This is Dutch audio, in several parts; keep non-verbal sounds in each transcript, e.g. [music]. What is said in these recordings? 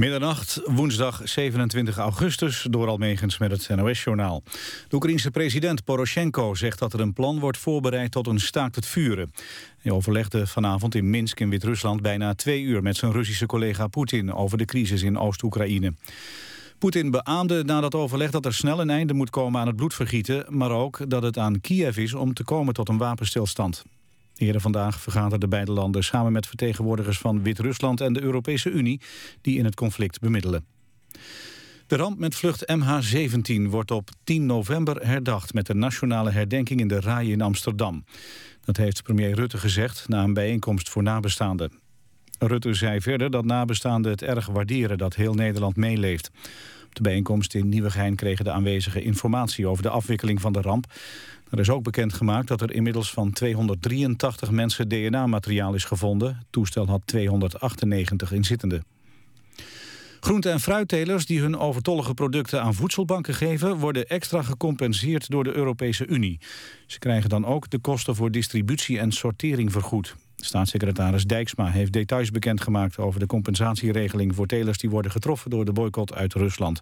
Middernacht, woensdag 27 augustus, door Almegens met het NOS-journaal. De Oekraïense president Poroshenko zegt dat er een plan wordt voorbereid tot een staakt het vuren. Hij overlegde vanavond in Minsk in Wit-Rusland bijna twee uur met zijn Russische collega Poetin over de crisis in Oost-Oekraïne. Poetin beaamde na dat overleg dat er snel een einde moet komen aan het bloedvergieten, maar ook dat het aan Kiev is om te komen tot een wapenstilstand. Eerder vandaag vergaderden beide landen samen met vertegenwoordigers van Wit-Rusland en de Europese Unie die in het conflict bemiddelen. De ramp met vlucht MH17 wordt op 10 november herdacht met de nationale herdenking in de Rai in Amsterdam. Dat heeft premier Rutte gezegd na een bijeenkomst voor nabestaanden. Rutte zei verder dat nabestaanden het erg waarderen dat heel Nederland meeleeft. Op de bijeenkomst in Nieuwegein kregen de aanwezigen informatie over de afwikkeling van de ramp. Er is ook bekendgemaakt dat er inmiddels van 283 mensen DNA-materiaal is gevonden. Toestel had 298 inzittenden. Groente- en fruittelers die hun overtollige producten aan voedselbanken geven... worden extra gecompenseerd door de Europese Unie. Ze krijgen dan ook de kosten voor distributie en sortering vergoed. Staatssecretaris Dijksma heeft details bekendgemaakt... over de compensatieregeling voor telers die worden getroffen... door de boycott uit Rusland.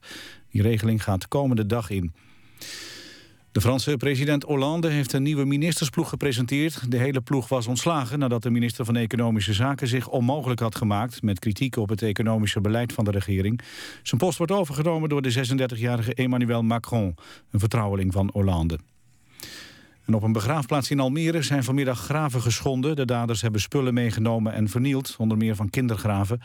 Die regeling gaat komende dag in. De Franse president Hollande heeft een nieuwe ministersploeg gepresenteerd. De hele ploeg was ontslagen nadat de minister van Economische Zaken zich onmogelijk had gemaakt met kritiek op het economische beleid van de regering. Zijn post wordt overgenomen door de 36-jarige Emmanuel Macron, een vertrouweling van Hollande. Op een begraafplaats in Almere zijn vanmiddag graven geschonden. De daders hebben spullen meegenomen en vernield, onder meer van kindergraven.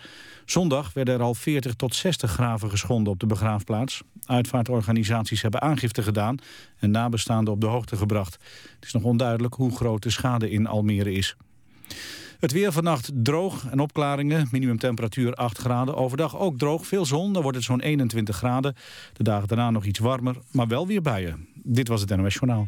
Zondag werden er al 40 tot 60 graven geschonden op de begraafplaats. Uitvaartorganisaties hebben aangifte gedaan en nabestaanden op de hoogte gebracht. Het is nog onduidelijk hoe groot de schade in Almere is. Het weer vannacht droog en opklaringen. Minimumtemperatuur 8 graden. Overdag ook droog, veel zon. Dan wordt het zo'n 21 graden. De dagen daarna nog iets warmer, maar wel weer buien. Dit was het NOS Journaal.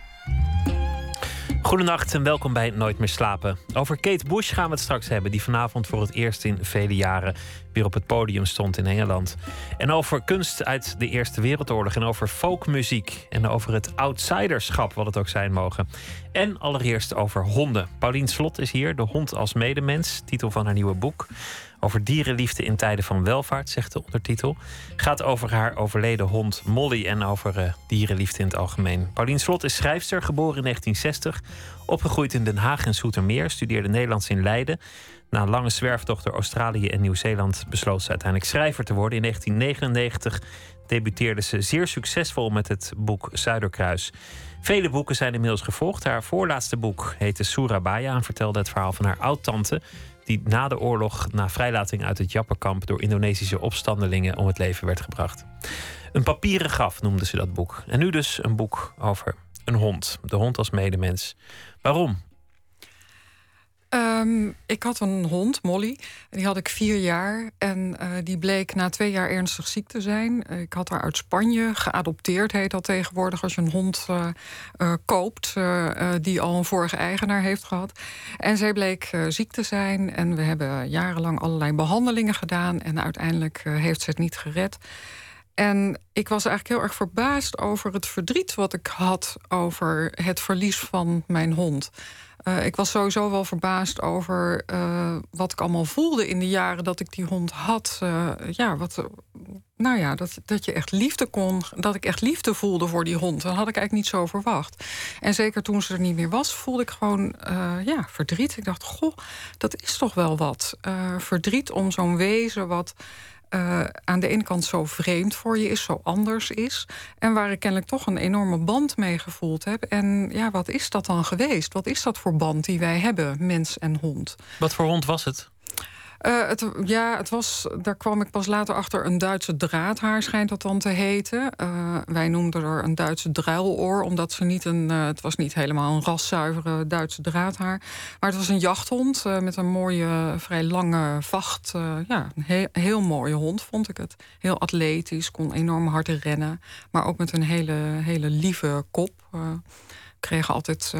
Goedenacht en welkom bij Nooit meer slapen. Over Kate Bush gaan we het straks hebben, die vanavond voor het eerst in vele jaren weer op het podium stond in Engeland. En over kunst uit de Eerste Wereldoorlog en over folkmuziek en over het outsiderschap, wat het ook zijn mogen. En allereerst over honden. Paulien Slot is hier, de hond als medemens, titel van haar nieuwe boek. Over dierenliefde in tijden van welvaart, zegt de ondertitel. Gaat over haar overleden hond Molly en over uh, dierenliefde in het algemeen. Paulien Slot is schrijfster, geboren in 1960. Opgegroeid in Den Haag en Soetermeer. Studeerde Nederlands in Leiden. Na een lange zwerftocht door Australië en Nieuw-Zeeland besloot ze uiteindelijk schrijver te worden. In 1999 debuteerde ze zeer succesvol met het boek Zuiderkruis. Vele boeken zijn inmiddels gevolgd. Haar voorlaatste boek heette Surabaya en vertelde het verhaal van haar oud-tante die na de oorlog, na vrijlating uit het Jappenkamp, door Indonesische opstandelingen om het leven werd gebracht. Een papieren graf noemde ze dat boek. En nu dus een boek over een hond. De hond als medemens. Waarom? Ehm, ik had een hond, Molly. Die had ik vier jaar. En uh, die bleek na twee jaar ernstig ziek te zijn. Ik had haar uit Spanje geadopteerd, heet dat tegenwoordig... als je een hond uh, koopt die al een vorige eigenaar heeft gehad. En zij bleek ziek te zijn. En we hebben jarenlang allerlei behandelingen gedaan. En uiteindelijk heeft ze het niet gered. En ik was eigenlijk heel erg verbaasd over het verdriet wat ik had... over het verlies van mijn hond... Uh, ik was sowieso wel verbaasd over uh, wat ik allemaal voelde in de jaren dat ik die hond had. Uh, ja, wat, nou ja, dat, dat je echt liefde kon, dat ik echt liefde voelde voor die hond. Dat had ik eigenlijk niet zo verwacht. En zeker toen ze er niet meer was, voelde ik gewoon ja, verdriet. Ik dacht, goh, dat is toch wel wat. verdriet om zo'n wezen wat uh, aan de ene kant zo vreemd voor je is, zo anders is. En waar ik kennelijk toch een enorme band mee gevoeld heb. En ja, wat is dat dan geweest? Wat is dat voor band die wij hebben, mens en hond? Wat voor hond was het? Uh, het, ja, het was, daar kwam ik pas later achter. Een Duitse draadhaar schijnt dat dan te heten. Uh, wij noemden er een Duitse druiloor, omdat ze niet een. Uh, het was niet helemaal een raszuivere Duitse draadhaar. Maar het was een jachthond met een mooie, vrij lange vacht. ja, een heel, heel mooie hond vond ik het. Heel atletisch, kon enorm hard rennen. Maar ook met een hele, hele lieve kop. kregen altijd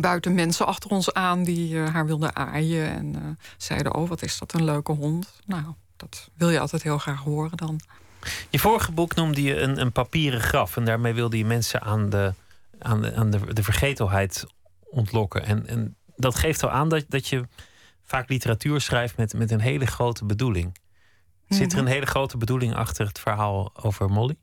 buiten mensen achter ons aan die haar wilden aaien. En zeiden, oh, wat is dat een leuke hond. Nou, dat wil je altijd heel graag horen dan. Je vorige boek noemde je een, een papieren graf. En daarmee wilde je mensen aan de, aan de, aan de, de vergetelheid ontlokken. En, en dat geeft al aan dat, dat je vaak literatuur schrijft met, met een hele grote bedoeling. Zit er een mhm. hele grote bedoeling achter het verhaal over Molly?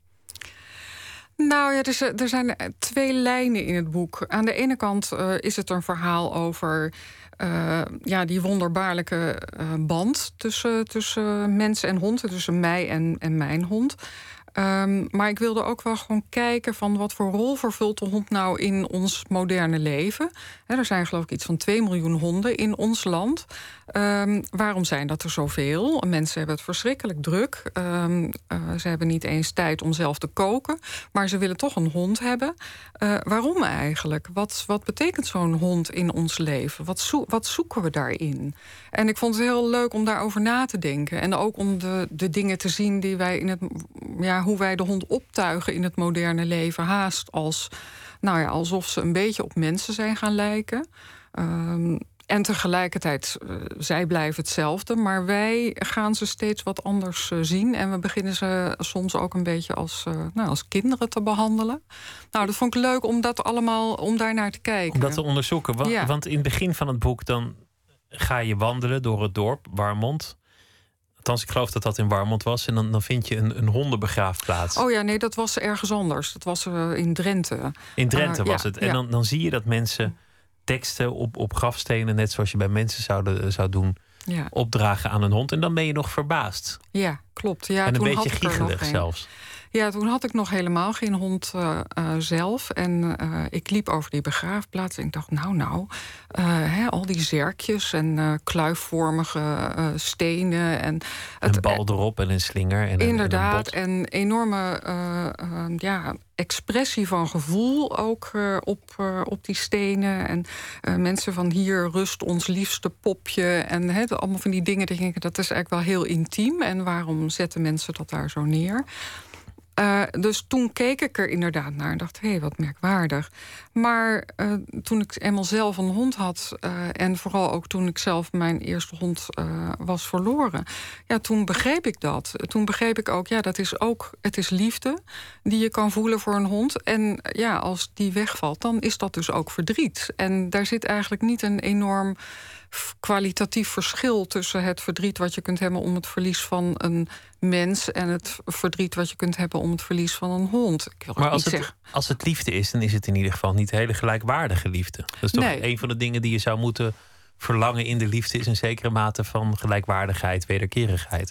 Nou ja, er, er zijn twee lijnen in het boek. Aan de ene kant uh, is het een verhaal over uh, ja, die wonderbaarlijke band tussen, tussen mens en hond, tussen mij en, en mijn hond. Um, maar ik wilde ook wel gewoon kijken van wat voor rol vervult de hond nou in ons moderne leven. Er zijn geloof ik iets van 2 miljoen honden in ons land. Um, waarom zijn dat er zoveel? Mensen hebben het verschrikkelijk druk. Um, uh, ze hebben niet eens tijd om zelf te koken. Maar ze willen toch een hond hebben. Uh, waarom eigenlijk? Wat, wat betekent zo'n hond in ons leven? Wat, wat zoeken we daarin? En ik vond het heel leuk om daarover na te denken. En ook om de, de dingen te zien die wij in het. Ja, hoe wij de hond optuigen in het moderne leven. Haast als. Nou ja, alsof ze een beetje op mensen zijn gaan lijken. Um, en tegelijkertijd, uh, zij blijven hetzelfde, maar wij gaan ze steeds wat anders uh, zien. En we beginnen ze soms ook een beetje als, uh, nou, als kinderen te behandelen. Nou, dat vond ik leuk om dat allemaal, om daar naar te kijken. Om dat te onderzoeken. Want, ja. want in het begin van het boek dan ga je wandelen door het dorp, Warmond. Althans, ik geloof dat dat in Warmond was. En dan, dan vind je een, een hondenbegraafplaats. Oh ja, nee, dat was ergens anders. Dat was in Drenthe. In Drenthe was ja, het. En dan, dan zie je dat mensen teksten op, op grafstenen, net zoals je bij mensen zouden, eh, zou doen, ja. opdragen aan een hond. En dan ben je nog verbaasd. Ja, klopt. Ja, en een beetje giechelig zelfs. Ja, toen had ik nog helemaal geen hond uh, uh, zelf. En uh, ik liep over die begraafplaats en ik dacht, nou, nou, hè, al die zerkjes en kluifvormige stenen. En het, een bal erop en een slinger. En inderdaad, en, een en enorme ja, expressie van gevoel ook op, op die stenen. En mensen van hier rust ons liefste popje. En hè, allemaal van die dingen, denk ik, dat is eigenlijk wel heel intiem. En waarom zetten mensen dat daar zo neer? Uh, dus toen keek ik er inderdaad naar en dacht: hé, hey, wat merkwaardig. Maar uh, toen ik eenmaal zelf een hond had, uh, en vooral ook toen ik zelf mijn eerste hond was verloren, ja, toen begreep ik dat. Toen begreep ik ook: ja, dat is ook, het is liefde die je kan voelen voor een hond. En ja, als die wegvalt, dan is dat dus ook verdriet. En daar zit eigenlijk niet een enorm kwalitatief verschil tussen het verdriet wat je kunt hebben om het verlies van een mens en het verdriet wat je kunt hebben om het verlies van een hond. Ik wil maar als het, zeggen. als het liefde is, dan is het in ieder geval niet hele gelijkwaardige liefde. Dat is toch nee. een van de dingen die je zou moeten verlangen in de liefde, is een zekere mate van gelijkwaardigheid, wederkerigheid.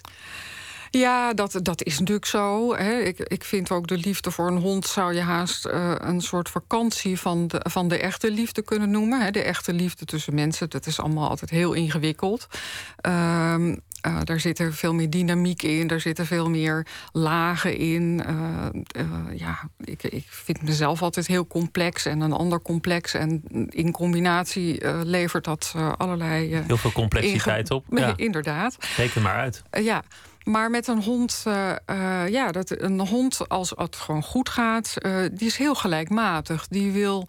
Ja, dat, dat is natuurlijk zo. Hè. Ik, ik vind ook de liefde voor een hond zou je haast uh, een soort vakantie van de, van de echte liefde kunnen noemen. Hè. De echte liefde tussen mensen, dat is allemaal altijd heel ingewikkeld. Uh, uh, daar zit er veel meer dynamiek in, daar zitten veel meer lagen in. Uh, uh, ja, ik, ik vind mezelf altijd heel complex en een ander complex. En in combinatie levert dat allerlei. heel veel complexiteit op. [laughs] Ja. Inderdaad. Reken maar uit. ja. Maar met een hond, uh, uh, ja, dat, een hond als het gewoon goed gaat, uh, die is heel gelijkmatig. Die wil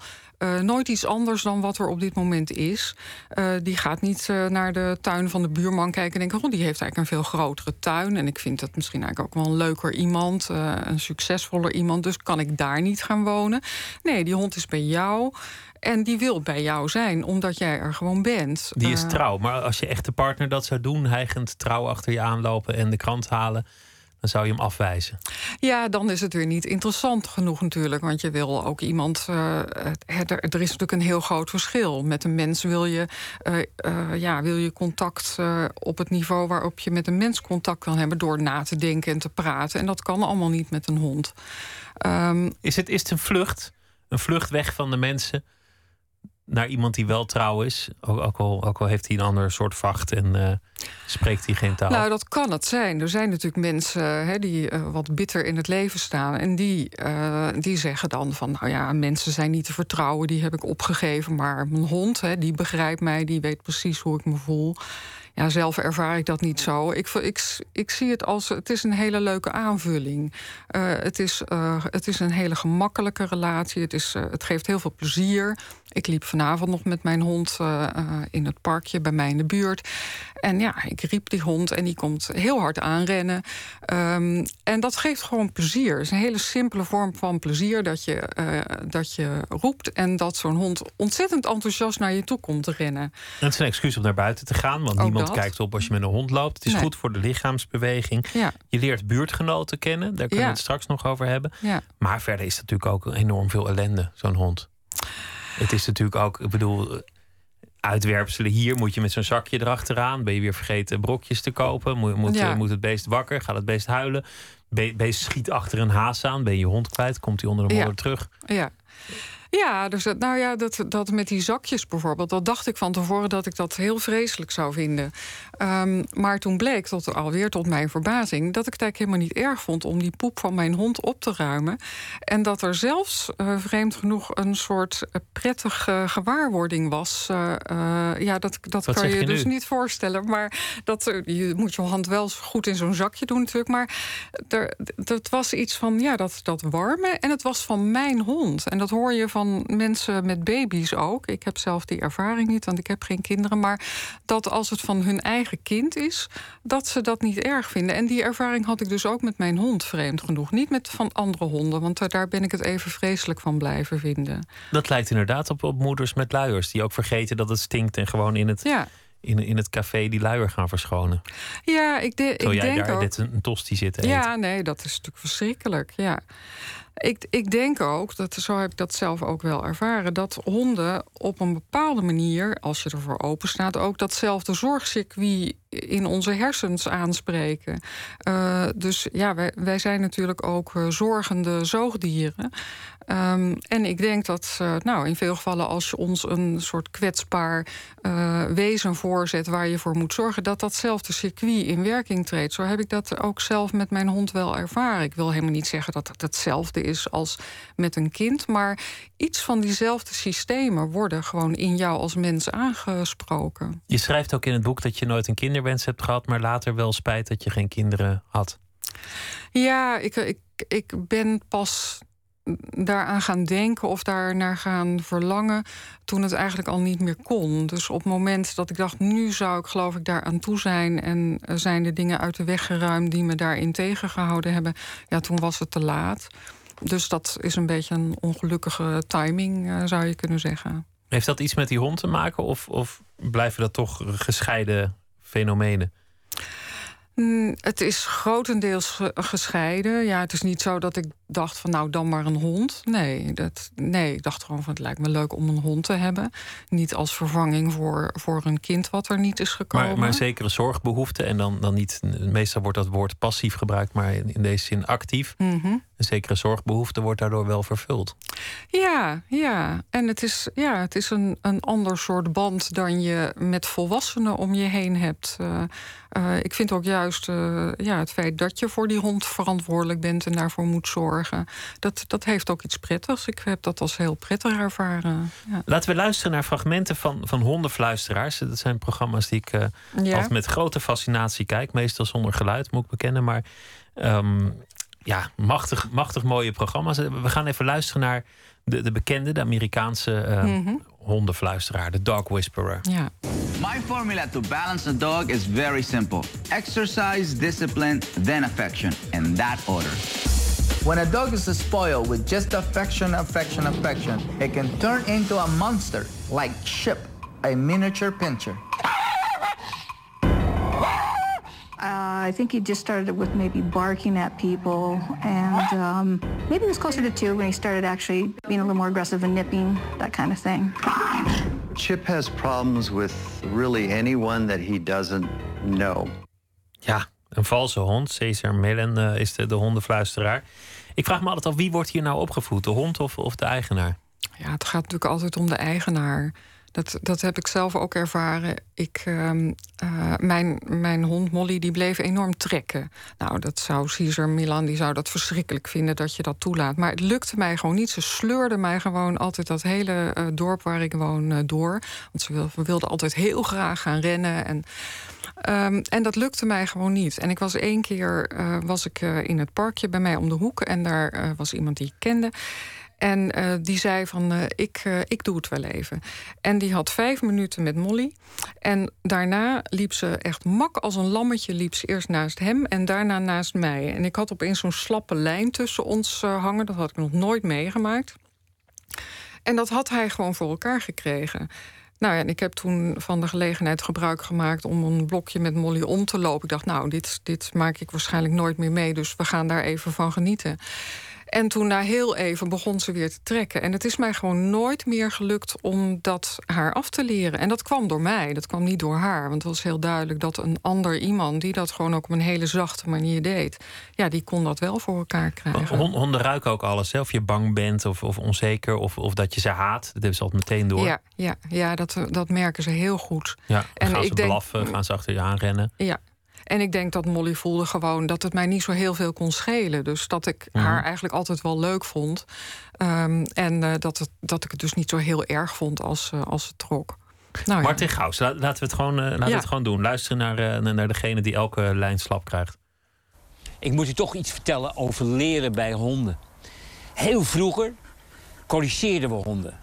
nooit iets anders dan wat er op dit moment is. die gaat niet naar de tuin van de buurman kijken en denken: oh, die heeft eigenlijk een veel grotere tuin. En ik vind dat misschien eigenlijk ook wel een leuker iemand, een succesvoller iemand. Dus kan ik daar niet gaan wonen? Nee, die hond is bij jou. En die wil bij jou zijn, omdat jij er gewoon bent. Die is trouw. Maar als je echte partner dat zou doen, hijgend trouw achter je aanlopen en de krant halen, dan zou je hem afwijzen. Ja, dan is het weer niet interessant genoeg natuurlijk. Want je wil ook iemand. Uh, er, er, is natuurlijk een heel groot verschil. Met een mens wil je, uh, uh, ja, wil je contact op het niveau waarop je met een mens contact kan hebben. door na te denken en te praten. En dat kan allemaal niet met een hond. Um, is, het, is het een vlucht? Een vlucht weg van de mensen? Naar iemand die wel trouw is. Ook, ook, al, ook heeft hij een ander soort vacht en uh, spreekt hij geen taal. Nou, dat kan het zijn. Er zijn natuurlijk mensen hè, die uh, wat bitter in het leven staan. En die, die zeggen dan van, nou ja, mensen zijn niet te vertrouwen. Die heb ik opgegeven. Maar mijn hond, hè, die begrijpt mij. Die weet precies hoe ik me voel. Ja, zelf ervaar ik dat niet zo. Ik, ik, ik zie het als het is een hele leuke aanvulling. Uh, het, is, uh, het is een hele gemakkelijke relatie. Het, is, uh, het geeft heel veel plezier. Ik liep vanavond nog met mijn hond in het parkje bij mij in de buurt. En ja, ik riep die hond en die komt heel hard aanrennen. Um, en dat geeft gewoon plezier. Het is een hele simpele vorm van plezier dat je, dat je roept en dat zo'n hond ontzettend enthousiast naar je toe komt rennen. En het is een excuus om naar buiten te gaan, want niemand kijkt op als je met een hond loopt. Het is goed voor de lichaamsbeweging. Ja. Je leert buurtgenoten kennen, daar kunnen we het straks nog over hebben. Ja. Maar verder is het natuurlijk ook enorm veel ellende, zo'n hond. Het is natuurlijk ook, ik bedoel, uitwerpselen hier. Moet je met zo'n zakje erachteraan? Ben je weer vergeten brokjes te kopen? Moet, moet, moet het beest wakker? Gaat het beest huilen? Be beest schiet achter een haas aan. Ben je hond kwijt? Komt hij onder de motor terug? Ja. Ja, dus nou ja, dat, dat met die zakjes bijvoorbeeld, dat dacht ik van tevoren dat ik dat heel vreselijk zou vinden. Um, maar toen bleek, tot, alweer tot mijn verbazing, dat ik het eigenlijk helemaal niet erg vond om die poep van mijn hond op te ruimen. En dat er zelfs, uh, vreemd genoeg, een soort uh, prettige gewaarwording was. Uh, ja, dat, dat kan je, je dus niet voorstellen. Maar dat, je moet je hand wel goed in zo'n zakje doen natuurlijk. Maar er, dat was iets van, ja, dat, dat warme. En het was van mijn hond. En dat hoor je van van mensen met baby's ook. Ik heb zelf die ervaring niet, want ik heb geen kinderen. Maar dat als het van hun eigen kind is, dat ze dat niet erg vinden. En die ervaring had ik dus ook met mijn hond, vreemd genoeg. Niet met van andere honden, want daar ben ik het even vreselijk van blijven vinden. Dat lijkt inderdaad op, op moeders met luiers, die ook vergeten dat het stinkt en gewoon in het. Ja. In, in het café die luier gaan verschonen. Ja, ik, de, Terwijl ik jij denk daar ook... dit een, een tosti zit te Ja, eten. nee, dat is natuurlijk verschrikkelijk. Ja. Ik, ik denk ook, dat, zo heb ik dat zelf ook wel ervaren, dat honden op een bepaalde manier, als je ervoor open staat, ook datzelfde zorgcircuit in onze hersens aanspreken. Uh, dus ja, wij, wij zijn natuurlijk ook uh, zorgende zoogdieren. Um, en ik denk dat, uh, nou, in veel gevallen, als je ons een soort kwetsbaar wezen voorzet waar je voor moet zorgen, dat datzelfde circuit in werking treedt. Zo heb ik dat ook zelf met mijn hond wel ervaren. Ik wil helemaal niet zeggen dat het hetzelfde is als met een kind, maar iets van diezelfde systemen worden gewoon in jou als mens aangesproken. Je schrijft ook in het boek dat je nooit een kinderwens hebt gehad, maar later wel spijt dat je geen kinderen had. Ja, ik, ik, ik ben pas daaraan gaan denken of daar naar gaan verlangen toen het eigenlijk al niet meer kon. Dus op het moment dat ik dacht, nu zou ik geloof ik daar aan toe zijn en zijn de dingen uit de weg geruimd die me daarin tegengehouden hebben, ja, toen was het te laat. Dus dat is een beetje een ongelukkige timing, zou je kunnen zeggen. Heeft dat iets met die hond te maken of, of blijven dat toch gescheiden fenomenen? Mm, het is grotendeels gescheiden. Ja, het is niet zo dat ik dacht van nou dan maar een hond. Nee, dat, nee ik dacht gewoon van het lijkt me leuk om een hond te hebben. Niet als vervanging voor, voor een kind wat er niet is gekomen. Maar, maar zekere zorgbehoeften en dan, dan niet... Meestal wordt dat woord passief gebruikt, maar in, in deze zin actief. Mm -hmm. Een zekere zorgbehoefte wordt daardoor wel vervuld. Ja, ja. En het is, ja, het is een, een ander soort band dan je met volwassenen om je heen hebt. Uh, uh, ik vind ook juist uh, ja, het feit dat je voor die hond verantwoordelijk bent en daarvoor moet zorgen. Dat, dat heeft ook iets prettigs. Ik heb dat als heel prettig ervaren. Ja. Laten we luisteren naar fragmenten van, van hondenfluisteraars. Dat zijn programma's die ik ja. altijd met grote fascinatie kijk. Meestal zonder geluid, moet ik bekennen. Maar um, ja, machtig, machtig mooie programma's. We gaan even luisteren naar de, de bekende, de Amerikaanse uh, mm -hmm. hondenfluisteraar, de dog whisperer. Ja. My formula to balance a dog is very simple. Exercise, discipline, then affection. In that order. When a dog is spoiled with just affection, affection, affection, it can turn into a monster like Chip, a miniature pincher. [laughs] Uh, I think he just started with maybe barking at people, and um, maybe it was closer to two when he started actually being a little more aggressive and nipping, that kind of thing. Chip has problems with really anyone that he doesn't know. Ja, een valse hond. Cesar Millen uh, is de, de hondenfluisteraar. Ik vraag me altijd af, wie wordt hier nou opgevoed? De hond of, of de eigenaar? Ja, het gaat natuurlijk altijd om de eigenaar. Dat, dat heb ik zelf ook ervaren. Ik, uh, uh, mijn, mijn hond Molly die bleef enorm trekken. Nou, dat zou Caesar Milan die zou dat verschrikkelijk vinden dat je dat toelaat. Maar het lukte mij gewoon niet. Ze sleurde mij gewoon altijd dat hele uh, dorp waar ik woon door. Want ze wilde, altijd heel graag gaan rennen. En Ehm, en dat lukte mij gewoon niet. En ik was één keer was ik, in het parkje bij mij om de hoek. En daar was iemand die ik kende. En uh, die zei van, uh, ik, uh, ik doe het wel even. En die had vijf minuten met Molly. En daarna liep ze echt mak als een lammetje. Liep ze eerst naast hem en daarna naast mij. En ik had opeens zo'n slappe lijn tussen ons hangen. Dat had ik nog nooit meegemaakt. En dat had hij gewoon voor elkaar gekregen. Nou ja, en ik heb toen van de gelegenheid gebruik gemaakt om een blokje met Molly om te lopen. Ik dacht, nou, dit, dit maak ik waarschijnlijk nooit meer mee. Dus we gaan daar even van genieten. En toen na heel even begon ze weer te trekken. En het is mij gewoon nooit meer gelukt om dat haar af te leren. En dat kwam door mij, dat kwam niet door haar. Want het was heel duidelijk dat een ander iemand... die dat gewoon ook op een hele zachte manier deed... ja, die kon dat wel voor elkaar krijgen. Honden ruiken ook alles. Of je bang bent of, of onzeker of, of dat je ze haat. Dat hebben ze altijd meteen door. Ja, ja, ja dat, dat merken ze heel goed. Ja, en gaan ze blaffen, gaan ze achter je aanrennen. Ja, en ik denk dat Molly voelde gewoon dat het mij niet zo heel veel kon schelen. Dus dat ik Mhm. haar eigenlijk altijd wel leuk vond. Um, en uh, dat, het, dat ik het dus niet zo heel erg vond als, uh, als het trok. Nou, Martin ja. Gauws, laten we het gewoon, uh, laten ja. we het gewoon doen. Luisteren naar, naar degene die elke lijn slap krijgt. Ik moet u toch iets vertellen over leren bij honden. Heel vroeger corrigeerden we honden.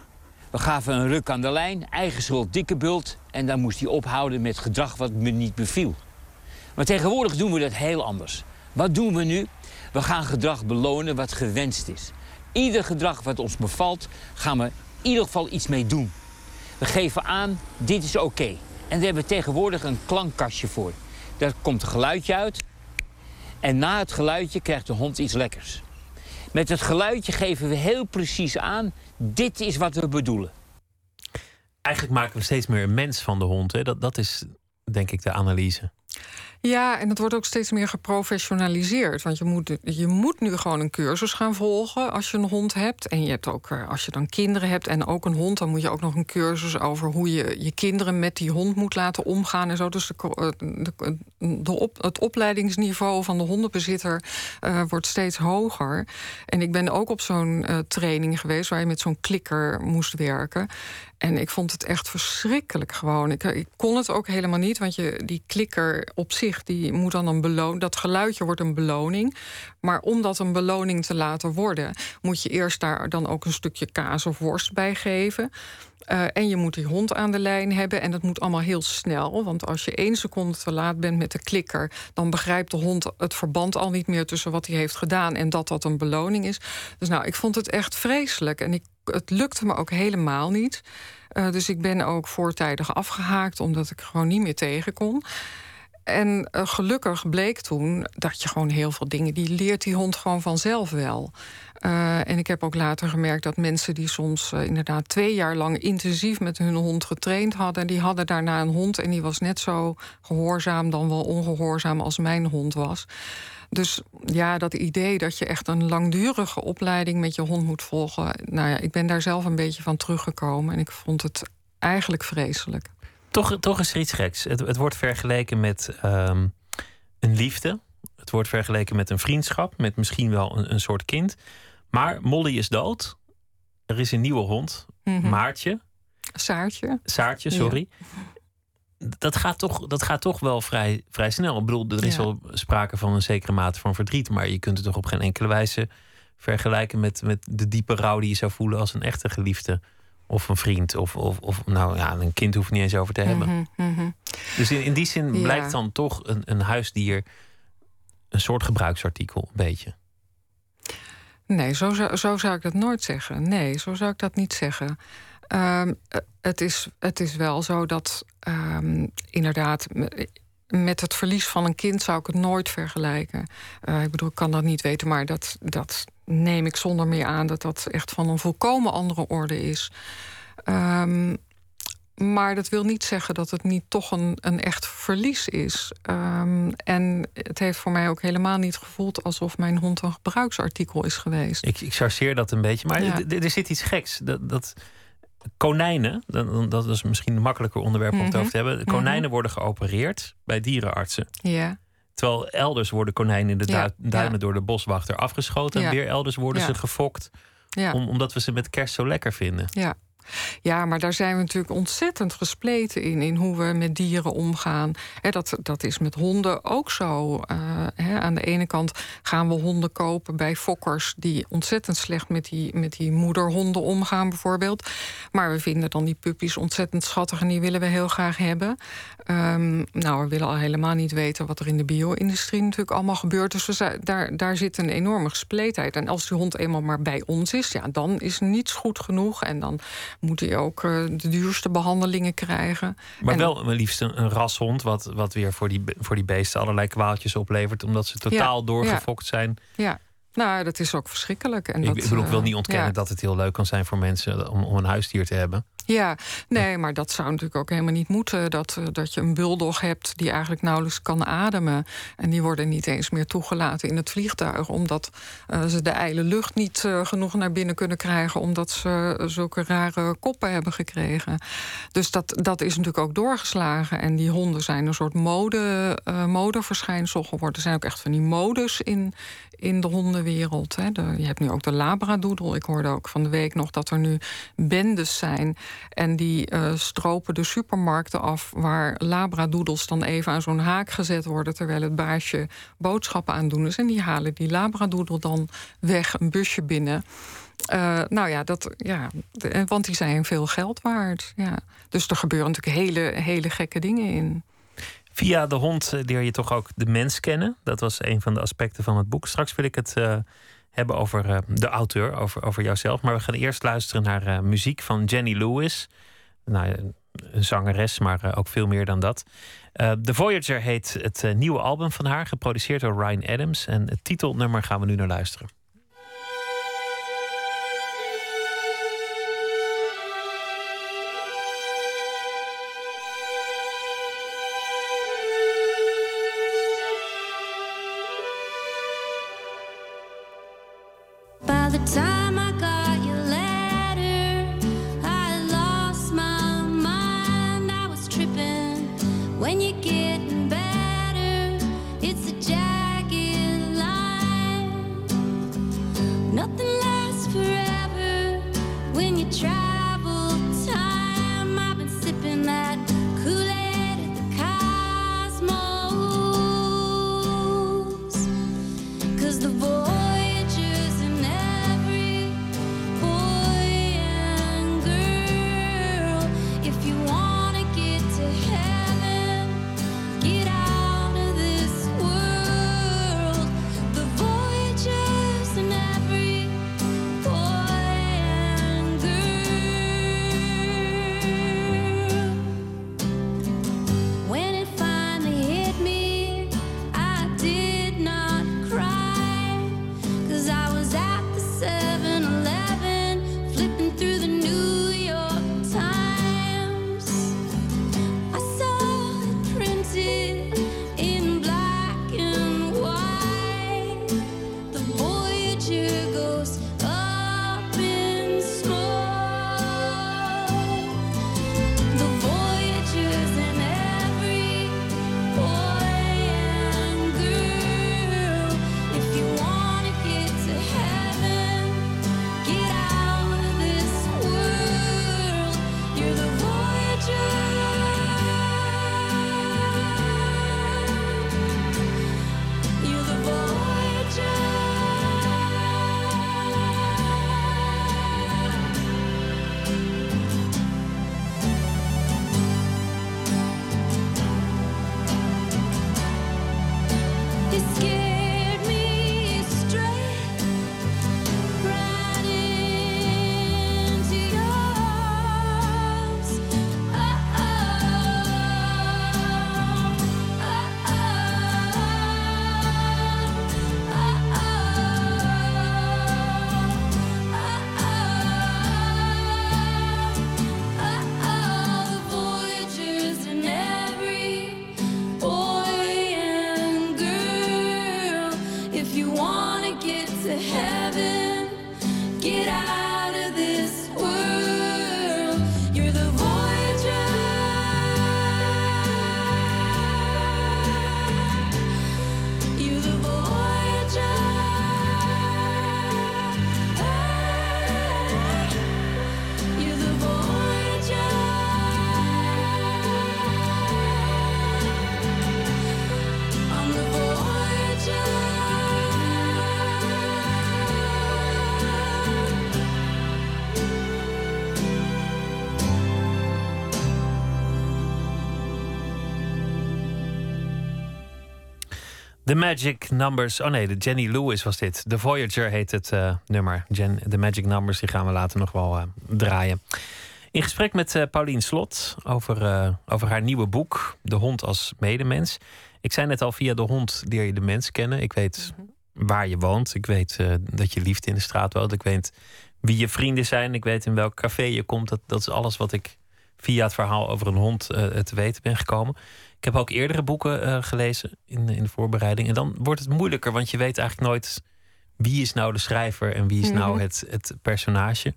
We gaven een ruk aan de lijn, eigen schuld, dikke bult... en dan moest hij ophouden met gedrag wat me niet beviel. Maar tegenwoordig doen we dat heel anders. Wat doen we nu? We gaan gedrag belonen wat gewenst is. Ieder gedrag wat ons bevalt, gaan we in ieder geval iets mee doen. We geven aan, dit is oké. En daar hebben we tegenwoordig een klankkastje voor. Daar komt een geluidje uit. En na het geluidje krijgt de hond iets lekkers. Met het geluidje geven we heel precies aan, dit is wat we bedoelen. Eigenlijk maken we steeds meer een mens van de hond. Hè? Dat, dat is denk ik de analyse. Ja, en het wordt ook steeds meer geprofessionaliseerd. Want je moet, je moet nu gewoon een cursus gaan volgen als je een hond hebt. En je hebt ook, als je dan kinderen hebt en ook een hond... dan moet je ook nog een cursus over hoe je je kinderen met die hond moet laten omgaan. En zo. Dus de, de op, het opleidingsniveau van de hondenbezitter wordt steeds hoger. En ik ben ook op zo'n training geweest... waar je met zo'n klikker moest werken. En ik vond het echt verschrikkelijk gewoon. Ik, ik, kon het ook helemaal niet, want je, die klikker op zich... die moet dan een beloning. Dat geluidje wordt een beloning. Maar om dat een beloning te laten worden... moet je eerst daar dan ook een stukje kaas of worst bij geven... Uh, en je moet die hond aan de lijn hebben. En dat moet allemaal heel snel. Want als je één seconde te laat bent met de klikker... dan begrijpt de hond het verband al niet meer tussen wat hij heeft gedaan... en dat dat een beloning is. Dus nou, ik vond het echt vreselijk. En ik, het lukte me ook helemaal niet. Uh, dus ik ben ook voortijdig afgehaakt... omdat ik gewoon niet meer tegen kon. En uh, gelukkig bleek toen dat je gewoon heel veel dingen... die leert die hond gewoon vanzelf wel. Uh, en ik heb ook later gemerkt dat mensen die soms uh, inderdaad twee jaar lang intensief met hun hond getraind hadden, die hadden daarna een hond en die was net zo gehoorzaam dan wel ongehoorzaam als mijn hond was. Dus ja, dat idee dat je echt een langdurige opleiding met je hond moet volgen, nou ja, ik ben daar zelf een beetje van teruggekomen en ik vond het eigenlijk vreselijk. Toch, toch is er iets geks. Het, wordt vergeleken met um, een liefde. Het wordt vergeleken met een vriendschap, met misschien wel een, een soort kind. Maar Molly is dood. Er is een nieuwe hond, mm -hmm. Maartje. Saartje. Saartje, sorry. Ja. Dat, gaat toch, dat gaat toch wel vrij, vrij snel. Ik bedoel, er is ja. wel sprake van een zekere mate van verdriet. Maar je kunt het toch op geen enkele wijze vergelijken met, met de diepe rouw die je zou voelen als een echte geliefde. Of een vriend. Of, of, of nou ja, een kind hoeft niet eens over te hebben. Mm -hmm, mm -hmm. Dus in, in die zin ja. blijkt dan toch een, een huisdier een soort gebruiksartikel, een beetje. Nee, zo zou, zo zou ik dat nooit zeggen. Nee, zo zou ik dat niet zeggen. Um, het, is, het is wel zo dat um, inderdaad met het verlies van een kind zou ik het nooit vergelijken. Uh, ik bedoel, ik kan dat niet weten, maar dat, dat neem ik zonder meer aan dat dat echt van een volkomen andere orde is. Um, maar dat wil niet zeggen dat het niet toch een, een echt verlies is. Um, en het heeft voor mij ook helemaal niet gevoeld alsof mijn hond een gebruiksartikel is geweest. Ik, ik chargeer dat een beetje, maar ja. er zit iets geks. Dat, dat konijnen, dat, dat is misschien een makkelijker onderwerp om mm -hmm. het over te hebben. Konijnen mm -hmm. worden geopereerd bij dierenartsen. Ja. Terwijl elders worden konijnen in de ja. duinen ja. door de boswachter afgeschoten. En weer elders worden ze gefokt. Om, omdat we ze met kerst zo lekker vinden. Ja. Ja, maar daar zijn we natuurlijk ontzettend gespleten in, in hoe we met dieren omgaan. dat, dat is met honden ook zo. Uh, aan de ene kant gaan we honden kopen bij fokkers die ontzettend slecht met die, met die moederhonden omgaan, bijvoorbeeld. Maar we vinden dan die puppies ontzettend schattig en die willen we heel graag hebben. Um, nou, we willen al helemaal niet weten wat er in de bio-industrie natuurlijk allemaal gebeurt. Dus we, daar, daar zit een enorme gespleetheid. En als die hond eenmaal maar bij ons is, ja, dan is niets goed genoeg. En dan moet hij ook uh, de duurste behandelingen krijgen. Maar en, wel liefst een, een, rashond, wat, wat weer voor die, voor die beesten allerlei kwaaltjes oplevert, omdat ze totaal doorgefokt zijn. Ja. Nou, dat is ook verschrikkelijk. En ik, dat, ik wil ook wel uh, niet ontkennen ja. dat het heel leuk kan zijn voor mensen om, om een huisdier te hebben. Ja, nee, maar dat zou natuurlijk ook helemaal niet moeten. Dat, uh, dat je een buldog hebt die eigenlijk nauwelijks kan ademen. En die worden niet eens meer toegelaten in het vliegtuig. Omdat uh, ze de ijle lucht niet uh, genoeg naar binnen kunnen krijgen. Omdat ze zulke rare koppen hebben gekregen. Dus dat, dat is natuurlijk ook doorgeslagen. En die honden zijn een soort mode, modeverschijnsel geworden. Er zijn ook echt van die modes in, in de hondenwereld. Hè. Je hebt nu ook de labradoodle. Ik hoorde ook van de week nog dat er nu bendes zijn. En die uh, stropen de supermarkten af... waar labradoodles dan even aan zo'n haak gezet worden... terwijl het baasje boodschappen aan doen is. En die halen die labradoodle dan weg, een busje binnen... Uh, nou ja, dat, ja, want die zijn veel geld waard. Ja. Dus er gebeuren natuurlijk hele, hele gekke dingen in. Via de hond leer je toch ook de mens kennen. Dat was een van de aspecten van het boek. Straks wil ik het uh, hebben over uh, de auteur, over, over jouzelf. Maar we gaan eerst luisteren naar muziek van Jenny Lewis. Nou, een zangeres, maar ook veel meer dan dat. The Voyager heet het nieuwe album van haar, geproduceerd door Ryan Adams. En het titelnummer gaan we nu naar luisteren. The Magic Numbers. Oh nee, de Jenny Lewis was dit. The Voyager heet het uh, nummer. Gen, The Magic Numbers, die gaan we later nog wel uh, draaien. In gesprek met uh, Paulien Slot over, over haar nieuwe boek, De Hond als Medemens. Ik zei net al, via de hond leer je de mens kennen. Ik weet mm -hmm. waar je woont. Ik weet dat je liefde in de straat woont. Ik weet wie je vrienden zijn. Ik weet in welk café je komt. Dat, dat is alles wat ik via het verhaal over een hond te weten ben gekomen. Ik heb ook eerdere boeken uh, gelezen in, in de voorbereiding. En dan wordt het moeilijker, want je weet eigenlijk nooit wie is nou de schrijver en wie is nou Mhm. het, het personage.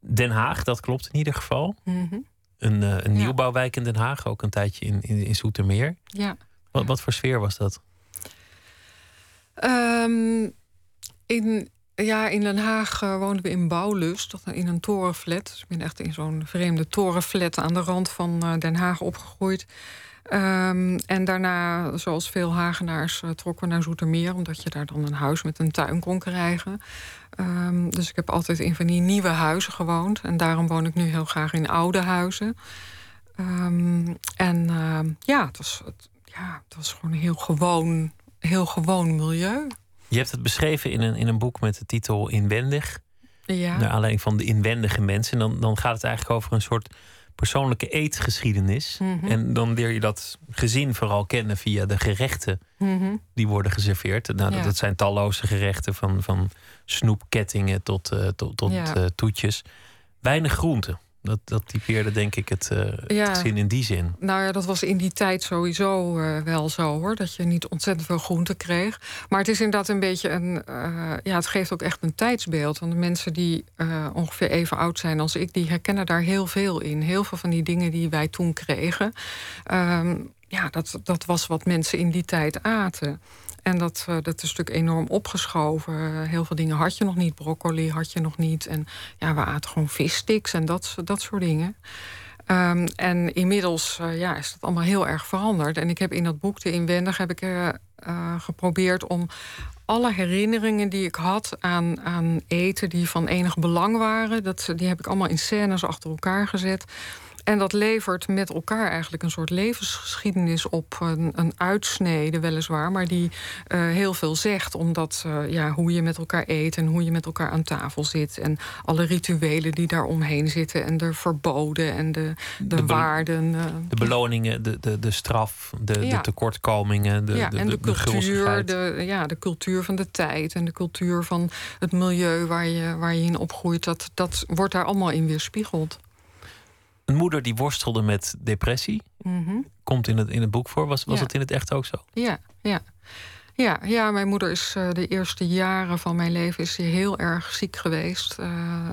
Den Haag, dat klopt in ieder geval. Mhm. Een, eh, een Ja. nieuwbouwwijk in Den Haag, ook een tijdje in, in, in Zoetermeer. Ja. Wat, wat voor sfeer was dat? Ehm, in, ja, in Den Haag eh, woonden we in Bouwlust, in een torenflat. Dus ik ben echt in zo'n vreemde torenflat aan de rand van eh, Den Haag opgegroeid. Ehm, en daarna, zoals veel Hagenaars, eh, trokken we naar Zoetermeer... omdat je daar dan een huis met een tuin kon krijgen. Ehm, dus ik heb altijd in van die nieuwe huizen gewoond. En daarom woon ik nu heel graag in oude huizen. Ehm, en ja, het was, het, ja, het was gewoon een heel gewoon, heel gewoon milieu. Je hebt het beschreven in een, in een boek met de titel Inwendig. Ja. Naar aanleiding van de inwendige mensen. En dan, dan gaat het eigenlijk over een soort persoonlijke eetgeschiedenis. Mhm. En dan leer je dat gezin vooral kennen via de gerechten Mhm. die worden geserveerd. Nou, Ja. dat, zijn talloze gerechten van, van snoepkettingen tot, eh, tot, tot Ja. eh, toetjes. Weinig groenten. Dat, dat typeerde denk ik het, het Ja. gezin in die zin. Nou ja, dat was in die tijd sowieso eh, wel zo hoor. Dat je niet ontzettend veel groente kreeg. Maar het is inderdaad een beetje een. eh, ja, het geeft ook echt een tijdsbeeld. Want de mensen die ongeveer even oud zijn als ik, die herkennen daar heel veel in. Heel veel van die dingen die wij toen kregen. Ehm, ja, dat, dat was wat mensen in die tijd aten. En dat, eh, dat is natuurlijk enorm opgeschoven. Heel veel dingen had je nog niet. Broccoli had je nog niet. En ja, we aten gewoon vissticks en dat, dat soort dingen. Ehm, en inmiddels eh, ja, is dat allemaal heel erg veranderd. En ik heb in dat boek, De Inwendig, heb ik eh, geprobeerd om alle herinneringen die ik had aan, aan eten die van enig belang waren, dat, die heb ik allemaal in scènes achter elkaar gezet. En dat levert met elkaar eigenlijk een soort levensgeschiedenis op. Een, een uitsnede weliswaar, maar die eh, heel veel zegt. Omdat eh, ja, hoe je met elkaar eet en hoe je met elkaar aan tafel zit. En alle rituelen die daar omheen zitten. En de verboden en de, de, waarden. eh, De beloningen, de, de, de straf, de, Ja. de tekortkomingen, de, ja, de, en de, de, cultuur, de, ja, de cultuur van de tijd en de cultuur van het milieu waar je, waar je in opgroeit, dat, dat wordt daar allemaal in weerspiegeld. Een moeder die worstelde met depressie, Mhm. komt in het, in het boek voor. Was, was Ja. het in het echt ook zo? Ja, ja. Ja, ja, mijn moeder is eh, de eerste jaren van mijn leven is heel erg ziek geweest. Eh,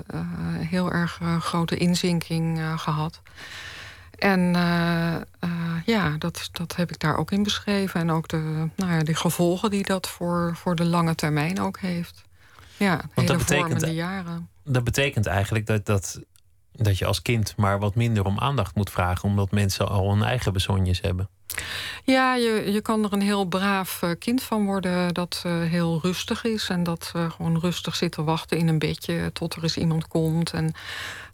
eh, heel erg grote inzinking eh, gehad. En ja, dat, dat heb ik daar ook in beschreven. En ook de, nou ja, de gevolgen die dat voor, voor de lange termijn ook heeft. Ja, hele dat betekent- vormende jaren. Dat betekent eigenlijk dat, dat, dat je als kind maar wat minder om aandacht moet vragen, omdat mensen al hun eigen bezonjes hebben. Ja, je, je kan er een heel braaf eh, kind van worden dat eh, heel rustig is. En dat eh, gewoon rustig zit te wachten in een bedje tot er eens iemand komt. En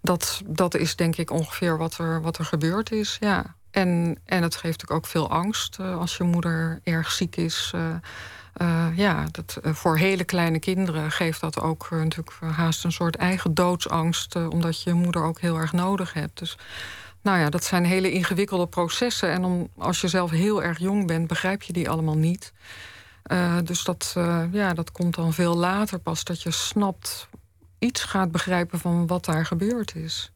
dat, dat is denk ik ongeveer wat er, wat er gebeurd is. Ja. En, en het geeft ook veel angst als je moeder erg ziek is. Eh, ja, dat, eh, voor hele kleine kinderen geeft dat ook eh, natuurlijk haast een soort eigen doodsangst. omdat je je moeder ook heel erg nodig hebt. Dus nou ja, dat zijn hele ingewikkelde processen. En om, als je zelf heel erg jong bent, begrijp je die allemaal niet. Dus dat, ja, dat komt dan veel later pas dat je snapt, iets gaat begrijpen van wat daar gebeurd is.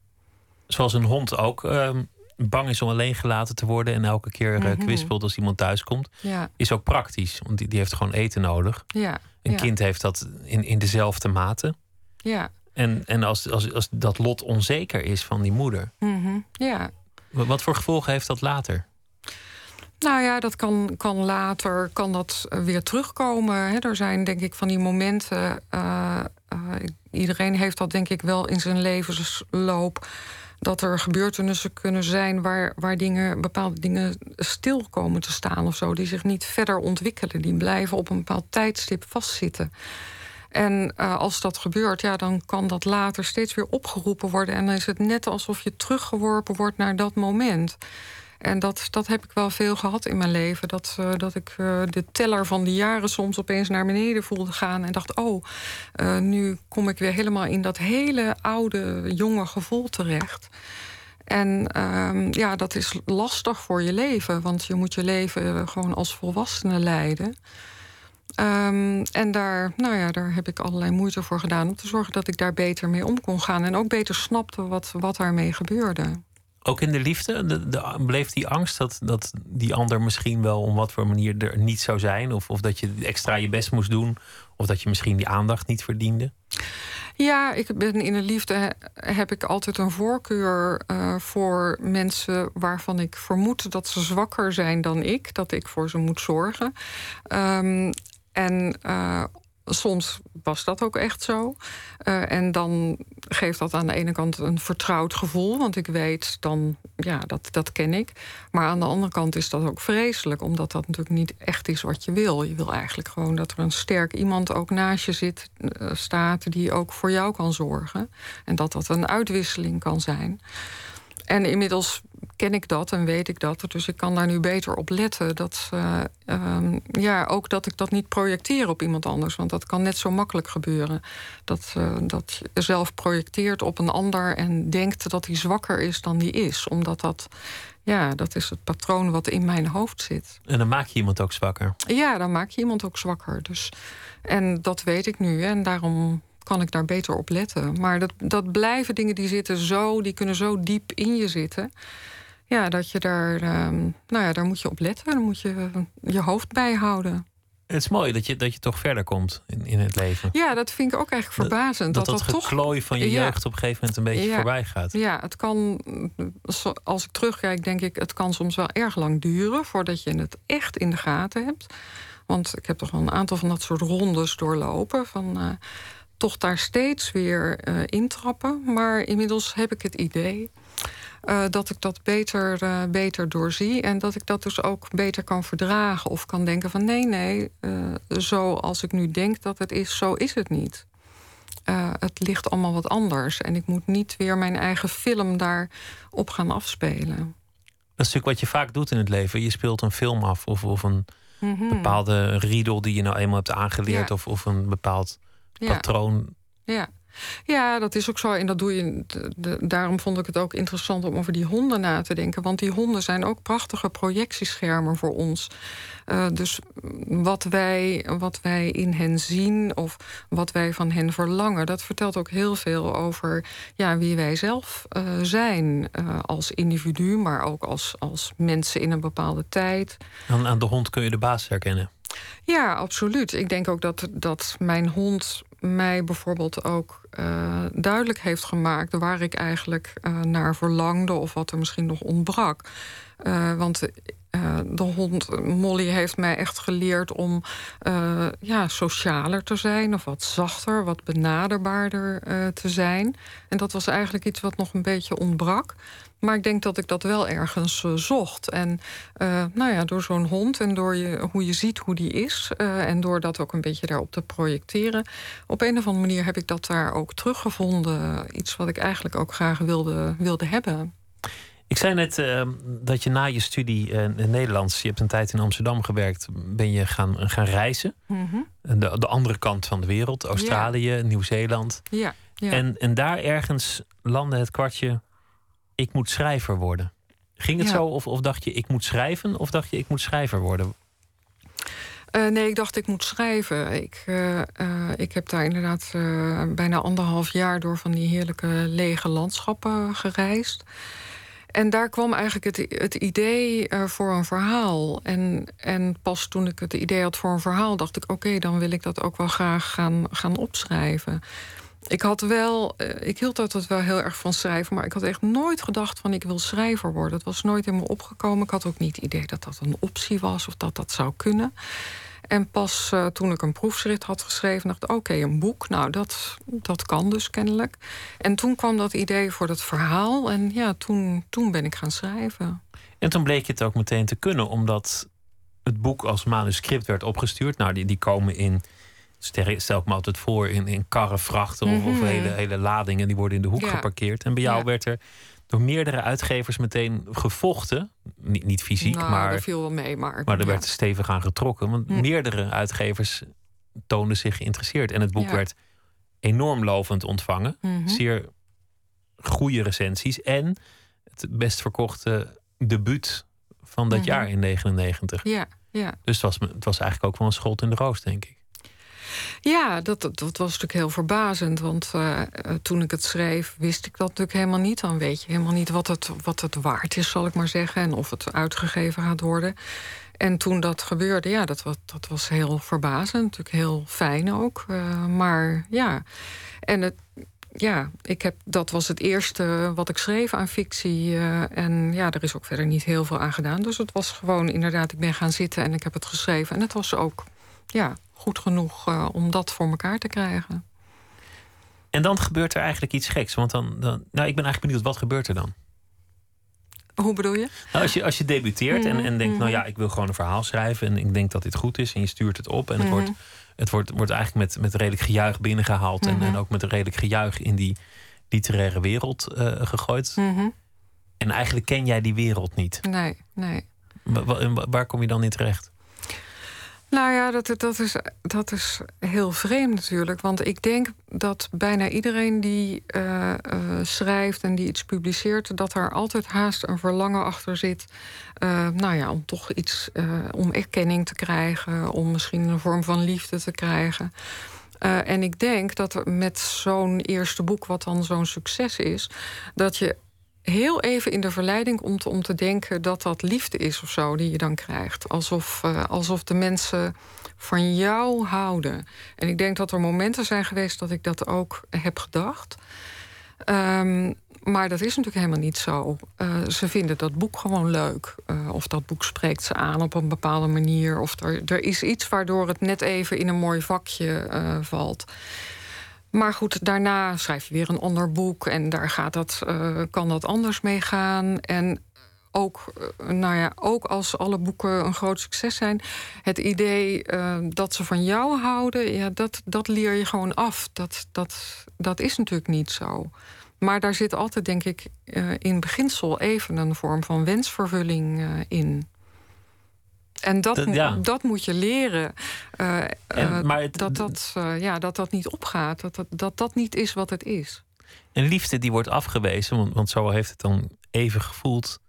Zoals een hond ook ehm, bang is om alleen gelaten te worden en elke keer Mhm. kwispelt als iemand thuis komt, Ja, is ook praktisch, want die, die heeft gewoon eten nodig. ja. Een ja, kind heeft dat in, in dezelfde mate. Ja, En, en als, als, als dat lot onzeker is van die moeder, mhm, ja. wa- wat voor gevolgen heeft dat later? Nou ja, dat kan, kan later kan dat eh, weer terugkomen. Hè. Er zijn denk ik van die momenten. eh, iedereen heeft dat denk ik wel in zijn levensloop. Dat er gebeurtenissen kunnen zijn waar, waar dingen, bepaalde dingen stil komen te staan of zo. Die zich niet verder ontwikkelen. Die blijven op een bepaald tijdstip vastzitten. En eh, als dat gebeurt, ja, dan kan dat later steeds weer opgeroepen worden. En dan is het net alsof je teruggeworpen wordt naar dat moment. En dat, dat heb ik wel veel gehad in mijn leven. Dat, uh, dat ik uh, de teller van de jaren soms opeens naar beneden voelde gaan. En dacht, oh, uh, nu kom ik weer helemaal in dat hele oude, jonge gevoel terecht. En um, ja, dat is lastig voor je leven. Want je moet je leven gewoon als volwassene leiden. Um, en daar, nou ja, daar heb ik allerlei moeite voor gedaan om te zorgen dat ik daar beter mee om kon gaan. En ook beter snapte wat, wat daarmee gebeurde. Ook in de liefde? De, bleef die angst dat, dat die ander misschien wel op wat voor manier er niet zou zijn? Of, of dat je extra je best moest doen? Of dat je misschien die aandacht niet verdiende? Ja, ik ben in de liefde heb ik altijd een voorkeur uh, voor mensen waarvan ik vermoed dat ze zwakker zijn dan ik, dat ik voor ze moet zorgen. Um, en uh, soms was dat ook echt zo. Uh, en dan geeft dat aan de ene kant een vertrouwd gevoel, want ik weet dan, ja, dat, dat ken ik. Maar aan de andere kant is dat ook vreselijk, omdat dat natuurlijk niet echt is wat je wil. Je wil eigenlijk gewoon dat er een sterk iemand ook naast je zit, uh, staat, die ook voor jou kan zorgen. En dat dat een uitwisseling kan zijn. En inmiddels ken ik dat en weet ik dat. Dus ik kan daar nu beter op letten. Dat, uh, um, ja, ook dat ik dat niet projecteer op iemand anders. Want dat kan net zo makkelijk gebeuren. Dat, uh, dat je zelf projecteert op een ander en denkt dat hij zwakker is dan die is. Omdat dat, ja, dat is het patroon wat in mijn hoofd zit. En dan maak je iemand ook zwakker? Ja, dan maak je iemand ook zwakker. Dus, en dat weet ik nu. En daarom kan ik daar beter op letten. Maar dat, dat blijven dingen die zitten zo, die kunnen zo diep in je zitten. Ja, dat je daar, um, nou ja, daar moet je op letten. Dan moet je je hoofd bij houden. Het is mooi dat je, dat je toch verder komt in, in het leven. Ja, dat vind ik ook eigenlijk verbazend. Dat dat, dat, dat geklooi van je jeugd ja, op een gegeven moment een beetje ja, voorbij gaat. Ja, het kan, als ik terugkijk, denk ik, het kan soms wel erg lang duren voordat je het echt in de gaten hebt. Want ik heb toch wel een aantal van dat soort rondes doorlopen. Van, uh, toch daar steeds weer uh, intrappen. Maar inmiddels heb ik het idee uh, dat ik dat beter, uh, beter doorzie. En dat ik dat dus ook beter kan verdragen. Of kan denken van nee, nee, zoals ik nu denk dat het is, zo is het niet. het ligt allemaal wat anders. En ik moet niet weer mijn eigen film daarop gaan afspelen. Dat is natuurlijk wat je vaak doet in het leven. Je speelt een film af of, of een mm -hmm. bepaalde riedel die je nou eenmaal hebt aangeleerd. Ja. Of, of een bepaald patroon. Ja. Ja, dat is ook zo. En dat doe je. De, de, daarom vond ik het ook interessant om over die honden na te denken. Want die honden zijn ook prachtige projectieschermen voor ons. Uh, dus wat wij, wat wij in hen zien of wat wij van hen verlangen, dat vertelt ook heel veel over ja, wie wij zelf uh, zijn. Uh, als individu, maar ook als, als mensen in een bepaalde tijd. Aan, aan de hond kun je de baas herkennen. Ja, absoluut. Ik denk ook dat, dat mijn hond mij bijvoorbeeld ook uh, duidelijk heeft gemaakt waar ik eigenlijk uh, naar verlangde of wat er misschien nog ontbrak. Uh, want de hond Molly heeft mij echt geleerd om ja, socialer te zijn of wat zachter, wat benaderbaarder te zijn. En dat was eigenlijk iets wat nog een beetje ontbrak. Maar ik denk dat ik dat wel ergens zocht. En nou ja, door zo'n hond en door je, hoe je ziet hoe die is... En door dat ook een beetje daarop te projecteren... op een of andere manier heb ik dat daar ook teruggevonden. Iets wat ik eigenlijk ook graag wilde, wilde hebben. Ik zei net dat je na je studie in Nederlands... je hebt een tijd in Amsterdam gewerkt... ben je gaan, gaan reizen. Mm -hmm. de, de andere kant van de wereld. Australië, ja. Nieuw-Zeeland. Ja, ja. En, en daar ergens landde het kwartje ik moet schrijver worden. Ging het zo of, of dacht je ik moet schrijven of dacht je ik moet schrijver worden? Uh, nee, ik dacht ik moet schrijven. Ik, uh, uh, ik heb daar inderdaad bijna anderhalf jaar door van die heerlijke lege landschappen gereisd. En daar kwam eigenlijk het, het idee voor een verhaal. En, en pas toen ik het idee had voor een verhaal, dacht ik: oké, dan wil ik dat ook wel graag gaan, gaan opschrijven ik had wel, uh, ik hield altijd wel heel erg van schrijven, maar ik had echt nooit gedacht van ik wil schrijver worden. Het was nooit in me opgekomen. Ik had ook niet het idee dat dat een optie was of dat dat zou kunnen. En pas uh, toen ik een proefschrift had geschreven, dacht ik: oké, okay, een boek, nou dat, dat kan dus kennelijk. En toen kwam dat idee voor het verhaal en ja, toen, toen ben ik gaan schrijven. En toen bleek je het ook meteen te kunnen, omdat het boek als manuscript werd opgestuurd. Nou, die, die komen in stel ik me altijd voor in, in karren, vrachten mm -hmm. of, of, hele, hele ladingen die worden in de hoek ja. geparkeerd. En bij jou ja. werd er door meerdere uitgevers meteen gevochten. Niet, niet fysiek, Nou, maar, viel wel mee, maar... maar er ja. werd stevig aan getrokken. Want Hm. meerdere uitgevers toonden zich geïnteresseerd. En het boek Ja. werd enorm lovend ontvangen. Mhm. Zeer goede recensies. En het best verkochte debuut van dat Mhm. jaar in 99. Ja, ja. Dus het was, het was eigenlijk ook wel een schot in de roos, denk ik. Ja, dat, dat, was natuurlijk heel verbazend. Want eh, eh, toen ik het schreef, wist ik dat natuurlijk helemaal niet. Dan weet je helemaal niet wat het, wat het waard is, zal ik maar zeggen. En of het uitgegeven gaat worden. En toen dat gebeurde, ja, dat, was- dat was heel verbazend. Natuurlijk heel fijn ook. Eh, maar ja, en het, ja, ik heb, dat was het eerste wat ik schreef aan fictie. en ja, er is ook verder niet heel veel aan gedaan. Dus het was gewoon inderdaad, ik ben gaan zitten en ik heb het geschreven. En het was ook ja, goed genoeg eh, om dat voor elkaar te krijgen. En dan gebeurt er eigenlijk iets geks. Want dan, dan nou, ik ben eigenlijk benieuwd, wat gebeurt er dan? Hoe bedoel je? Nou, als, je, als je debuteert en, en denkt, Mhm, nou ja, ik wil gewoon een verhaal schrijven en ik denk dat dit goed is en je stuurt het op en het Mhm. wordt, het wordt, wordt eigenlijk met, met redelijk gejuich binnengehaald en, Mhm. en ook met redelijk gejuich in die literaire wereld eh, gegooid. Mhm. En eigenlijk ken jij die wereld niet. Nee, nee. Wa- wa- waar kom je dan in terecht? Nou ja, dat, dat, is, dat is heel vreemd natuurlijk. Want ik denk dat bijna iedereen die eh, eh, schrijft en die iets publiceert, dat er altijd haast een verlangen achter zit. eh, nou ja, om toch iets, om erkenning te krijgen, om misschien een vorm van liefde te krijgen. En ik denk dat met zo'n eerste boek, wat dan zo'n succes is, dat je heel even in de verleiding komt om te denken dat dat liefde is of zo die je dan krijgt. Alsof, eh, alsof de mensen van jou houden. En ik denk dat er momenten zijn geweest dat ik dat ook heb gedacht. Ehm, maar dat is natuurlijk helemaal niet zo. Eh, ze vinden dat boek gewoon leuk. Eh, of dat boek spreekt ze aan op een bepaalde manier. Of er, er is iets waardoor het net even in een mooi vakje valt. Maar goed, daarna schrijf je weer een ander boek en daar gaat dat, eh, kan dat anders mee gaan. En ook, eh, nou ja, ook als alle boeken een groot succes zijn, het idee eh, dat ze van jou houden, ja, dat, dat leer je gewoon af. Dat, dat, dat is natuurlijk niet zo. Maar daar zit altijd, denk ik, in beginsel even een vorm van wensvervulling in. En dat, Dat- mo- ja. dat moet je leren. eh, eh, maar het- dat, dat, eh, ja, dat dat niet opgaat. Dat dat, dat dat niet is wat het is. Een liefde die wordt afgewezen, want, want zo heeft het dan even gevoeld.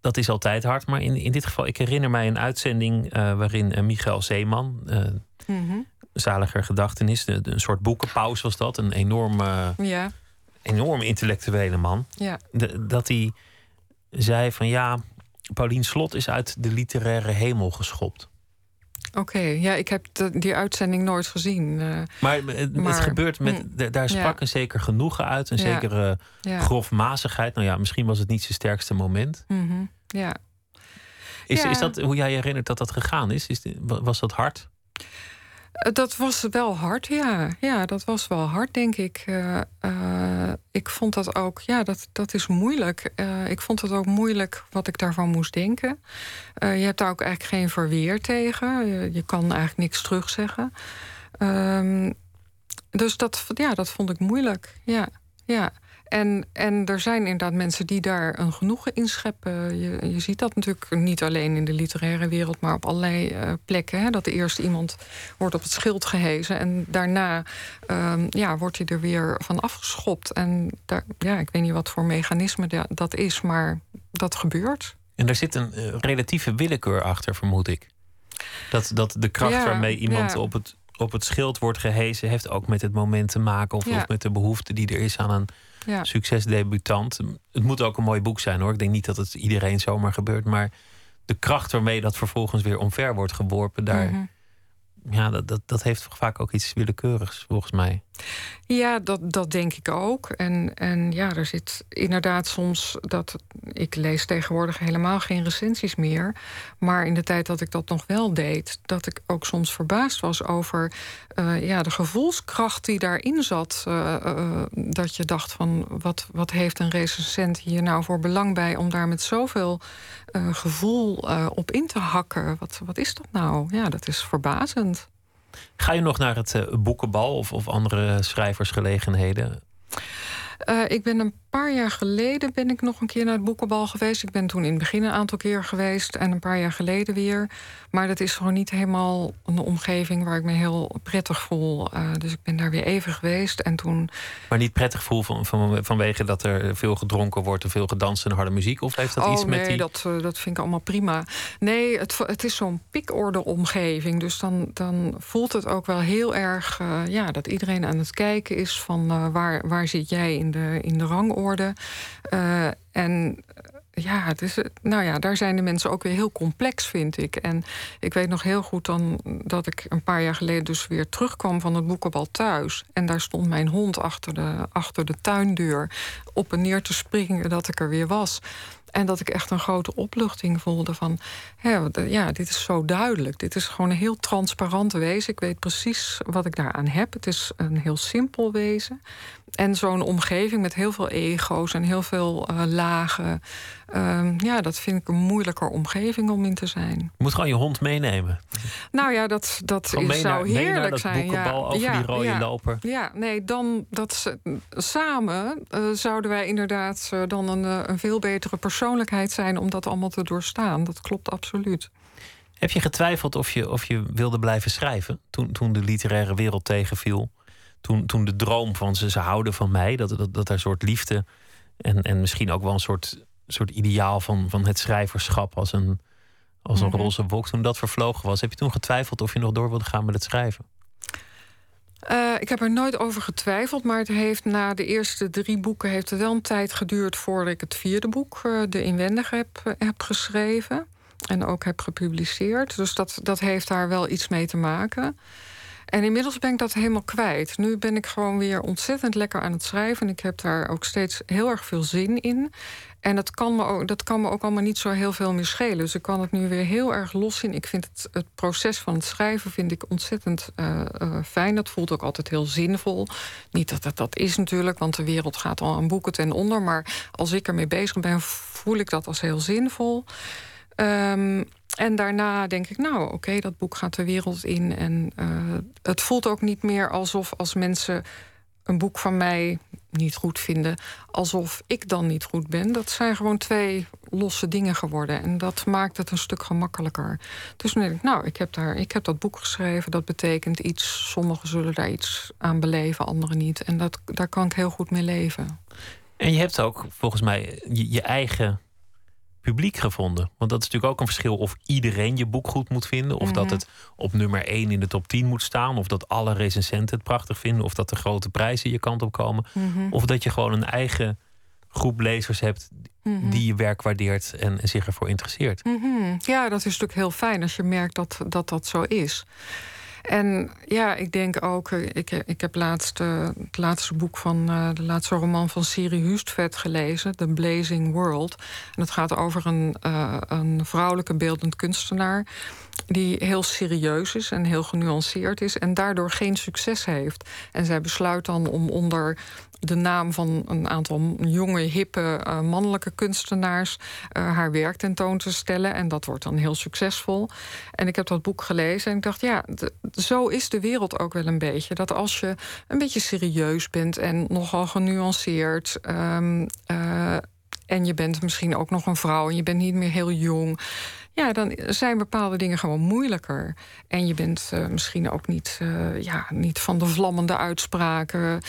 Dat is altijd hard. Maar in, in dit geval, ik herinner mij een uitzending waarin Michael Zeeman, Mhm. zaliger gedachtenis, de- de- een soort boekenpaus was dat, een enorme, Ja, enorm intellectuele man. ja. De- dat hij zei van ja, Paulien Slot is uit de literaire hemel geschopt. Oké. Ja, ik heb de- die uitzending nooit gezien. eh, Maar het, het gebeurt met. d- Daar sprak ja. een zeker genoegen uit, een Ja, zekere ja. grofmazigheid. Nou ja, misschien was het niet zijn sterkste moment. mhm, ja. Is, is dat hoe jij je herinnert dat dat gegaan is? is was dat hard? Eh, Dat was wel hard, ja. Ja, dat was wel hard, denk ik. Eh, eh, ik vond dat ook, ja, dat, dat is moeilijk. Ik vond het ook moeilijk wat ik daarvan moest denken. Je hebt daar ook eigenlijk geen verweer tegen. Je, je kan eigenlijk niks terugzeggen. Ehm, dus dat, ja, dat vond ik moeilijk. Ja, ja. En, en er zijn inderdaad mensen die daar een genoegen in scheppen. Je, je ziet dat natuurlijk niet alleen in de literaire wereld, maar op allerlei eh, plekken. Hè, dat de eerste iemand wordt op het schild gehezen en daarna ehm, ja, wordt hij er weer van afgeschopt. En daar, ja, ik weet niet wat voor mechanisme da- dat is, maar dat gebeurt. En daar zit een eh, relatieve willekeur achter, vermoed ik. Dat, dat de kracht Ja, waarmee iemand ja. op, het, op het schild wordt gehezen, heeft ook met het moment te maken. Of, Ja. of met de behoefte die er is aan een Ja. succesdebutant. Het moet ook een mooi boek zijn hoor. Ik denk niet dat het iedereen zomaar gebeurt. Maar de kracht waarmee dat vervolgens weer omver wordt geworpen, daar, Mhm. ja, dat, dat, dat heeft vaak ook iets willekeurigs, volgens mij. Ja, dat, dat denk ik ook. En, en ja, er zit inderdaad soms dat. Ik lees tegenwoordig helemaal geen recensies meer. Maar in de tijd dat ik dat nog wel deed, dat ik ook soms verbaasd was over eh, ja, de gevoelskracht die daarin zat. Eh, eh, dat je dacht van wat, wat heeft een recensent hier nou voor belang bij om daar met zoveel gevoel op in te hakken? Wat, wat is dat nou? Ja, dat is verbazend. Ga je nog naar het eh, boekenbal of, of andere schrijversgelegenheden? Eh, ik ben een paar jaar geleden ben ik nog een keer naar het boekenbal geweest. Ik ben toen in het begin een aantal keer geweest en een paar jaar geleden weer. Maar dat is gewoon niet helemaal een omgeving waar ik me heel prettig voel. Uh, dus ik ben daar weer even geweest en toen. Maar niet prettig voel van, van, vanwege dat er veel gedronken wordt en veel gedanst en harde muziek? Of heeft dat oh, iets met nee, die. Dat, uh, dat vind ik allemaal prima. Nee, het, het is zo'n pikorde omgeving. Dus dan, dan voelt het ook wel heel erg uh, ja, dat iedereen aan het kijken is van waar, waar zit jij in de, in de rangorde. Uh, en ja, het is, nou ja, daar zijn de mensen ook weer heel complex, vind ik. En ik weet nog heel goed dan dat ik een paar jaar geleden dus weer terugkwam van het boekenbal thuis. En daar stond mijn hond achter de, achter de tuindeur op en neer te springen dat ik er weer was. En dat ik echt een grote opluchting voelde van... ja, dit is zo duidelijk. Dit is gewoon een heel transparant wezen. Ik weet precies wat ik daaraan heb. Het is een heel simpel wezen. En zo'n omgeving met heel veel ego's en heel veel uh, lagen. Uh, ja, dat vind ik een moeilijker omgeving om in te zijn. Je moet gewoon je hond meenemen. Nou ja, dat, dat is, zou heerlijk naar zijn. Ja, over ja, die rode ja, loper. Ja, nee, dan dat samen uh, zouden wij inderdaad uh, dan een, een veel betere persoonlijkheid zijn om dat allemaal te doorstaan. Dat klopt absoluut. Heb je getwijfeld of je, of je wilde blijven schrijven toen, toen de literaire wereld tegenviel? toen, toen de droom van ze, ze houden van mij, dat, dat, dat er een soort liefde en, en misschien ook wel een soort, soort ideaal van, van het schrijverschap als een, als een mm -hmm. roze wolk, toen dat vervlogen was. Heb je toen getwijfeld of je nog door wilde gaan met het schrijven? Uh, ik heb er nooit over getwijfeld, maar het heeft na de eerste drie boeken heeft het wel een tijd geduurd voordat ik het vierde boek, uh, De Inwendige, heb, heb geschreven. En ook heb gepubliceerd. Dus dat, dat heeft daar wel iets mee te maken. En inmiddels ben ik dat helemaal kwijt. Nu ben ik gewoon weer ontzettend lekker aan het schrijven. En ik heb daar ook steeds heel erg veel zin in. En dat kan, me ook, dat kan me ook allemaal niet zo heel veel meer schelen. Dus ik kan het nu weer heel erg los zien. Ik vind het, het proces van het schrijven vind ik ontzettend uh, uh, fijn. Dat voelt ook altijd heel zinvol. Niet dat het dat is natuurlijk, want de wereld gaat al aan boeken ten onder. Maar als ik ermee bezig ben, voel ik dat als heel zinvol. Um, en daarna denk ik, nou oké, dat boek gaat de wereld in. En uh, het voelt ook niet meer alsof als mensen een boek van mij niet goed vinden, alsof ik dan niet goed ben. Dat zijn gewoon twee losse dingen geworden. En dat maakt het een stuk gemakkelijker. Dus nu denk ik, nou, ik heb, daar, ik heb dat boek geschreven. Dat betekent iets. Sommigen zullen daar iets aan beleven, anderen niet. En dat, daar kan ik heel goed mee leven. En je hebt ook volgens mij je eigen publiek gevonden? Want dat is natuurlijk ook een verschil of iedereen je boek goed moet vinden. Of dat het op nummer 1 in de top 10 moet staan. Of dat alle recensenten het prachtig vinden. Of dat de grote prijzen je kant op komen. Of dat je gewoon een eigen groep lezers hebt die je werk waardeert en, zich ervoor interesseert. Ja, dat is natuurlijk heel fijn als je merkt dat dat, dat zo is. En ja, ik denk ook, ik, ik heb laatst uh, het laatste boek van uh, de laatste roman van Siri Hustvedt gelezen, The Blazing World. En het gaat over een, een vrouwelijke beeldend kunstenaar die heel serieus is en heel genuanceerd is en daardoor geen succes heeft. En zij besluit dan om onder de naam van een aantal jonge, hippe uh, mannelijke kunstenaars uh, haar werk tentoon te stellen. En dat wordt dan heel succesvol. En ik heb dat boek gelezen en ik dacht, ja, zo is de wereld ook wel een beetje. Dat als je een beetje serieus bent en nogal genuanceerd. Um, uh, en je bent misschien ook nog een vrouw en je bent niet meer heel jong. Ja, dan zijn bepaalde dingen gewoon moeilijker. En je bent misschien ook niet, ja, niet van de vlammende uitspraken.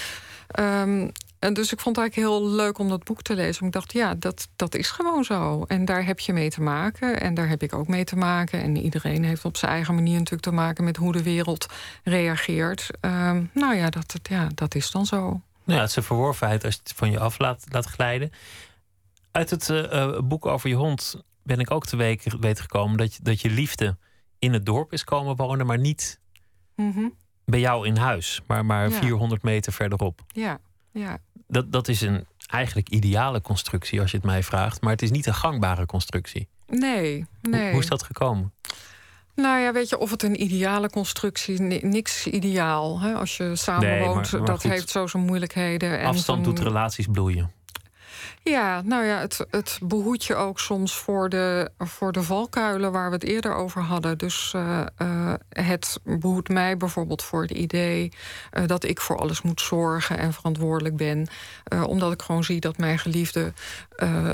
Um, en dus ik vond het eigenlijk heel leuk om dat boek te lezen. Ik dacht, ja, dat, dat is gewoon zo. En daar heb je mee te maken. En daar heb ik ook mee te maken. En iedereen heeft op zijn eigen manier natuurlijk te maken met hoe de wereld reageert. Um, nou ja dat, ja, dat is dan zo. Nou ja, het is een verworvenheid als je het van je af laat, laat glijden. Uit het uh, boek over je hond ben ik ook te weten gekomen dat je, dat je liefde in het dorp is komen wonen, maar niet mm -hmm. Bij jou in huis, maar, maar ja. 400 meter verderop. Ja, ja. Dat, dat is een eigenlijk ideale constructie als je het mij vraagt, maar het is niet een gangbare constructie. Nee, nee. Hoe, hoe is dat gekomen? Nou ja, weet je, of het een ideale constructie niks ideaal. Hè? Als je nee, maar, maar dat goed. heeft zo zijn moeilijkheden. En Afstand doet relaties bloeien. Ja, nou ja, het, het behoedt je ook soms voor de, voor de valkuilen waar we het eerder over hadden. Dus uh, uh, het behoedt mij bijvoorbeeld voor het idee uh, dat ik voor alles moet zorgen en verantwoordelijk ben. omdat ik gewoon zie dat mijn geliefde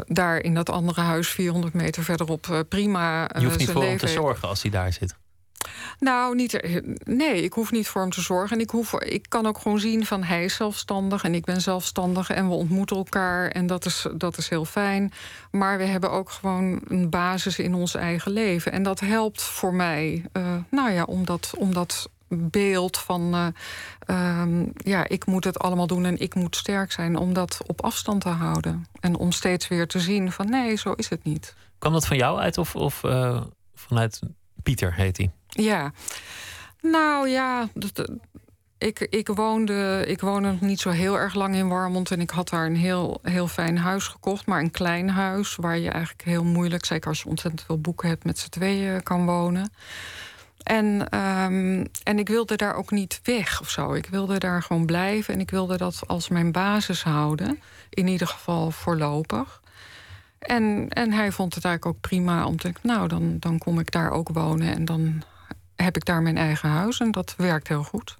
daar in dat andere huis 400 meter verderop prima. Je hoeft niet voor hem te zorgen als hij daar zit. Nou, niet, nee, ik hoef niet voor hem te zorgen. En ik, hoef, ik kan ook gewoon zien van hij is zelfstandig en ik ben zelfstandig en we ontmoeten elkaar en dat is, dat is heel fijn. Maar we hebben ook gewoon een basis in ons eigen leven. En dat helpt voor mij, uh, nou ja, om dat, beeld van uh, um, ja, ik moet het allemaal doen en ik moet sterk zijn, om dat op afstand te houden. En om steeds weer te zien van nee, zo is het niet. Kan dat van jou uit of, of uh, vanuit Pieter heet hij? Ja, nou ja, ik, ik, woonde, ik woonde nog niet zo heel erg lang in Warmond. En ik had daar een heel, heel fijn huis gekocht. Maar een klein huis waar je eigenlijk heel moeilijk... zeker als je ontzettend veel boeken hebt, met z'n tweeën kan wonen. En, um, en ik wilde daar ook niet weg of zo. Ik wilde daar gewoon blijven. En ik wilde dat als mijn basis houden. In ieder geval voorlopig. En, en hij vond het eigenlijk ook prima om te nou, dan, dan kom ik daar ook wonen en dan heb ik daar mijn eigen huis en dat werkt heel goed.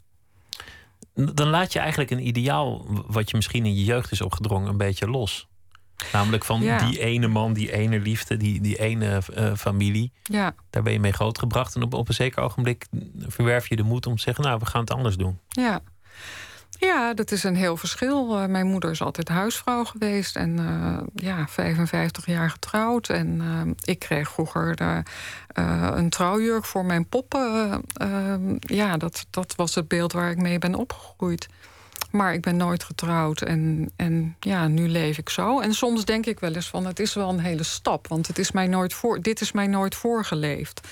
Dan laat je eigenlijk een ideaal, wat je misschien in je jeugd is opgedrongen, een beetje los. Namelijk van die ene man, die ene liefde, die, die ene uh, familie. Ja. Daar ben je mee grootgebracht. En op, op een zeker ogenblik verwerf je de moed om te zeggen: Nou, we gaan het anders doen. Ja. Ja, dat is een heel verschil. Uh, mijn moeder is altijd huisvrouw geweest en uh, ja, 55 jaar getrouwd. En uh, ik kreeg vroeger een trouwjurk voor mijn poppen. ja, dat, dat was het beeld waar ik mee ben opgegroeid. Maar ik ben nooit getrouwd en, en ja, nu leef ik zo. En soms denk ik wel eens van, het is wel een hele stap. Want het is mij nooit voor, dit is mij nooit voorgeleefd.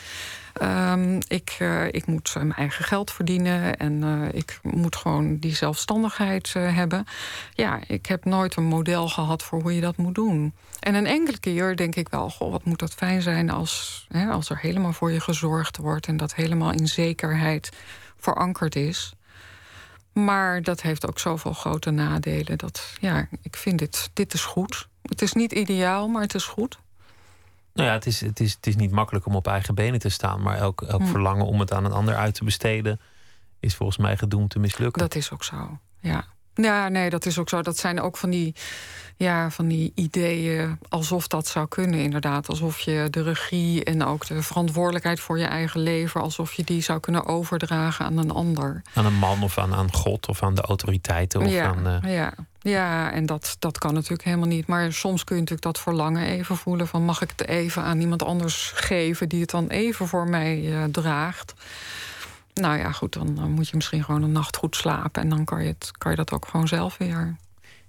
Um, ik, uh, ik moet mijn eigen geld verdienen en uh, ik moet gewoon die zelfstandigheid hebben. Ja, ik heb nooit een model gehad voor hoe je dat moet doen. En een enkele keer denk ik wel, wat moet dat fijn zijn als, hè, als er helemaal voor je gezorgd wordt en dat helemaal in zekerheid verankerd is. Maar dat heeft ook zoveel grote nadelen. Dat ja, ik vind dit, dit is goed. Het is niet ideaal, maar het is goed. Nou ja, het is, het, is, het is niet makkelijk om op eigen benen te staan. Maar elk, elk hm. verlangen om het aan een ander uit te besteden. is volgens mij gedoemd te mislukken. Dat is ook zo, ja. Ja, nee, dat is ook zo. Dat zijn ook van die, ja, van die ideeën alsof dat zou kunnen, inderdaad. Alsof je de regie en ook de verantwoordelijkheid voor je eigen leven, alsof je die zou kunnen overdragen aan een ander. Aan een man of aan, aan God of aan de autoriteiten. Of ja, aan, uh... ja, ja, en dat, dat kan natuurlijk helemaal niet. Maar soms kun je natuurlijk dat verlangen even voelen: van mag ik het even aan iemand anders geven die het dan even voor mij uh, draagt. Nou ja, goed, dan, moet je misschien gewoon een nacht goed slapen. En dan kan je, het, kan je dat ook gewoon zelf weer.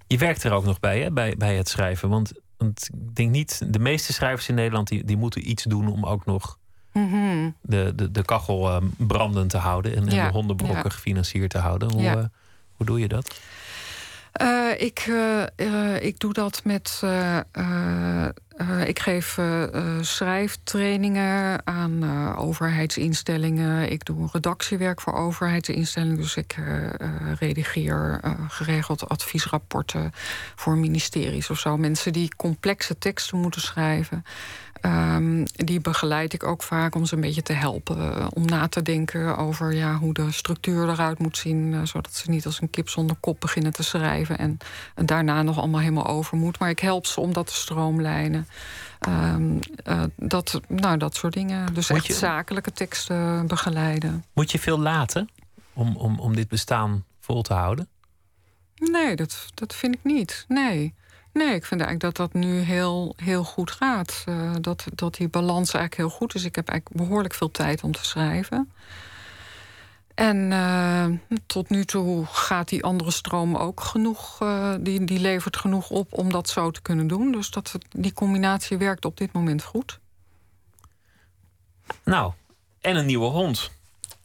Je werkt er ook nog bij, hè, bij, bij het schrijven. Want, want ik denk niet, de meeste schrijvers in Nederland die, die moeten iets doen om ook nog mhm. de, de, de kachel uh, brandend te houden en, en de hondenbrokken gefinancierd te houden. Hoe, uh, hoe doe je dat? Uh, ik, uh, ik doe dat met. ik geef schrijftrainingen aan overheidsinstellingen. Ik doe redactiewerk voor overheidsinstellingen. Dus ik redigeer geregeld adviesrapporten voor ministeries of zo. Mensen die complexe teksten moeten schrijven. Um, die begeleid ik ook vaak om ze een beetje te helpen. Uh, om na te denken over ja, hoe de structuur eruit moet zien. Uh, zodat ze niet als een kip zonder kop beginnen te schrijven. En, en daarna nog allemaal helemaal over moet. Maar ik help ze om dat te stroomlijnen. Um, uh, dat, nou, dat soort dingen. Dus moet echt je, zakelijke teksten begeleiden. Moet je veel laten om, om, om dit bestaan vol te houden? Nee, dat, dat vind ik niet. Nee. Nee, ik vind eigenlijk dat dat nu heel, heel goed gaat. Uh, dat, dat die balans eigenlijk heel goed is. Ik heb eigenlijk behoorlijk veel tijd om te schrijven. En uh, tot nu toe gaat die andere stroom ook genoeg. Uh, die, die levert genoeg op om dat zo te kunnen doen. Dus dat, die combinatie werkt op dit moment goed. Nou, en een nieuwe hond.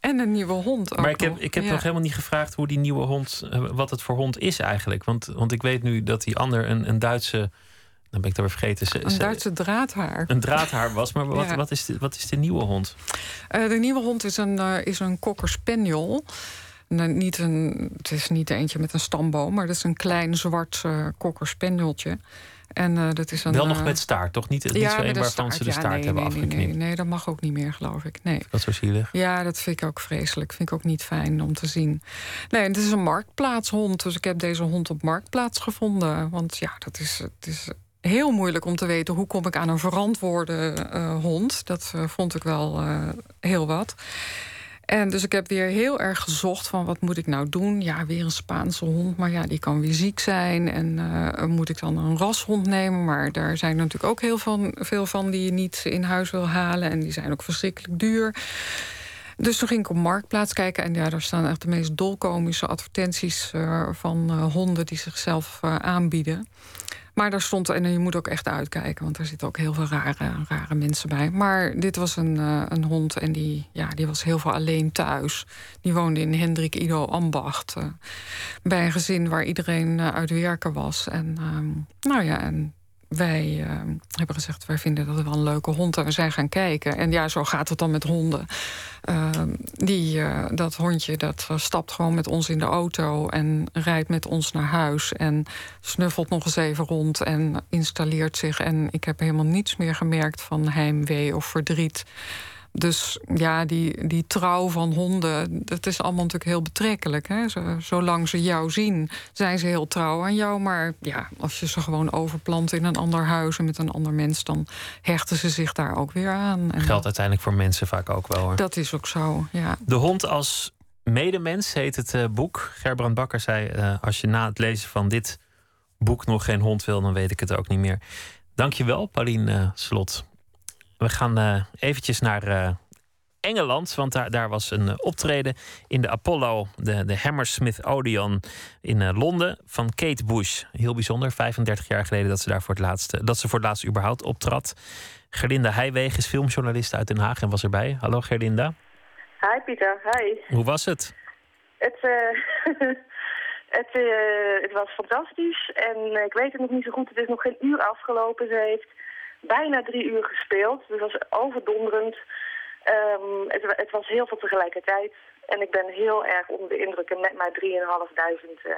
En een nieuwe hond. maar ik heb, ik heb nog helemaal niet gevraagd hoe die nieuwe hond, eh, wat het voor hond is eigenlijk. Want, want ik weet nu dat die ander een, een Duitse. Dan ben ik daar weer vergeten. een Duitse draadhaar. Een draadhaar was. Maar wat, wat, is, de, wat is de nieuwe hond? Uh, de nieuwe hond is een, uh, is een cocker spaniel. Nou, niet een, het is niet eentje met een stamboom, maar dat is een klein zwart uh, cocker spanieltje. En uh, dat is een, Wel nog met staart, toch? Niet, niet ja, zo een waarvan ze de staart nee, hebben nee, afgeknipt. Nee, dat mag ook niet meer, geloof ik. Nee. Dat zo zielig? Ja, dat vind ik ook vreselijk. Vind ik ook niet fijn om te zien. Nee, het is een marktplaatshond. Dus ik heb deze hond op marktplaats gevonden. Want ja, dat is, het is heel moeilijk om te weten... hoe kom ik aan een verantwoorde uh, hond. Dat uh, vond ik wel heel wat. En dus ik heb weer heel erg gezocht van wat moet ik nou doen? Ja, weer een Spaanse hond, maar ja, die kan weer ziek zijn. En uh, moet ik dan een rashond nemen? Maar daar zijn natuurlijk ook heel van, veel van die je niet in huis wil halen. En die zijn ook verschrikkelijk duur. Dus toen ging ik op Marktplaats kijken. En ja, daar staan echt de meest dolkomische advertenties uh, van uh, honden die zichzelf aanbieden. Maar daar stond, en je moet ook echt uitkijken, want er zitten ook heel veel rare, rare mensen bij. Maar dit was een, uh, een hond en die, ja, die was heel veel alleen thuis. Die woonde in Hendrik Ido Ambacht. Uh, bij een gezin waar iedereen uh, uit werken was. En nou ja, en wij uh, hebben gezegd, wij vinden dat wel een leuke hond. En we zijn gaan kijken. En ja, zo gaat het dan met honden. Uh, die, uh, dat hondje dat stapt gewoon met ons in de auto... en rijdt met ons naar huis en snuffelt nog eens even rond... en installeert zich. En ik heb helemaal niets meer gemerkt van heimwee of verdriet... Dus ja, die, die trouw van honden, dat is allemaal natuurlijk heel betrekkelijk. Hè? Zolang ze jou zien, zijn ze heel trouw aan jou. Maar ja, als je ze gewoon overplant in een ander huis en met een ander mens, dan hechten ze zich daar ook weer aan. En Geldt uiteindelijk voor mensen vaak ook wel hoor. Dat is ook zo, ja. De hond als medemens heet het uh, boek. Gerbrand Bakker zei: uh, Als je na het lezen van dit boek nog geen hond wil, dan weet ik het ook niet meer. Dankjewel, Pauline uh, Slot. We gaan uh, eventjes naar uh, Engeland, want daar, daar was een uh, optreden in de Apollo, de, de Hammersmith Odeon in Londen van Kate Bush. Heel bijzonder, 35 jaar geleden dat ze daar voor het laatst, dat ze voor het laatst überhaupt optrad. Gerlinda Heijweg is filmjournalist uit Den Haag en was erbij. Hallo Gerlinda. Hi Pieter, hi. Hoe was het? Het, [laughs] het, het was fantastisch en ik weet het nog niet zo goed. Het is nog geen uur afgelopen. Ze heeft bijna drie uur gespeeld. Dus het was overdonderend. Um, het, het, was heel veel tegelijkertijd. En ik ben heel erg onder de indruk met mijn 3.500 uh,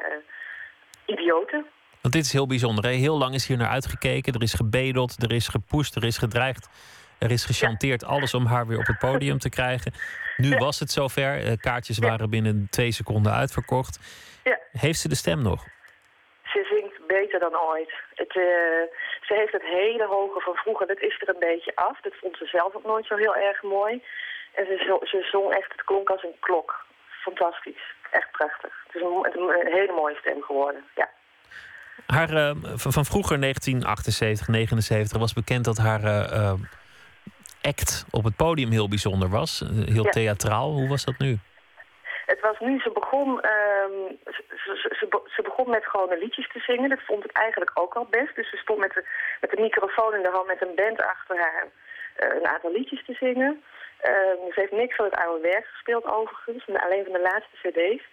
idioten. Want dit is heel bijzonder. Hè? Heel lang is hier naar uitgekeken. Er is gebedeld, er is gepoest, er is gedreigd. Er is gechanteerd ja. alles om haar weer op het podium te krijgen. Nu ja. was het zover. Uh, kaartjes ja. waren binnen twee seconden uitverkocht. Heeft ze de stem nog? Ze zingt beter dan ooit. Het, uh, ze heeft het hele hoge van vroeger, dat is er een beetje af. Dat vond ze zelf ook nooit zo heel erg mooi. En ze, ze zong echt, het klonk als een klok. Fantastisch. Echt prachtig. Het is een, een hele mooie stem geworden, ja. Haar, uh, van vroeger, 1978, 79, was bekend dat haar uh, act op het podium heel bijzonder was. Heel ja. theatraal. Hoe was dat nu? Het was nu, ze um, ze, ze, ze, begon met gewone liedjes te zingen. Dat vond ik eigenlijk ook al best. Dus ze stond met de, met de microfoon in de hand met een band achter haar uh, een aantal liedjes te zingen. Um, ze heeft niks van het oude werk gespeeld overigens, alleen van de laatste cd's.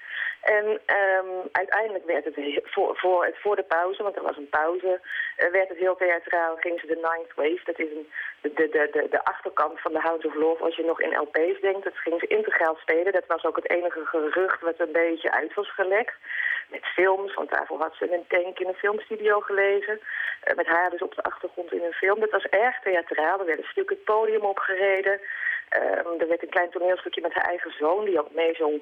En um, uiteindelijk werd het voor, voor, het voor de pauze, want er was een pauze, uh, werd het heel theatraal. Ging ze de Ninth Wave, dat is een, de, de, de, de achterkant van de House of Love, als je nog in LP's denkt. Dat ging ze integraal spelen. Dat was ook het enige gerucht wat een beetje uit was gelekt. Met films, want daarvoor had ze een tank in een filmstudio gelezen. Uh, met haar dus op de achtergrond in een film. Dat was erg theatraal. Er werd een stuk het podium opgereden. Um, er werd een klein toneelstukje met haar eigen zoon, die ook meezong,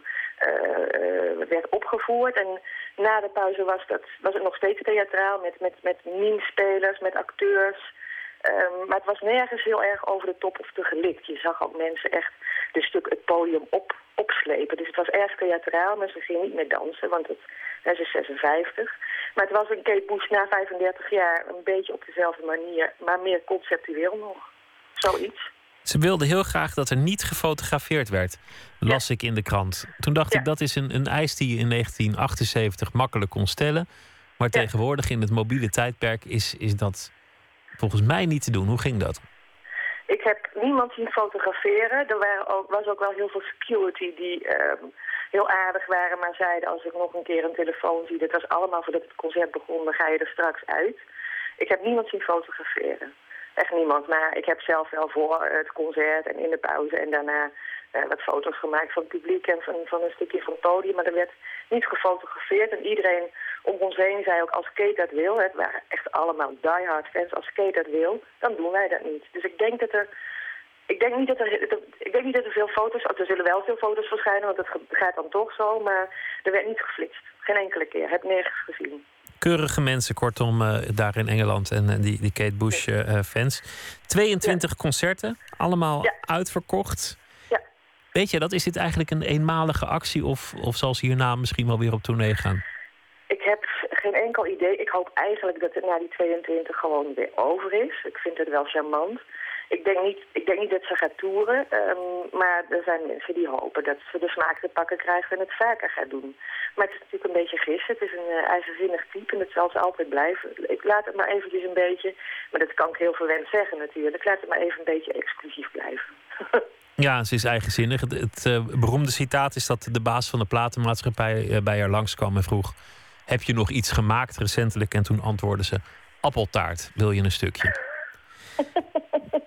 uh, werd opgevoerd. En na de pauze was, dat, was het nog steeds theatraal met, met, met meme-spelers, met acteurs. Um, maar het was nergens heel erg over de top of te gelikt. Je zag ook mensen echt de stuk het podium op, opslepen. Dus het was erg theatraal, maar ze ging niet meer dansen, want het, ze is 56. Maar het was een Kate Bush na 35 jaar een beetje op dezelfde manier, maar meer conceptueel nog. Zoiets. Ze wilde heel graag dat er niet gefotografeerd werd, las ja. ik in de krant. Toen dacht ja. ik, dat is een, een eis die je in 1978 makkelijk kon stellen. Maar ja. tegenwoordig in het mobiele tijdperk is, is dat volgens mij niet te doen. Hoe ging dat? Ik heb niemand zien fotograferen. Er waren ook, was ook wel heel veel security die um, heel aardig waren, maar zeiden als ik nog een keer een telefoon zie, dat was allemaal voordat het concert begon, dan ga je er straks uit. Ik heb niemand zien fotograferen echt niemand. Maar ik heb zelf wel voor het concert en in de pauze en daarna Er werd foto's gemaakt van het publiek en van, van een stukje van het podium, maar er werd niet gefotografeerd. En iedereen om ons heen zei ook, als Kate dat wil, het waren echt allemaal diehard fans, als Kate dat wil, dan doen wij dat niet. Dus ik denk dat er ik denk niet dat er, ik denk niet dat er veel foto's, er zullen wel veel foto's verschijnen, want het gaat dan toch zo, maar er werd niet geflitst. Geen enkele keer. Heb nergens gezien. Keurige mensen, kortom, uh, daar in Engeland en uh, die, die Kate Bush uh, fans. 22 ja. concerten, allemaal ja. uitverkocht. Ja. Weet je, dat is dit eigenlijk een eenmalige actie of, of zal ze hierna misschien wel weer op tournee gaan? Ik heb geen enkel idee. Ik hoop eigenlijk dat het na die 22 gewoon weer over is. Ik vind het wel charmant. Ik denk niet, ik denk niet dat ze gaat toeren, um, maar er zijn mensen die hopen dat ze de smaak te pakken krijgt en het vaker gaat doen. Maar het is natuurlijk een beetje gissen. Het is een uh, ijzerzinnig type en dat zal ze altijd blijven. Ik laat het maar eventjes een beetje, maar dat kan ik heel verwend zeggen natuurlijk. Ik laat het maar even een beetje exclusief blijven. [laughs] Ja, ze is eigenzinnig. Het, het uh, beroemde citaat is dat de baas van de platenmaatschappij uh, bij haar langskwam en vroeg: Heb je nog iets gemaakt recentelijk? En toen antwoordde ze: Appeltaart, wil je een stukje?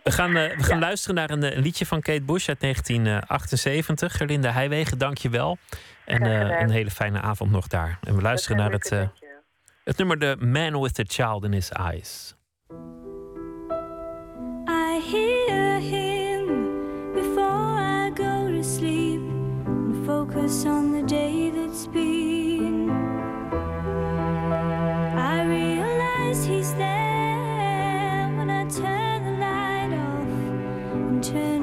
We gaan, uh, we gaan ja. luisteren naar een, een, liedje van Kate Bush uit 1978. Gerlinde Heijwegen, dank je wel. En uh, een hele fijne avond nog daar. En we luisteren naar het, uh, het nummer The Man with the Child in His Eyes. I hear him before I go to sleep and focus on the day that's been. Off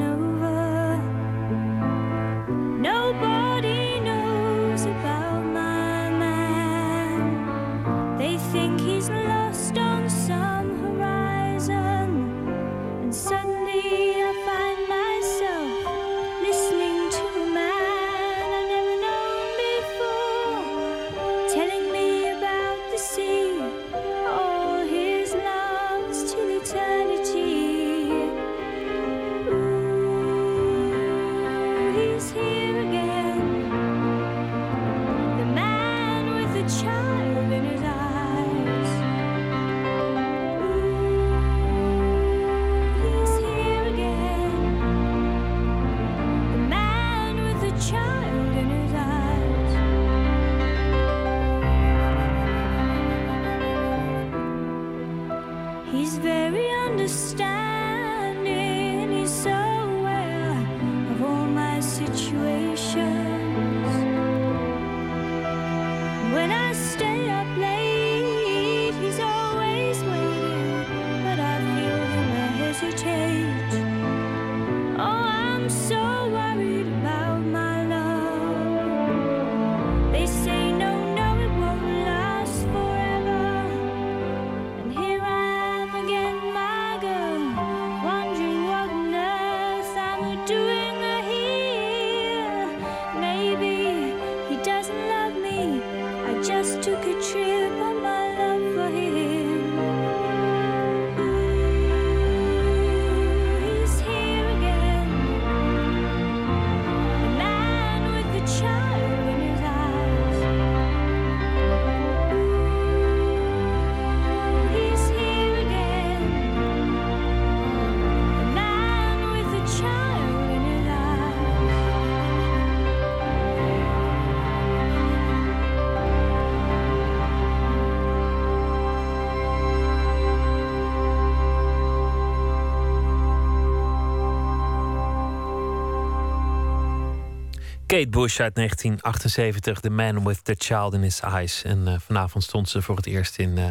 Kate Bush uit 1978, The Man with the Child in His Eyes. En uh, vanavond stond ze voor het eerst in uh,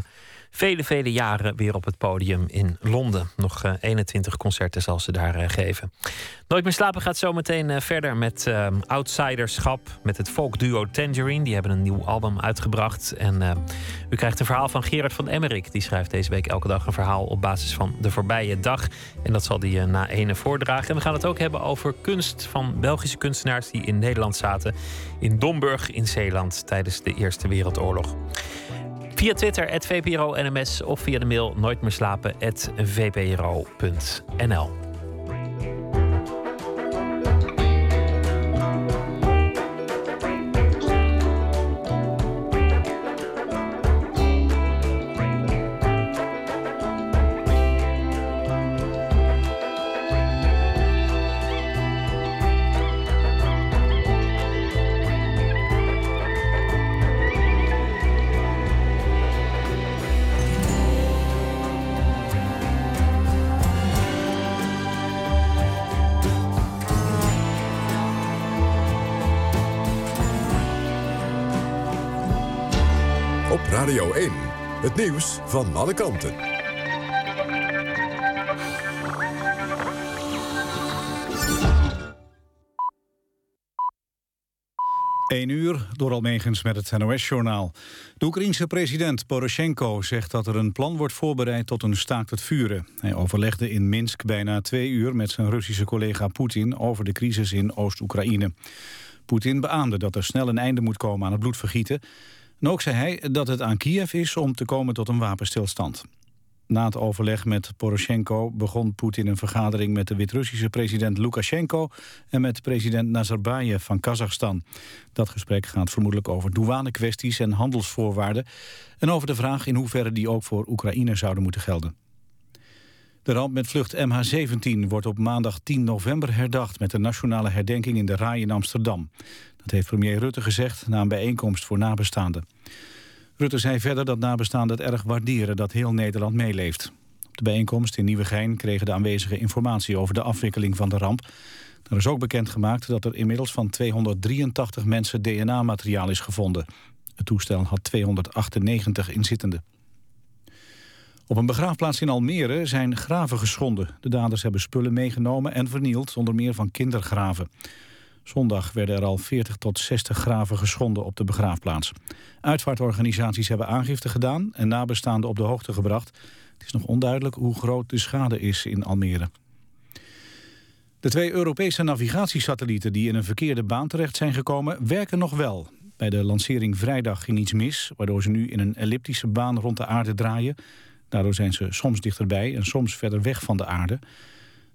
vele, vele jaren weer op het podium in Londen. Nog uh, 21 concerten zal ze daar geven. Nooit meer slapen gaat zo meteen verder met Outsiderschap. Met het folkduo Tangerine. Die hebben een nieuw album uitgebracht. En u krijgt een verhaal van Gerard van Emmerik. Die schrijft deze week elke dag een verhaal op basis van de voorbije dag. En dat zal hij na ene voordragen. En we gaan het ook hebben over kunst van Belgische kunstenaars die in Nederland zaten. In Domburg in Zeeland tijdens de Eerste Wereldoorlog. Via Twitter, het VPRO NMS of via de mail nooit meer slapen, vpro.nl. nieuws van alle kanten. 1 uur door Almegens met het NOS-journaal. De Oekraïense president Poroshenko zegt dat er een plan wordt voorbereid tot een staakt het vuren. Hij overlegde in Minsk bijna twee uur met zijn Russische collega Poetin over de crisis in Oost-Oekraïne. Poetin beaamde dat er snel een einde moet komen aan het bloedvergieten. En ook zei hij dat het aan Kiev is om te komen tot een wapenstilstand. Na het overleg met Poroshenko begon Poetin een vergadering met de Wit-Russische president Lukashenko en met president Nazarbayev van Kazachstan. Dat gesprek gaat vermoedelijk over douanekwesties en handelsvoorwaarden en over de vraag in hoeverre die ook voor Oekraïne zouden moeten gelden. De ramp met vlucht MH17 wordt op maandag 10 november herdacht met een nationale herdenking in de Rai in Amsterdam. Dat heeft premier Rutte gezegd na een bijeenkomst voor nabestaanden. Rutte zei verder dat nabestaanden het erg waarderen dat heel Nederland meeleeft. Op de bijeenkomst in Nieuwegein kregen de aanwezigen informatie over de afwikkeling van de ramp. Er is ook bekendgemaakt dat er inmiddels van 283 mensen DNA-materiaal is gevonden. Het toestel had 298 inzittenden. Op een begraafplaats in Almere zijn graven geschonden. De daders hebben spullen meegenomen en vernield, onder meer van kindergraven. Zondag werden er al 40 tot 60 graven geschonden op de begraafplaats. Uitvaartorganisaties hebben aangifte gedaan en nabestaanden op de hoogte gebracht. Het is nog onduidelijk hoe groot de schade is in Almere. De twee Europese navigatiesatellieten die in een verkeerde baan terecht zijn gekomen, werken nog wel. Bij de lancering vrijdag ging iets mis, waardoor ze nu in een elliptische baan rond de aarde draaien. Daardoor zijn ze soms dichterbij en soms verder weg van de aarde.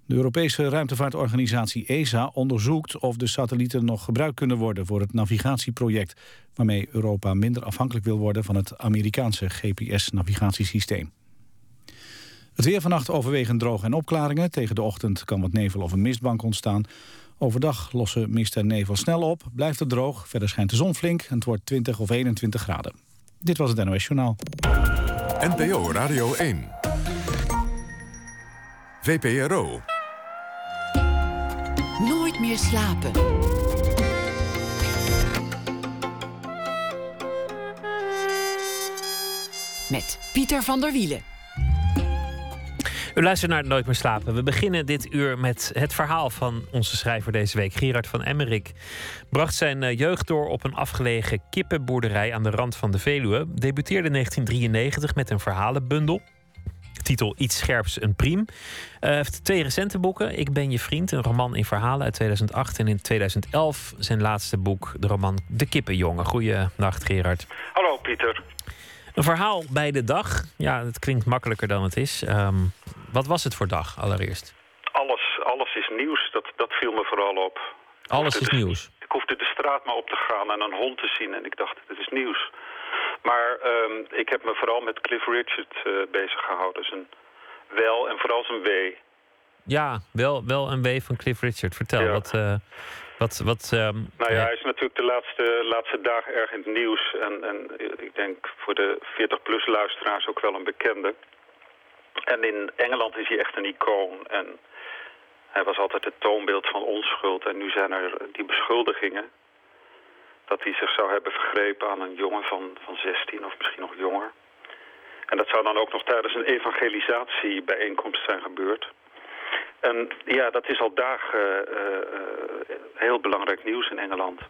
De Europese ruimtevaartorganisatie ESA onderzoekt of de satellieten nog gebruikt kunnen worden voor het navigatieproject, waarmee Europa minder afhankelijk wil worden van het Amerikaanse GPS-navigatiesysteem. Het weer vannacht overwegend droog en opklaringen. Tegen de ochtend kan wat nevel of een mistbank ontstaan. Overdag lossen mist en nevel snel op, blijft het droog. Verder schijnt de zon flink en het wordt 20 of 21 graden. Dit was het NOS Journaal. NPO Radio 1. VPRO. Nooit meer slapen. Met Pieter van der Wielen. U luistert naar Nooit meer slapen. We beginnen dit uur met het verhaal van onze schrijver deze week, Gerard van Emmerik. Bracht zijn eh, jeugd door op een afgelegen kippenboerderij aan de rand van de Veluwe. Debuteerde in 1993 met een verhalenbundel. Titel Iets scherps, een priem. Hij heeft twee recente boeken. Ik ben je vriend, een roman in verhalen uit 2008. En in 2011 zijn laatste boek, de roman De Kippenjongen. Goeienacht, Gerard. Hallo, Pieter. Een verhaal bij de dag. Ja, het klinkt makkelijker dan het is. Ehm, wat was het voor dag allereerst? Alles, alles is nieuws. Dat, dat viel me vooral op. Alles is nieuws. Ik hoefde de straat maar op te gaan en een hond te zien. En ik dacht, het is nieuws. Maar ehm, ik heb me vooral met Cliff Richard uh, bezig gehouden. Zijn wel en vooral zijn W. Ja, wel, wel een W van Cliff Richard. Vertel, Ja. wat... eh, wat, wat ehm, Nou ja, eh, hij is natuurlijk de laatste, laatste dagen erg in het nieuws. En, en ik denk voor de 40-plus luisteraars ook wel een bekende. En in Engeland is hij echt een icoon. En hij was altijd het toonbeeld van onschuld. En nu zijn er die beschuldigingen dat hij zich zou hebben vergrepen aan een jongen van, van 16 of misschien nog jonger. En dat zou dan ook nog tijdens een evangelisatiebijeenkomst zijn gebeurd. En ja, dat is al dagen eh, eh, heel belangrijk nieuws in Engeland.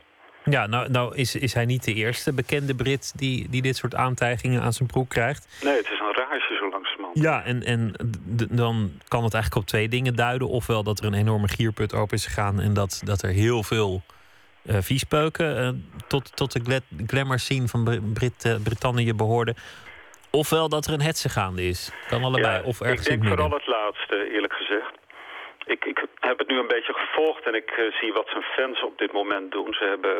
Ja, nou, nou is, is hij niet de eerste bekende Brit die, die dit soort aantijgingen aan zijn broek krijgt. Nee, het is een rage zo langzamerhand. Ja, en, en dan kan het eigenlijk op twee dingen duiden. Ofwel dat er een enorme gierput open is gegaan en dat, dat er heel veel eh viespeuken eh, tot, tot de gla- glamour scene van Br- Brit, eh, Brittannië behoorden. Ofwel dat er een hetze gaande is. Kan allebei. Ja, of ik ergens in denk vooral het laatste, eerlijk gezegd. Ik, ik heb het nu een beetje gevolgd en ik zie wat zijn fans op dit moment doen. Ze hebben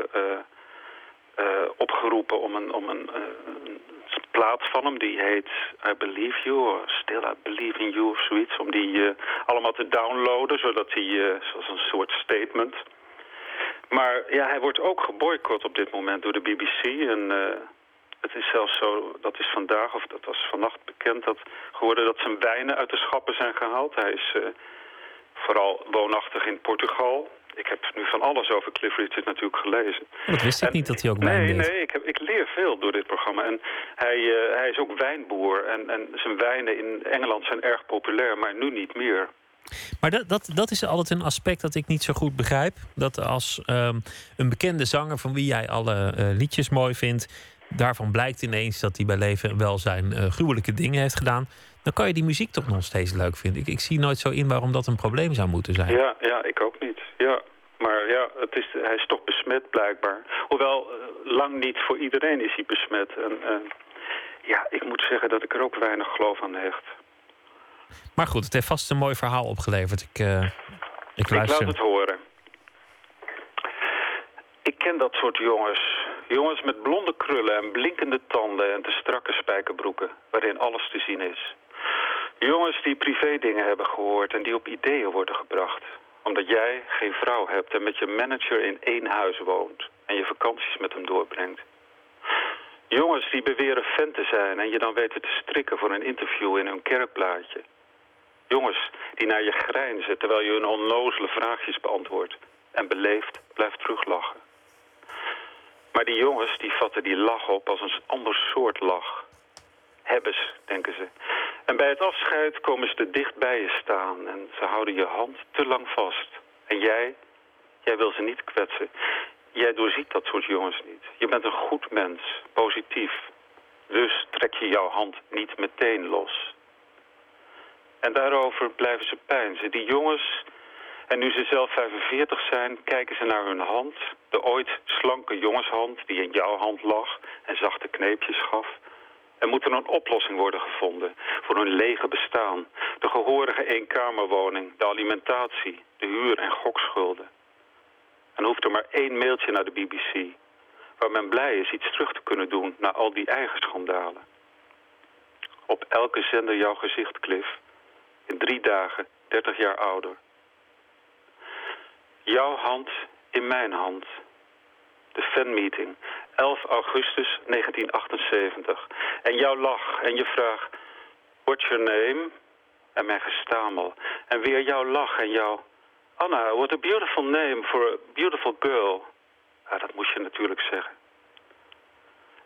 opgeroepen om een, om een, een plaat van hem, die heet I Believe You, or Still I Believe in You of zoiets. Om die allemaal te downloaden, zodat hij, zoals een soort statement... Maar ja, hij wordt ook geboycott op dit moment door de BBC. En eh, het is zelfs zo, dat is vandaag, of dat was vannacht bekend, dat geworden dat zijn wijnen uit de schappen zijn gehaald. Hij is eh, vooral woonachtig in Portugal. ik heb nu van alles over Cliff Richard natuurlijk gelezen. Dat wist ik En- niet dat hij ook wijn Nee, deed. nee, ik, heb, ik leer veel door dit programma. En hij, eh, hij is ook wijnboer. En, en zijn wijnen in Engeland zijn erg populair, maar nu niet meer. Maar dat, dat, dat is altijd een aspect dat ik niet zo goed begrijp. Dat als ehm, een bekende zanger van wie jij alle eh, liedjes mooi vindt, daarvan blijkt ineens dat hij bij leven en welzijn eh, gruwelijke dingen heeft gedaan, dan kan je die muziek toch nog steeds leuk vinden. Ik, zie nooit zo in waarom dat een probleem zou moeten zijn. Ja, ja, ik ook niet. Ja. Maar ja, het is, hij is toch besmet blijkbaar. Hoewel, eh, lang niet voor iedereen is hij besmet. En ja, ik moet zeggen dat ik er ook weinig geloof aan hecht. Maar goed, het heeft vast een mooi verhaal opgeleverd. Ik, eh, ik Ik laat luister. het horen. Ik ken dat soort jongens. Jongens met blonde krullen en blinkende tanden en te strakke spijkerbroeken, waarin alles te zien is. Jongens die privé dingen hebben gehoord en die op ideeën worden gebracht. Omdat jij geen vrouw hebt en met je manager in één huis woont en je vakanties met hem doorbrengt. Jongens die beweren fan te zijn en je dan weten te strikken voor een interview in hun kerkblaadje. Jongens die naar je grijnzen terwijl je hun onnozele vraagjes beantwoordt en beleefd blijft teruglachen. Maar die jongens die vatten die lach op als een ander soort lach. Hebbes, denken ze. En bij het afscheid komen ze te dicht bij je staan en ze houden je hand te lang vast. En jij, jij wil ze niet kwetsen. Jij doorziet dat soort jongens niet. Je bent een goed mens, positief. Dus trek je jouw hand niet meteen los. En daarover blijven ze pijnzen. Die jongens, en nu ze zelf 45 zijn, kijken ze naar hun hand. De ooit slanke jongenshand die in jouw hand lag en zachte kneepjes gaf. Er moet er een oplossing worden gevonden voor hun lege bestaan. De gehorige eenkamerwoning, de alimentatie, de huur- en gokschulden. En hoeft er maar één mailtje naar de BBC... waar men blij is iets terug te kunnen doen na al die eigen schandalen. Op elke zender jouw gezicht, Cliff. Drie dagen, 30 jaar ouder. Jouw hand in mijn hand. De fanmeeting, 11 augustus 1978. En jouw lach en je vraag, what's your name? En mijn gestamel. En weer jouw lach en jouw... Anna, what a beautiful name for a beautiful girl. Ja, dat moest je natuurlijk zeggen.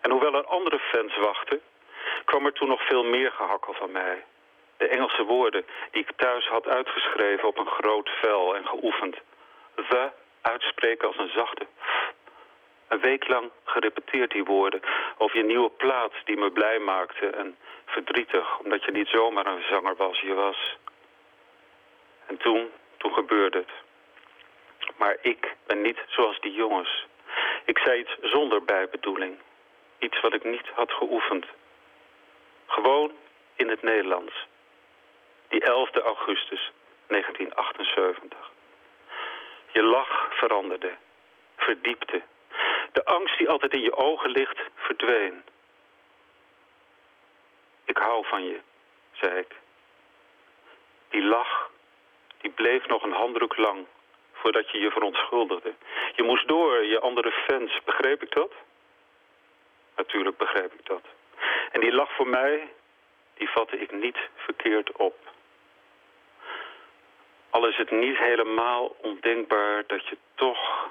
En hoewel er andere fans wachten, kwam er toen nog veel meer gehakkel van mij. De Engelse woorden die ik thuis had uitgeschreven op een groot vel en geoefend. The uitspreken als een zachte. Een week lang gerepeteerd die woorden over je nieuwe plaat die me blij maakte en verdrietig, omdat je niet zomaar een zanger was, je was. En toen, toen gebeurde het. Maar ik ben niet zoals die jongens. Ik zei iets zonder bijbedoeling. Iets wat ik niet had geoefend. Gewoon in het Nederlands. Die 11 augustus 1978. Je lach veranderde, verdiepte. De angst die altijd in je ogen ligt, verdween. Ik hou van je, zei ik. Die lach, die bleef nog een handdruk lang voordat je je verontschuldigde. Je moest door, je andere fans. Begreep ik dat? Natuurlijk begreep ik dat. En die lach voor mij, die vatte ik niet verkeerd op. Al is het niet helemaal ondenkbaar dat je toch...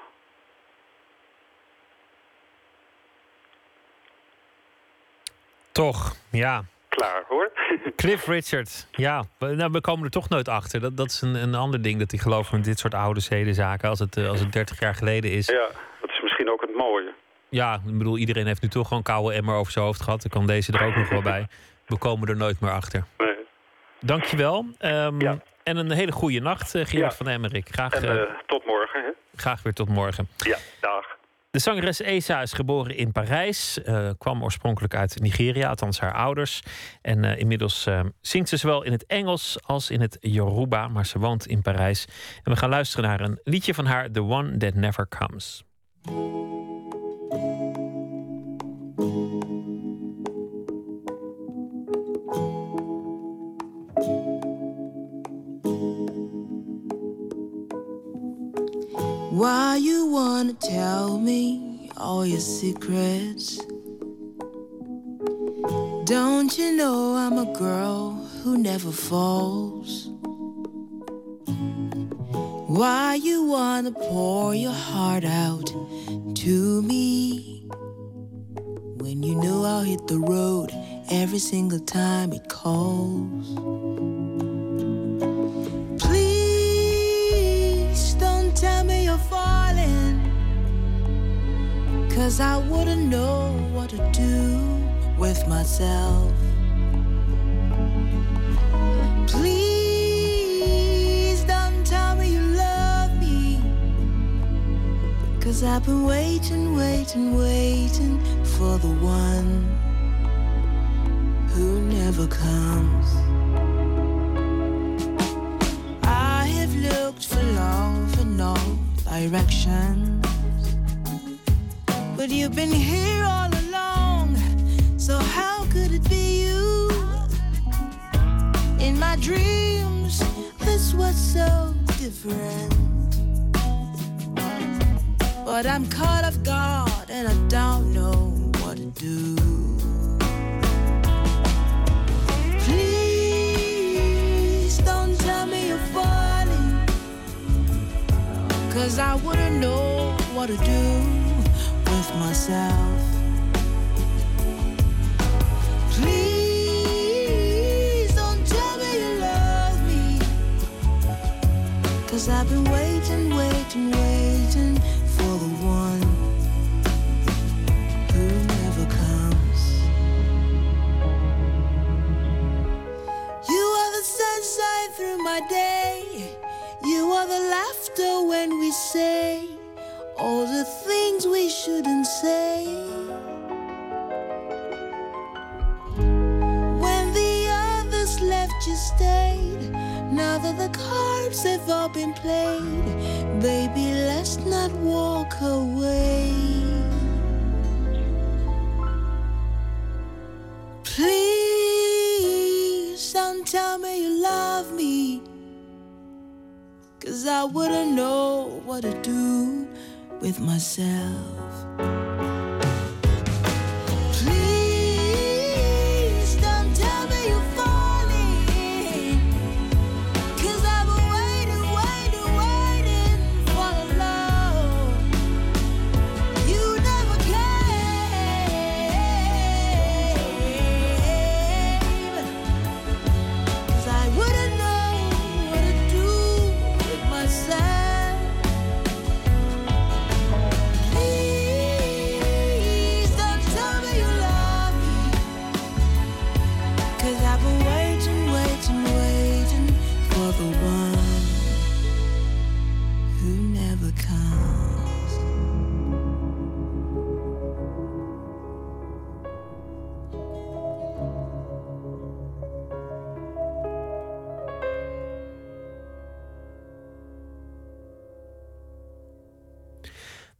Toch, ja. Klaar hoor. [laughs] Cliff Richard, ja. we- Nou, we komen er toch nooit achter. Dat, dat is een, een ander ding dat hij gelooft met dit soort oude zedenzaken. Als het, eh, als het 30 jaar geleden is. Ja, dat is misschien ook het mooie. Ja, ik bedoel, iedereen heeft nu toch gewoon koude emmer over zijn hoofd gehad. Dan kan deze er ook nog wel bij. We komen er nooit meer achter. Nee. Dankjewel. Ehm En een hele goede nacht, eh, Gerard Ja. van Emmerik. Graag, En eh, eh, tot morgen, hè? graag weer tot morgen. Ja, dag. De zangeres Esa is geboren in Parijs. kwam oorspronkelijk uit Nigeria, althans haar ouders. En inmiddels eh, zingt ze zowel in het Engels als in het Yoruba. Maar ze woont in Parijs. En we gaan luisteren naar een liedje van haar, The One That Never Comes. Why you wanna tell me all your secrets? Don't you know I'm a girl who never falls? Why you wanna pour your heart out to me when you know I'll hit the road every single time it calls? Tell me you're falling, cause I wouldn't know what to do with myself. Please don't tell me you love me. Cause I've been waiting, waiting, waiting for the one who never comes. Looked for love in all directions. But you've been here all along, so how could it be you? In my dreams, this was so different. But I'm caught off guard and I don't know what to do. Cause I wouldn't know what to do with myself. Please don't tell me you love me. Cause I've been waiting, waiting, waiting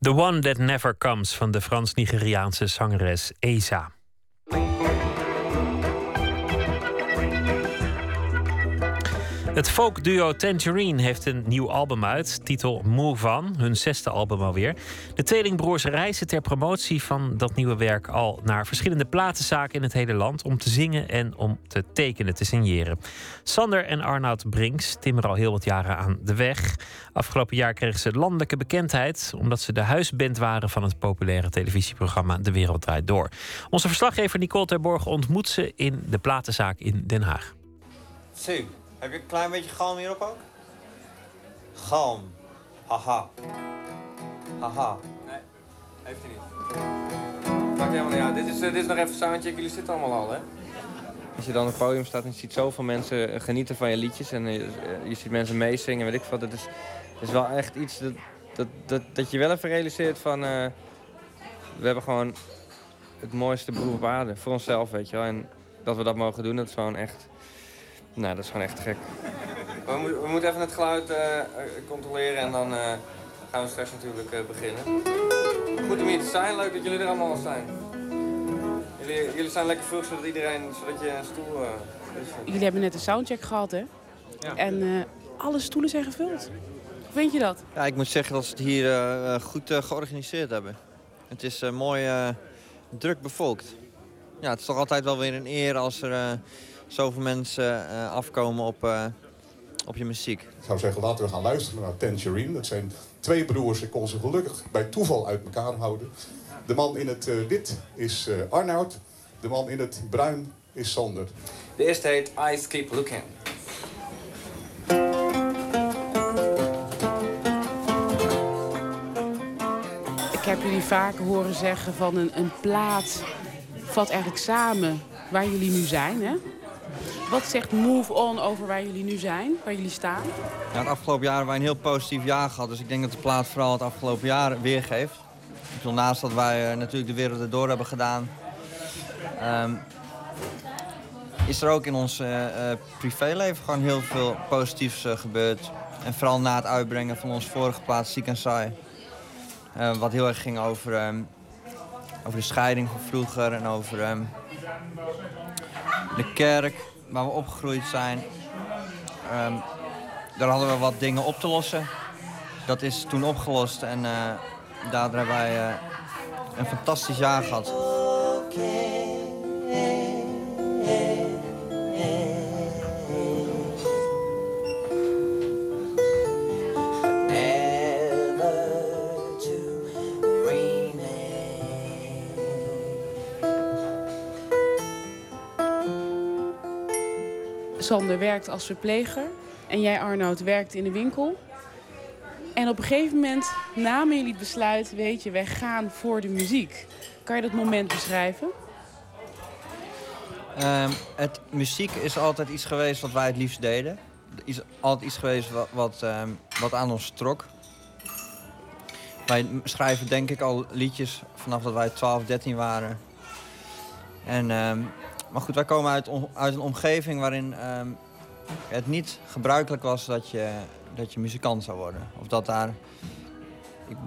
The One That Never Comes van de Frans-Nigeriaanse zangeres Eza. Het folkduo Tangerine heeft een nieuw album uit, titel Move On, hun zesde album alweer. De tweelingbroers reizen ter promotie van dat nieuwe werk al naar verschillende platenzaken in het hele land om te zingen en om te tekenen, te signeren. Sander en Arnoud Brinks timmeren al heel wat jaren aan de weg. Afgelopen jaar kregen ze landelijke bekendheid omdat ze de huisband waren van het populaire televisieprogramma De Wereld Draait Door. Onze verslaggever Nicole Terborg ontmoet ze in de platenzaak in Den Haag. Sue, heb je een klein beetje galm hierop ook? Galm. Haha. Haha. Nee, heeft hij niet. Maakt helemaal niet uit. Dit is, eh, dit is nog even soundcheck. Jullie zitten allemaal al, hè? Als je dan op het podium staat en je ziet zoveel mensen eh, genieten van je liedjes... en je, eh, je ziet mensen meezingen, weet ik wat. Dat is, dat is wel echt iets dat, dat, dat, dat je wel even realiseert van... eh, we hebben gewoon het mooiste beroep op aarde. Voor onszelf, weet je wel. En dat we dat mogen doen, dat is gewoon echt... Nou, dat is gewoon echt gek. We, moeten- we moeten even het geluid eh, eh, controleren en dan eh, gaan we straks natuurlijk eh, beginnen. Goed om hier te zijn, leuk dat jullie er allemaal zijn. Jullie, jullie zijn lekker vroeg, zodat iedereen, zodat je een stoel eh, is. Jullie hebben net een soundcheck gehad, hè? Ja. En eh, alle stoelen zijn gevuld. Hoe vind je dat? Ja, ik moet zeggen dat ze het hier goed georganiseerd hebben. Het is eh, mooi eh, druk bevolkt. Ja, het is toch altijd wel weer een eer als er eh, zoveel mensen eh, afkomen op, eh, op je muziek. Ik zou zeggen, laten we gaan luisteren naar Tangerine. Dat zijn twee broers, ik kon ze gelukkig bij toeval uit elkaar houden. De man in het eh, wit is eh, Arnoud. De man in het bruin is Sander. De eerste heet Eyes Keep Looking. Ik heb jullie vaker horen zeggen van een, een plaat vat eigenlijk samen waar jullie nu zijn. Hè? Wat zegt Move On over waar jullie nu zijn, waar jullie staan? Ja, het afgelopen jaar hebben wij een heel positief jaar gehad. Dus ik denk dat de plaat vooral het afgelopen jaar weergeeft. Ik naast dat wij eh, natuurlijk de wereld erdoor hebben gedaan... ehm, is er ook in ons eh, eh, privéleven gewoon heel veel positiefs gebeurd. En vooral na het uitbrengen van onze vorige plaat Ziek en Saai. Wat heel erg ging over, ehm, over de scheiding van vroeger en over ehm, de kerk waar we opgegroeid zijn. Ehm, daar hadden we wat dingen op te lossen. Dat is toen opgelost en eh, daardoor hebben wij eh, een fantastisch jaar gehad. Werkt als verpleger en jij Arnoud werkt in de winkel. En op een gegeven moment namen jullie het besluit, weet je, wij gaan voor de muziek. Kan je dat moment beschrijven? Ehm, het, muziek is altijd iets geweest wat wij het liefst deden. Is altijd iets geweest wat, wat, ehm, wat aan ons trok. Wij schrijven denk ik al liedjes vanaf dat wij 12, 13 waren. En, ehm, maar goed, wij komen uit, uit een omgeving waarin het niet gebruikelijk was dat je, dat je muzikant zou worden. Of dat daar...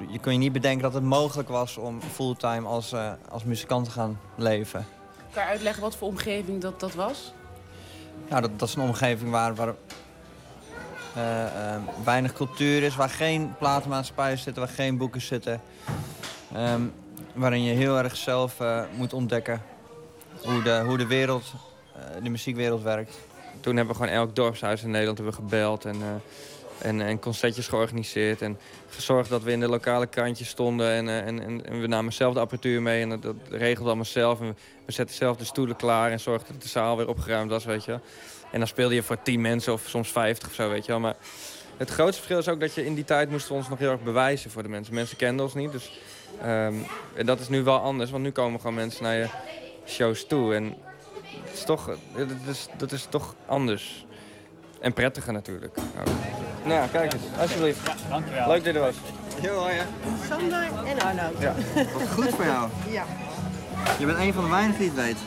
Je kon je niet bedenken dat het mogelijk was om fulltime als, eh, als muzikant te gaan leven. Kan je uitleggen wat voor omgeving dat, dat was? Ja, dat, dat is een omgeving waar, waar eh, eh, weinig cultuur is, waar geen platenmaatschappijen zitten, waar geen boeken zitten. Ehm, waarin je heel erg zelf moet ontdekken hoe de, hoe de wereld, de muziekwereld werkt. Toen hebben we gewoon elk dorpshuis in Nederland hebben gebeld en, eh, en, en concertjes georganiseerd. En gezorgd dat we in de lokale krantjes stonden. En, eh, en, en, en we namen zelf de apparatuur mee en dat, dat regelden allemaal zelf. En we, zetten zelf de stoelen klaar en zorgden dat de zaal weer opgeruimd was, weet je. En dan speelde je voor 10 mensen of soms 50 of zo, weet je wel. Maar het grootste verschil is ook dat je in die tijd moesten ons nog heel erg bewijzen voor de mensen. Mensen kenden ons niet, dus ehm, en dat is nu wel anders. Want nu komen gewoon mensen naar je shows toe. En is toch, dat is, dat is toch anders. En prettiger natuurlijk. ook. Nou, kijk eens, alsjeblieft. dankjewel. Leuk dat je er was. Jo, hoi. Sander en Arnoud. Ja. Wat goed voor jou. Ja. Je bent een van de weinigen die het weet.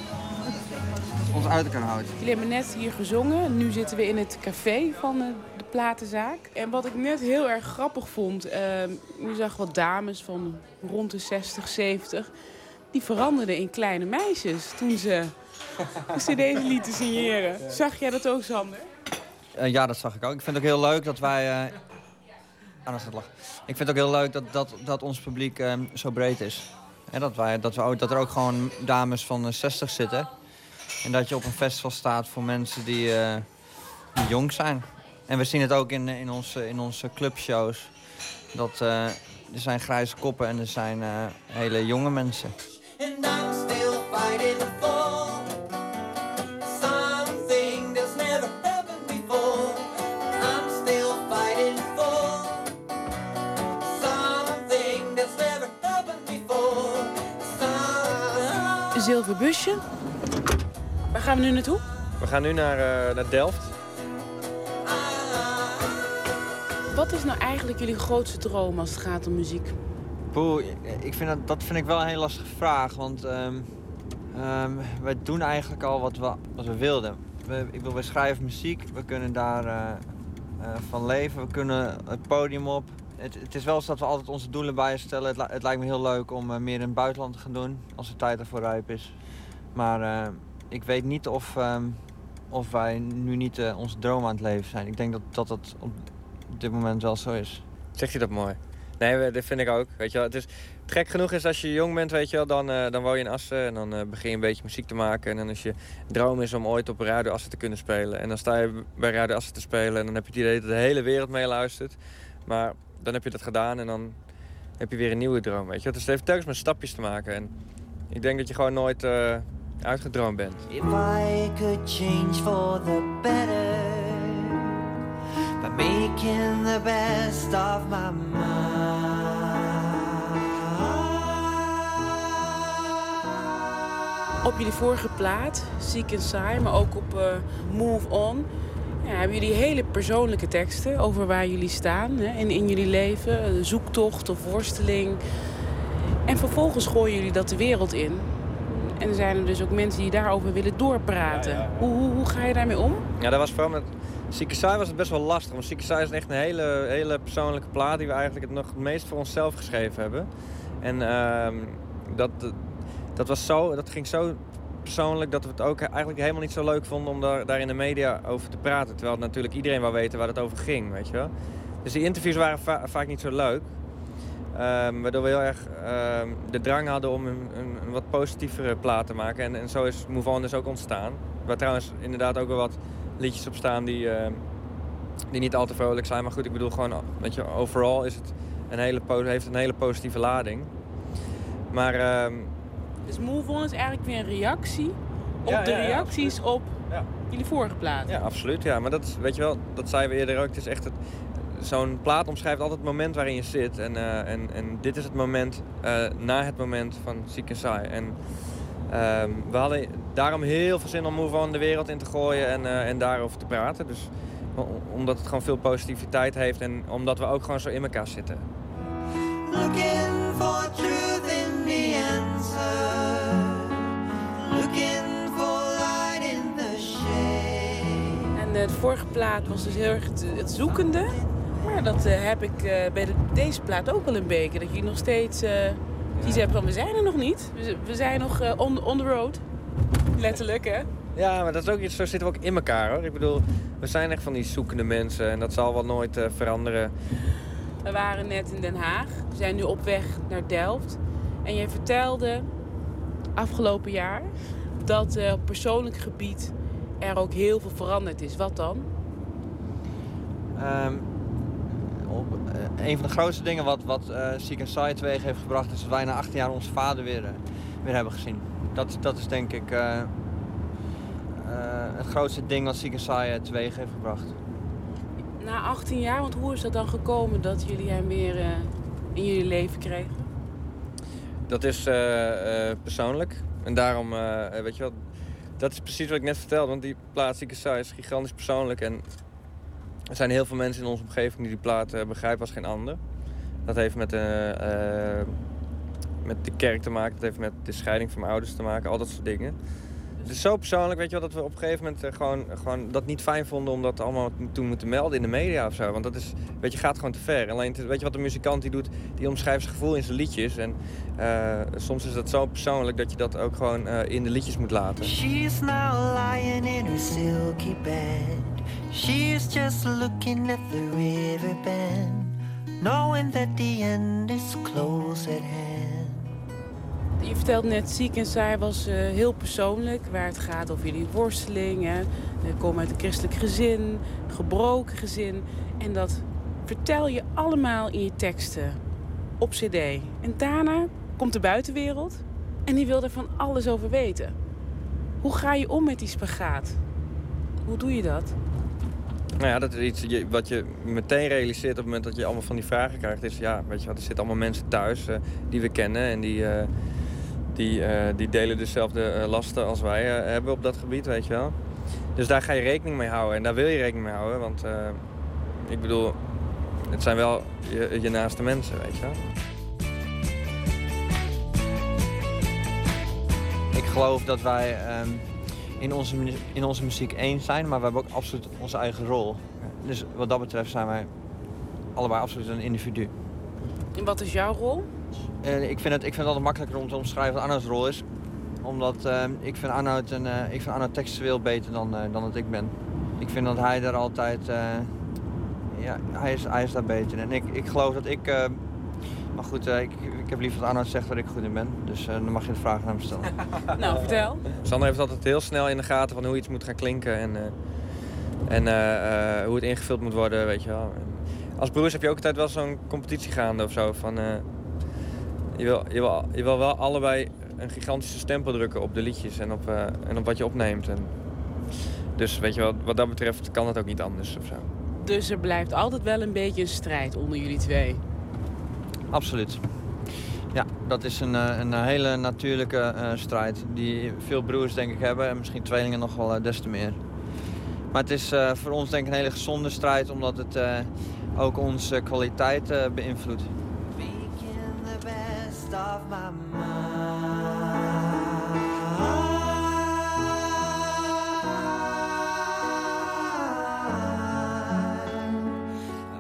Ons uit elkaar houdt. Jullie hebben net hier gezongen. Nu zitten we in het café van eh, de platenzaak. En wat ik net heel erg grappig vond... eh, je zag wat dames van rond de 60, 70... die veranderden in kleine meisjes toen ze, ze deze lieten signeren. Zag jij dat ook, Sander? Eh, ja, dat zag ik ook. Ik vind het ook heel leuk dat wij... eh gaat lachen. Ik vind het ook heel leuk dat, dat, dat ons publiek eh, zo breed is. En dat, wij, dat, we ook, dat er ook gewoon dames van eh, 60 zitten. En dat je op een festival staat voor mensen die, eh, die jong zijn. En we zien het ook in, in, onze, in onze clubshows. Dat eh, er zijn grijze koppen en er zijn eh, hele jonge mensen. And I'm still fighting for something zilver busje. Waar gaan we nu naartoe? We gaan nu naar, eh, naar Delft. Wat is nou eigenlijk jullie grootste droom als het gaat om muziek? Poeh, ik vind dat, dat vind ik wel een hele lastige vraag. Want ehm, ehm, wij doen eigenlijk al wat we, wat we wilden. We, ik wil, we schrijven muziek, we kunnen daar eh, eh, van leven, we kunnen het podium op. Het, het is wel zo dat we altijd onze doelen bijstellen. Het, het lijkt me heel leuk om eh, meer in het buitenland te gaan doen, als de tijd ervoor rijp is. Maar eh, ik weet niet of, ehm, of wij nu niet eh, onze droom aan het leven zijn. Ik denk dat dat, dat op dit moment wel zo is. Zeg je dat mooi? Nee, dat vind ik ook. Weet je wel. Het is gek genoeg is als je jong bent, weet je wel, dan, eh, dan woon je in Assen en dan begin je een beetje muziek te maken. En dan is je droom is om ooit op Radio Assen te kunnen spelen. En dan sta je bij Radio Assen te spelen en dan heb je het idee dat de hele wereld meeluistert. Maar dan heb je dat gedaan en dan heb je weer een nieuwe droom, weet je wel. Dus het heeft telkens met stapjes te maken. En ik denk dat je gewoon nooit eh, uitgedroomd bent. If I could change for the better by making the best of my Op jullie vorige plaat, Seek and Sigh, maar ook op eh, Move On... Ja, hebben jullie hele persoonlijke teksten over waar jullie staan hè, in, in jullie leven. Zoektocht of worsteling. En vervolgens gooien jullie dat de wereld in. En er zijn er dus ook mensen die daarover willen doorpraten. Hoe, hoe, hoe ga je daarmee om? Ja, dat was vooral met Zieke Saai was het best wel lastig. Want Zieke Saai is echt een hele, hele persoonlijke plaat die we eigenlijk het nog het meest voor onszelf geschreven hebben. En ehm, dat, dat, was zo, dat ging zo persoonlijk dat we het ook eigenlijk helemaal niet zo leuk vonden om daar, daar in de media over te praten. Terwijl natuurlijk iedereen wou weten waar het over ging, weet je wel. Dus die interviews waren va- vaak niet zo leuk. Ehm, waardoor we heel erg ehm, de drang hadden om een, wat positievere plaat te maken. En, en zo is Move On dus ook ontstaan. Waar trouwens inderdaad ook wel wat liedjes op staan die, ehm, die niet al te vrolijk zijn. Maar goed, ik bedoel gewoon, weet je, overal is het een hele, heeft een hele positieve lading. Maar Dus Move On is eigenlijk weer een reactie op Ja, de ja, ja, reacties op jullie vorige plaat. Ja, absoluut. Ja. Maar dat is, weet je wel, dat zeiden we eerder ook. Het is echt het, zo'n plaat omschrijft altijd het moment waarin je zit. En, eh, en, en dit is het moment eh, na het moment van Ziek en Saai. En ehm, we hadden daarom heel veel zin om Move On de wereld in te gooien en, eh, en daarover te praten. Dus omdat het gewoon veel positiviteit heeft en omdat we ook gewoon zo in elkaar zitten. Looking for truth in the answer. Looking for light in the shade. En eh, de vorige plaat was dus heel erg het, het zoekende. Maar dat eh, heb ik eh, bij de- deze plaat ook wel een beetje. Dat je nog steeds eh iets hebt van we zijn er nog niet. We, we zijn nog eh, on, on the road. Letterlijk hè. Ja, maar dat is ook iets, zo zitten we ook in elkaar hoor. Ik bedoel, we zijn echt van die zoekende mensen en dat zal wel nooit eh, veranderen. We waren net in Den Haag. We zijn nu op weg naar Delft. En jij vertelde afgelopen jaar dat eh, op persoonlijk gebied er ook heel veel veranderd is. Wat dan? Ehm, op, eh, een van de grootste dingen wat, wat eh Seek and Sight teweeg heeft gebracht... is dat wij na 18 jaar onze vader weer, weer hebben gezien. Dat, dat is denk ik het grootste ding wat Seek and Sight teweeg heeft gebracht. Na 18 jaar, want hoe is dat dan gekomen dat jullie hem weer in jullie leven kregen? Dat is eh, eh, persoonlijk. En daarom, eh, weet je wel, dat is precies wat ik net vertelde. Want die plaat Zieke Saai is gigantisch persoonlijk. En er zijn heel veel mensen in onze omgeving die die plaat begrijpen als geen ander. Dat heeft met, met de kerk te maken. Dat heeft met de scheiding van mijn ouders te maken. Al dat soort dingen. Het is zo persoonlijk, weet je wel, dat we op een gegeven moment eh, gewoon, gewoon dat niet fijn vonden om dat allemaal toen moeten melden in de media of zo. Want dat is, weet je, gaat gewoon te ver. Alleen, weet je wat een muzikant die doet, die omschrijft zijn gevoel in zijn liedjes. En eh, soms is dat zo persoonlijk dat je dat ook gewoon eh, in de liedjes moet laten. She's now lying in her silky bed. She's just looking at the river knowing that the end is close at hand. Je vertelt net, Ziek en Saai was eh, heel persoonlijk. Waar het gaat over jullie worsteling. Hè. Je komt uit een christelijk gezin, gebroken gezin. En dat vertel je allemaal in je teksten op cd. En daarna komt de buitenwereld en die wil er van alles over weten. Hoe ga je om met die spagaat? Hoe doe je dat? Nou ja, dat is iets wat je meteen realiseert op het moment dat je allemaal van die vragen krijgt. Is ja, weet je wat, er zitten allemaal mensen thuis eh, die we kennen en die, eh, die, eh, die delen dezelfde eh, lasten als wij eh, hebben op dat gebied, weet je wel. Dus daar ga je rekening mee houden en daar wil je rekening mee houden, want eh, ik bedoel, het zijn wel je, je naaste mensen, weet je wel. Ik geloof dat wij ehm, in, onze, in onze muziek één zijn, maar we hebben ook absoluut onze eigen rol. Dus wat dat betreft zijn wij allebei absoluut een individu. En wat is jouw rol? En ik, vind het, ik vind het altijd makkelijker om te omschrijven wat Arnoud's rol is. Omdat ehm, ik vind Arnoud, een, eh, ik vind Arnoud textueel beter dan, eh, dan dat ik ben. Ik vind dat hij daar altijd... eh, ja, hij is, hij is daar beter in. En ik, ik geloof dat ik eh, Maar goed, eh, ik, ik heb liever dat Arnoud zegt waar ik goed in ben. Dus eh, dan mag je de vraag naar me stellen. [laughs] Nou, vertel. Sander heeft altijd heel snel in de gaten van hoe iets moet gaan klinken en, eh, en eh, eh, hoe het ingevuld moet worden, weet je wel. En als broers heb je ook altijd wel zo'n competitie gaande of zo. Van, eh, je, wil, je, wil, je wil wel allebei een gigantische stempel drukken op de liedjes en op, eh, en op wat je opneemt. En, dus weet je wel, wat dat betreft kan het ook niet anders of zo. Dus er blijft altijd wel een beetje een strijd onder jullie twee. Absoluut. Ja, dat is een, eh, een hele natuurlijke eh, strijd die veel broers denk ik hebben en misschien tweelingen nog wel des te meer. Maar het is eh, voor ons denk ik een hele gezonde strijd omdat het eh, ook onze kwaliteit eh, beïnvloedt. Of my mind.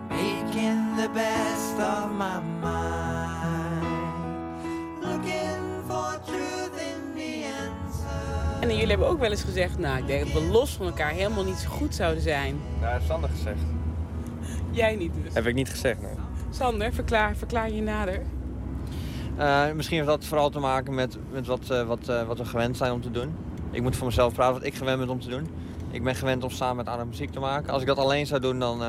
Making the best of my mind. Looking for truth in the answer. En jullie hebben ook wel eens gezegd, nou, ik denk dat we los van elkaar helemaal niet zo goed zouden zijn. Ja, heeft Sander gezegd. Jij niet dus. Heb ik niet gezegd, nee. Sander, verklaar, verklaar je nader. Eh, misschien heeft dat vooral te maken met, met wat, eh, wat, eh, wat we gewend zijn om te doen. Ik moet voor mezelf praten wat ik gewend ben om te doen. Ik ben gewend om samen met Arno muziek te maken. Als ik dat alleen zou doen, dan,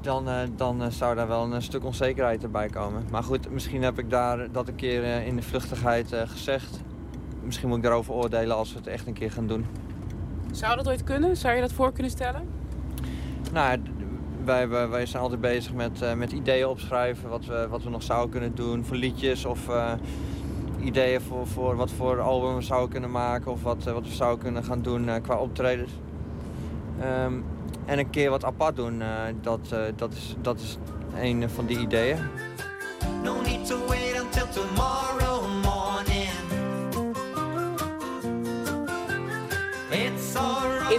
dan, dan zou daar wel een stuk onzekerheid erbij komen. Maar goed, misschien heb ik daar dat een keer in de vluchtigheid gezegd. Misschien moet ik daarover oordelen als we het echt een keer gaan doen. Zou dat ooit kunnen? Zou je dat voor kunnen stellen? Nou, wij, wij, zijn altijd bezig met, eh, met ideeën opschrijven, wat we, wat we nog zouden kunnen doen voor liedjes of eh, ideeën voor, voor wat voor album we zouden kunnen maken of wat, eh, wat we zouden kunnen gaan doen qua optredens. Ehm, en een keer wat apart doen, dat, dat, is, dat is een van die ideeën.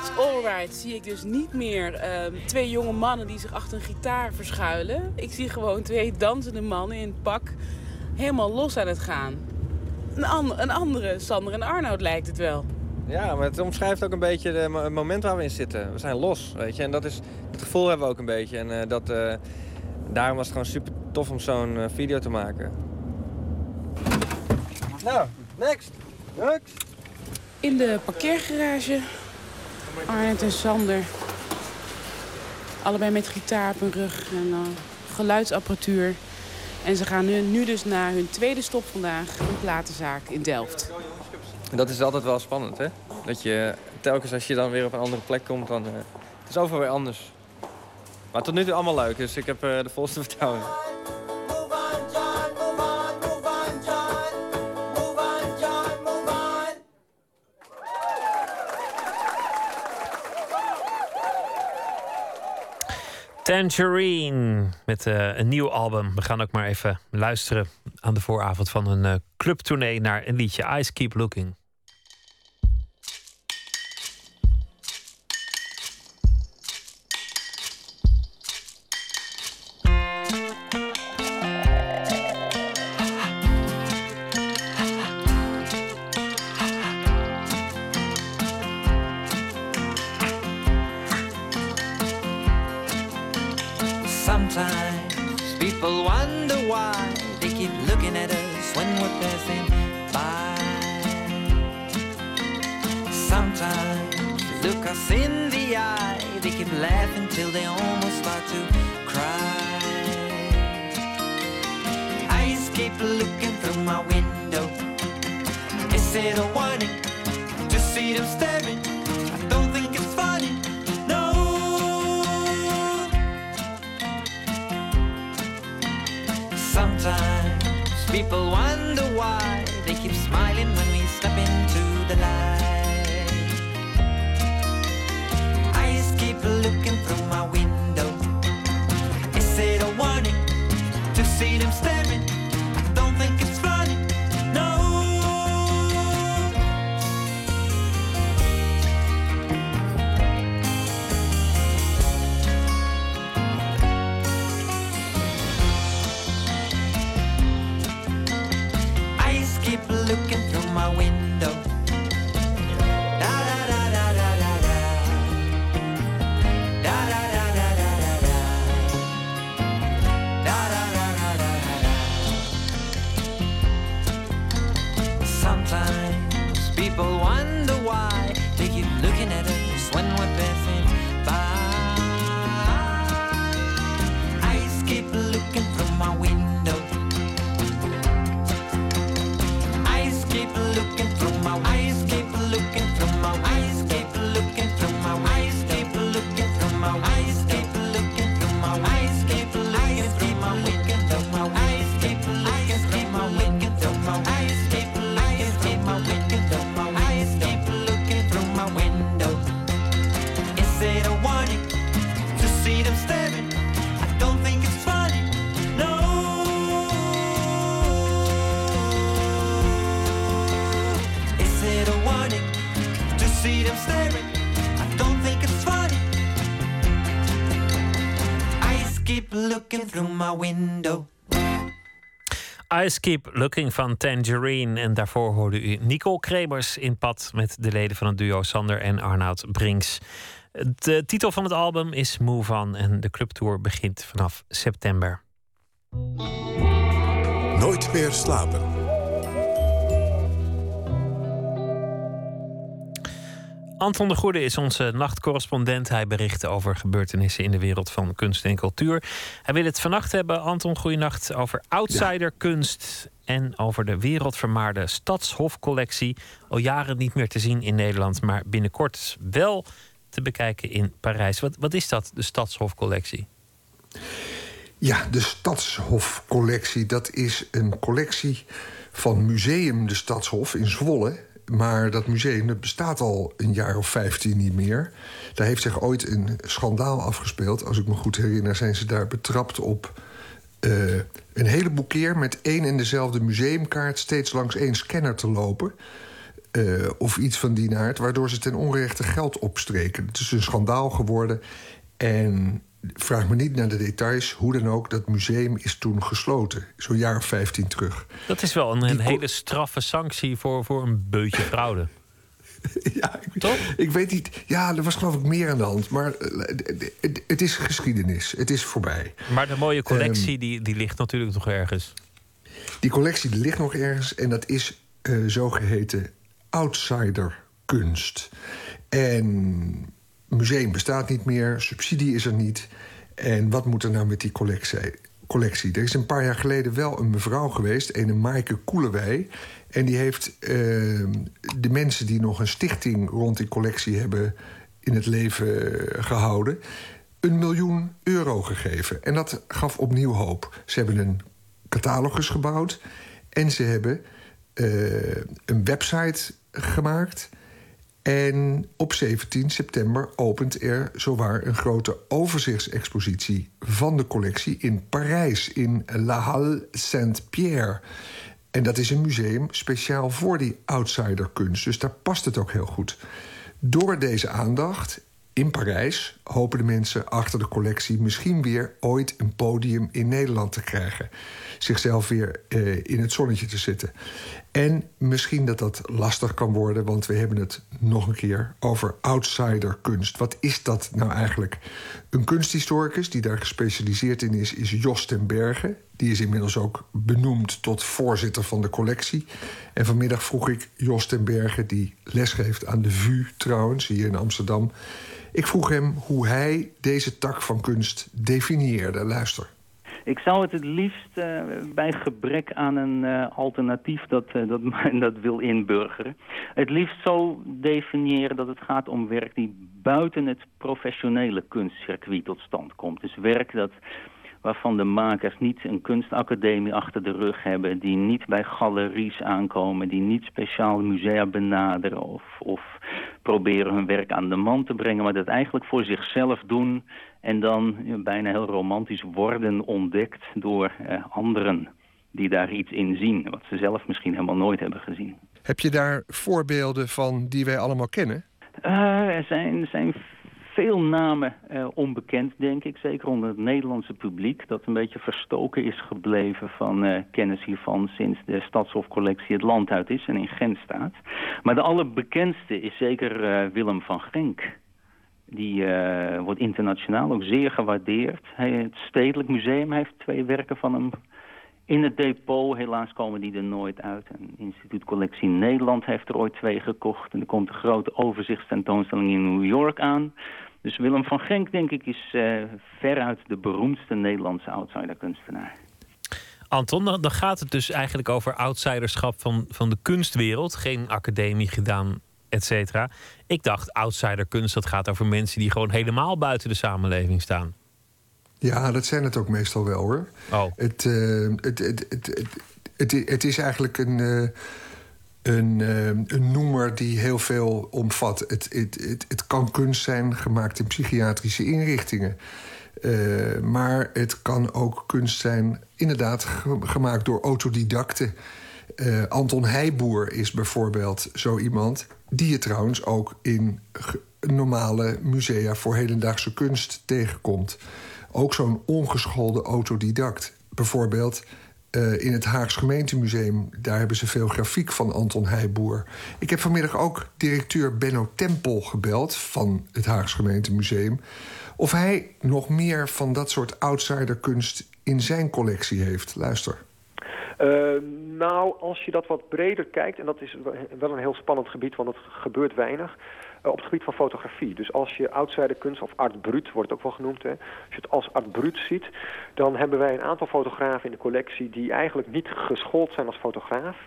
It's Alright zie ik dus niet meer ehm, twee jonge mannen die zich achter een gitaar verschuilen. Ik zie gewoon twee dansende mannen in het pak helemaal los aan het gaan. Een, an- een andere Sander en Arnoud lijkt het wel. Ja, maar het omschrijft ook een beetje de het moment waar we in zitten. We zijn los, weet je. En dat is, het gevoel hebben we ook een beetje. En eh, dat, eh, daarom was het gewoon super tof om zo'n eh, video te maken. Nou, next. Next. In de parkeergarage, Arnold en Sander. Allebei met gitaar op hun rug en eh, geluidsapparatuur. En ze gaan nu, nu dus naar hun tweede stop vandaag, een platenzaak in Delft. Dat is altijd wel spannend, hè? Dat je telkens als je dan weer op een andere plek komt, dan... eh, het is overal weer anders. Maar tot nu toe allemaal leuk, dus ik heb eh, de volste vertrouwen. Tangerine met eh, een nieuw album. We gaan ook maar even luisteren aan de vooravond van een eh, clubtournee naar een liedje Eyes Keep Looking. Eyes Keep Looking van Tangerine. En daarvoor hoorde u Nicole Kremers in pad met de leden van het duo Sander en Arnoud Brinks. De titel van het album is Move On en de clubtour begint vanaf september. Nooit meer slapen. Anton de Goede is onze nachtcorrespondent. Hij bericht over gebeurtenissen in de wereld van kunst en cultuur. Hij wil het vannacht hebben, Anton, goeienacht, over outsiderkunst... en over de wereldvermaarde Stadshofcollectie. Al jaren niet meer te zien in Nederland, maar binnenkort wel te bekijken in Parijs. Wat, wat is dat, de Stadshofcollectie? Ja, de Stadshofcollectie, dat is een collectie van Museum de Stadshof in Zwolle. Maar dat museum dat bestaat al een jaar of 15 niet meer. Daar heeft zich ooit een schandaal afgespeeld. Als ik me goed herinner, zijn ze daar betrapt op eh, een heleboel keer met één en dezelfde museumkaart steeds langs één scanner te lopen. Eh, of iets van die naart, waardoor ze ten onrechte geld opstreken. Het is een schandaal geworden. En vraag me niet naar de details. Hoe dan ook, dat museum is toen gesloten. Zo'n jaar of 15 terug. Dat is wel een, een hele straffe sanctie voor, voor een beutje fraude. [laughs] ja, ik, ik weet niet. Ja, er was geloof ik meer aan de hand. Maar eh, het, het is geschiedenis. Het is voorbij. Maar de mooie collectie, Ehm, die, die ligt natuurlijk nog ergens. Die collectie die ligt nog ergens en dat is eh, zogeheten outsiderkunst. En museum bestaat niet meer, subsidie is er niet. En wat moet er nou met die collectie? collectie? Er is een paar jaar geleden wel een mevrouw geweest, een Maaike Koelewij. En die heeft eh, de mensen die nog een stichting rond die collectie hebben in het leven gehouden, een miljoen euro gegeven. En dat gaf opnieuw hoop. Ze hebben een catalogus gebouwd en ze hebben eh, een website gemaakt. En op 17 september opent er zowaar een grote overzichtsexpositie van de collectie in Parijs, in La Halle Saint-Pierre. En dat is een museum speciaal voor die outsiderkunst, dus daar past het ook heel goed. Door deze aandacht in Parijs hopen de mensen achter de collectie misschien weer ooit een podium in Nederland te krijgen. Zichzelf weer eh, in het zonnetje te zetten. En misschien dat dat lastig kan worden, want we hebben het nog een keer over outsiderkunst. Wat is dat nou eigenlijk? Een kunsthistoricus die daar gespecialiseerd in is, is Jos ten Berge. Die is inmiddels ook benoemd tot voorzitter van de collectie. En vanmiddag vroeg ik Jos ten Berge, die lesgeeft aan de VU trouwens, hier in Amsterdam. Ik vroeg hem hoe hij deze tak van kunst definieerde. Luister. Ik zou het het liefst eh, bij gebrek aan een eh, alternatief dat, eh, dat, [laughs] dat wil inburgeren... het liefst zo definiëren dat het gaat om werk die buiten het professionele kunstcircuit tot stand komt. Dus werk dat, waarvan de makers niet een kunstacademie achter de rug hebben... die niet bij galeries aankomen, die niet speciaal musea benaderen... of, of proberen hun werk aan de man te brengen, maar dat eigenlijk voor zichzelf doen... en dan bijna heel romantisch worden ontdekt door eh, anderen die daar iets in zien... wat ze zelf misschien helemaal nooit hebben gezien. Heb je daar voorbeelden van die wij allemaal kennen? Eh, er zijn, zijn veel namen eh, onbekend, denk ik. Zeker onder het Nederlandse publiek. Dat een beetje verstoken is gebleven van eh, kennis hiervan... sinds de Stadshofcollectie het land uit is en in Gent staat. Maar de allerbekendste is zeker eh, Willem van Genk. Die wordt internationaal ook zeer gewaardeerd. Het Stedelijk Museum heeft twee werken van hem in het depot. Helaas komen die er nooit uit. En Instituut Collectie Nederland heeft er ooit twee gekocht. En er komt een grote overzichtstentoonstelling in New York aan. Dus Willem van Genk, denk ik, is eh, veruit de beroemdste Nederlandse outsider-kunstenaar. Anton, dan dan gaat het dus eigenlijk over outsiderschap van, van de kunstwereld. Geen academie gedaan, et cetera. Ik dacht, outsiderkunst, dat gaat over mensen die gewoon helemaal buiten de samenleving staan. Ja, dat zijn het ook meestal wel hoor. Oh. Het, eh, het, het, het, het, het, het is eigenlijk een, eh, een, eh, een noemer die heel veel omvat. Het, het, het, kan kunst zijn gemaakt in psychiatrische inrichtingen. Eh, maar het kan ook kunst zijn, inderdaad, ge- gemaakt door autodidacten. Eh, Anton Heijboer is bijvoorbeeld zo iemand... die je trouwens ook in normale musea voor hedendaagse kunst tegenkomt. Ook zo'n ongeschoolde autodidact. Bijvoorbeeld eh, in het Haags Gemeentemuseum... daar hebben ze veel grafiek van Anton Heijboer. Ik heb vanmiddag ook directeur Benno Tempel gebeld... van het Haags Gemeentemuseum... of hij nog meer van dat soort outsiderkunst in zijn collectie heeft. Luister. Uh, nou, als je dat wat breder kijkt, en dat is wel een heel spannend gebied, want het gebeurt weinig, op het gebied van fotografie. Dus als je outsiderkunst, of art brut wordt het ook wel genoemd, hè, als je het als art brut ziet, dan hebben wij een aantal fotografen in de collectie die eigenlijk niet geschoold zijn als fotograaf,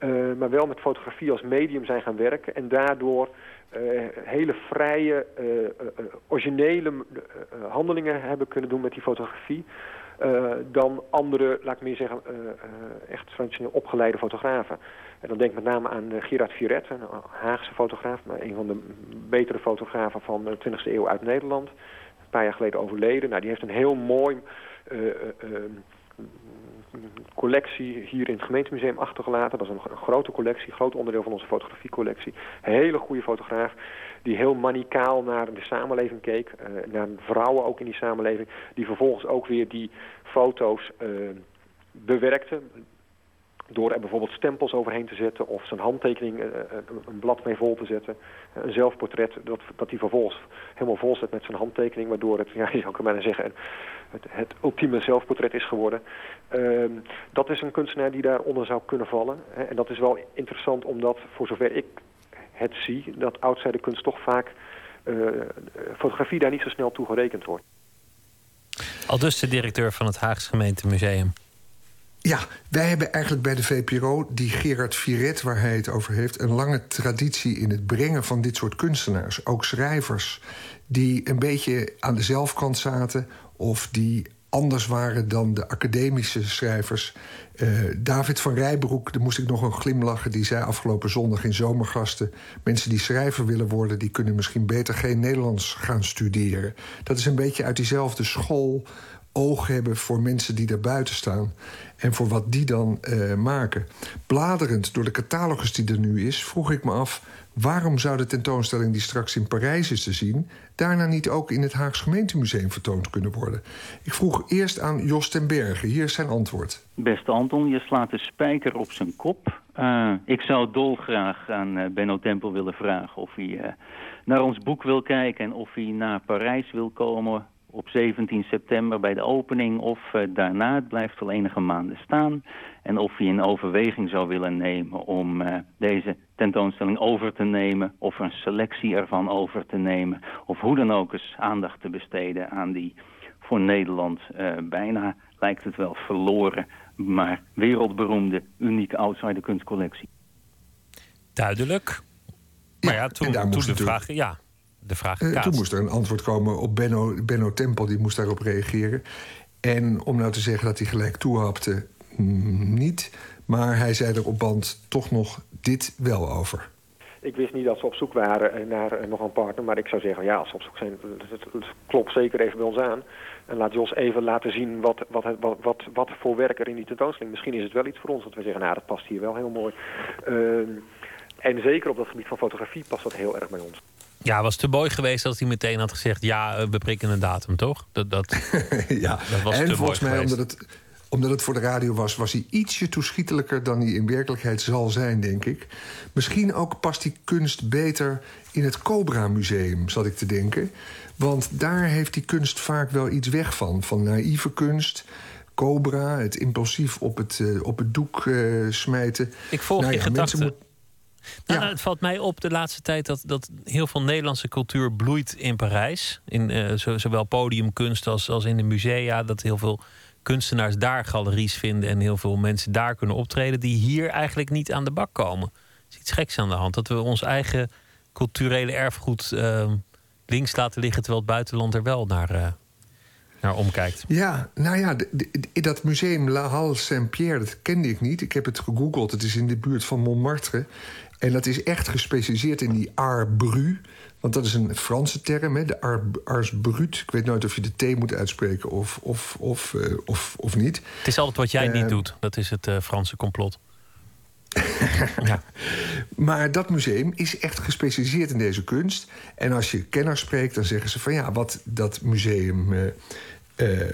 uh, maar wel met fotografie als medium zijn gaan werken en daardoor uh, hele vrije, originele handelingen hebben kunnen doen met die fotografie. Dan andere, laat ik meer zeggen, echt traditioneel opgeleide fotografen. En dan denk ik met name aan Gerard Viret, een Haagse fotograaf, maar een van de betere fotografen van de 20e eeuw uit Nederland. Een paar jaar geleden overleden. Nou, die heeft een heel mooi collectie hier in het gemeentemuseum achtergelaten. Dat is een, grote collectie, groot onderdeel van onze fotografiecollectie. Hele goede fotograaf die heel manicaal naar de samenleving keek. Naar vrouwen ook in die samenleving. Die vervolgens ook weer die foto's bewerkte. Door er bijvoorbeeld stempels overheen te zetten of zijn handtekening uh, een blad mee vol te zetten. een zelfportret dat, dat hij vervolgens helemaal vol zet met zijn handtekening. Waardoor het, [laughs] ja, je zou bijna zeggen, het, het ultieme zelfportret is geworden. Uh, dat is een kunstenaar die daaronder zou kunnen vallen. En dat is wel interessant omdat, voor zover ik het zie, dat outsiderkunst toch vaak fotografie daar niet zo snel toe gerekend wordt. Al dus de directeur van het Haags Gemeentemuseum. Ja, wij hebben eigenlijk bij de VPRO, die Gerard Viret, waar hij het over heeft, een lange traditie in het brengen van dit soort kunstenaars. Ook schrijvers die een beetje aan de zelfkant zaten of die anders waren dan de academische schrijvers. Uh, David van Rijbroek, daar moest ik nog een glimlachen... die zei afgelopen zondag in Zomergasten... mensen die schrijver willen worden... die kunnen misschien beter geen Nederlands gaan studeren. Dat is een beetje uit diezelfde school oog hebben voor mensen die daar buiten staan... en voor wat die dan uh, maken. Bladerend door de catalogus die er nu is, vroeg ik me af... waarom zou de tentoonstelling die straks in Parijs is te zien... daarna niet ook in het Haags Gemeentemuseum vertoond kunnen worden? Ik vroeg eerst aan Jos ten Berge. Hier is zijn antwoord. Beste Anton, je slaat de spijker op zijn kop. Uh, ik zou dolgraag aan uh, Benno Tempel willen vragen... of hij naar ons boek wil kijken en of hij naar Parijs wil komen op 17 september bij de opening of uh, daarna. Het blijft al enige maanden staan. En of hij in overweging zou willen nemen om uh, deze tentoonstelling over te nemen... of een selectie ervan over te nemen. Of hoe dan ook eens aandacht te besteden aan die voor Nederland uh, bijna lijkt het wel verloren... maar wereldberoemde, unieke outsider kunstcollectie. Duidelijk. Maar ja, toen, toen de vraag... Ja, de vraag uh, Toen moest er een antwoord komen op Benno, Benno Tempel, die moest daarop reageren. En om nou te zeggen dat hij gelijk toehapte, mm, niet. Maar hij zei er op band toch nog dit wel over. Ik wist niet dat ze op zoek waren naar uh, nog een partner. Maar ik zou zeggen, ja, als ze op zoek zijn, het, klopt zeker even bij ons aan. En laat Jos even laten zien wat, wat, wat, wat, wat voor werk er in die tentoonstelling. Misschien is het wel iets voor ons, dat we zeggen, nou, dat past hier wel heel mooi. Uh, en zeker op dat gebied van fotografie past dat heel erg bij ons. Ja, was te mooi geweest als hij meteen had gezegd... ja, we prikken een datum, toch? Dat, dat, [laughs] ja, dat was en te volgens mij, geweest. omdat het, omdat het voor de radio was... was hij ietsje toeschietelijker dan hij in werkelijkheid zal zijn, denk ik. Misschien ook past die kunst beter in het Cobra Museum, zat ik te denken. Want daar heeft die kunst vaak wel iets weg van. Van naïeve kunst, cobra, het impulsief op het, eh, op het doek eh, smijten. Ik volg Nou je ja, gedachten. Nou, het valt mij op de laatste tijd dat, dat heel veel Nederlandse cultuur bloeit in Parijs. In eh, zo- zowel podiumkunst als, als in de musea. Dat heel veel kunstenaars daar galeries vinden en heel veel mensen daar kunnen optreden. die hier eigenlijk niet aan de bak komen. Er is iets geks aan de hand. Dat we ons eigen culturele erfgoed eh, links laten liggen. terwijl het buitenland er wel naar, eh, naar omkijkt. Ja, nou ja, dat museum La Halle Saint-Pierre, dat kende ik niet. Ik heb het gegoogeld. Het is in de buurt van Montmartre. En dat is echt gespecialiseerd in die art brut. Want dat is een Franse term, hè, de art, ars brut. Ik weet nooit of je de T moet uitspreken of, of, of, eh, of, of niet. Het is altijd wat jij Eh, niet doet. Dat is het eh, Franse complot. [laughs] Maar dat museum is echt gespecialiseerd in deze kunst. En als je kenners spreekt, dan zeggen ze van ja, wat dat museum eh, eh,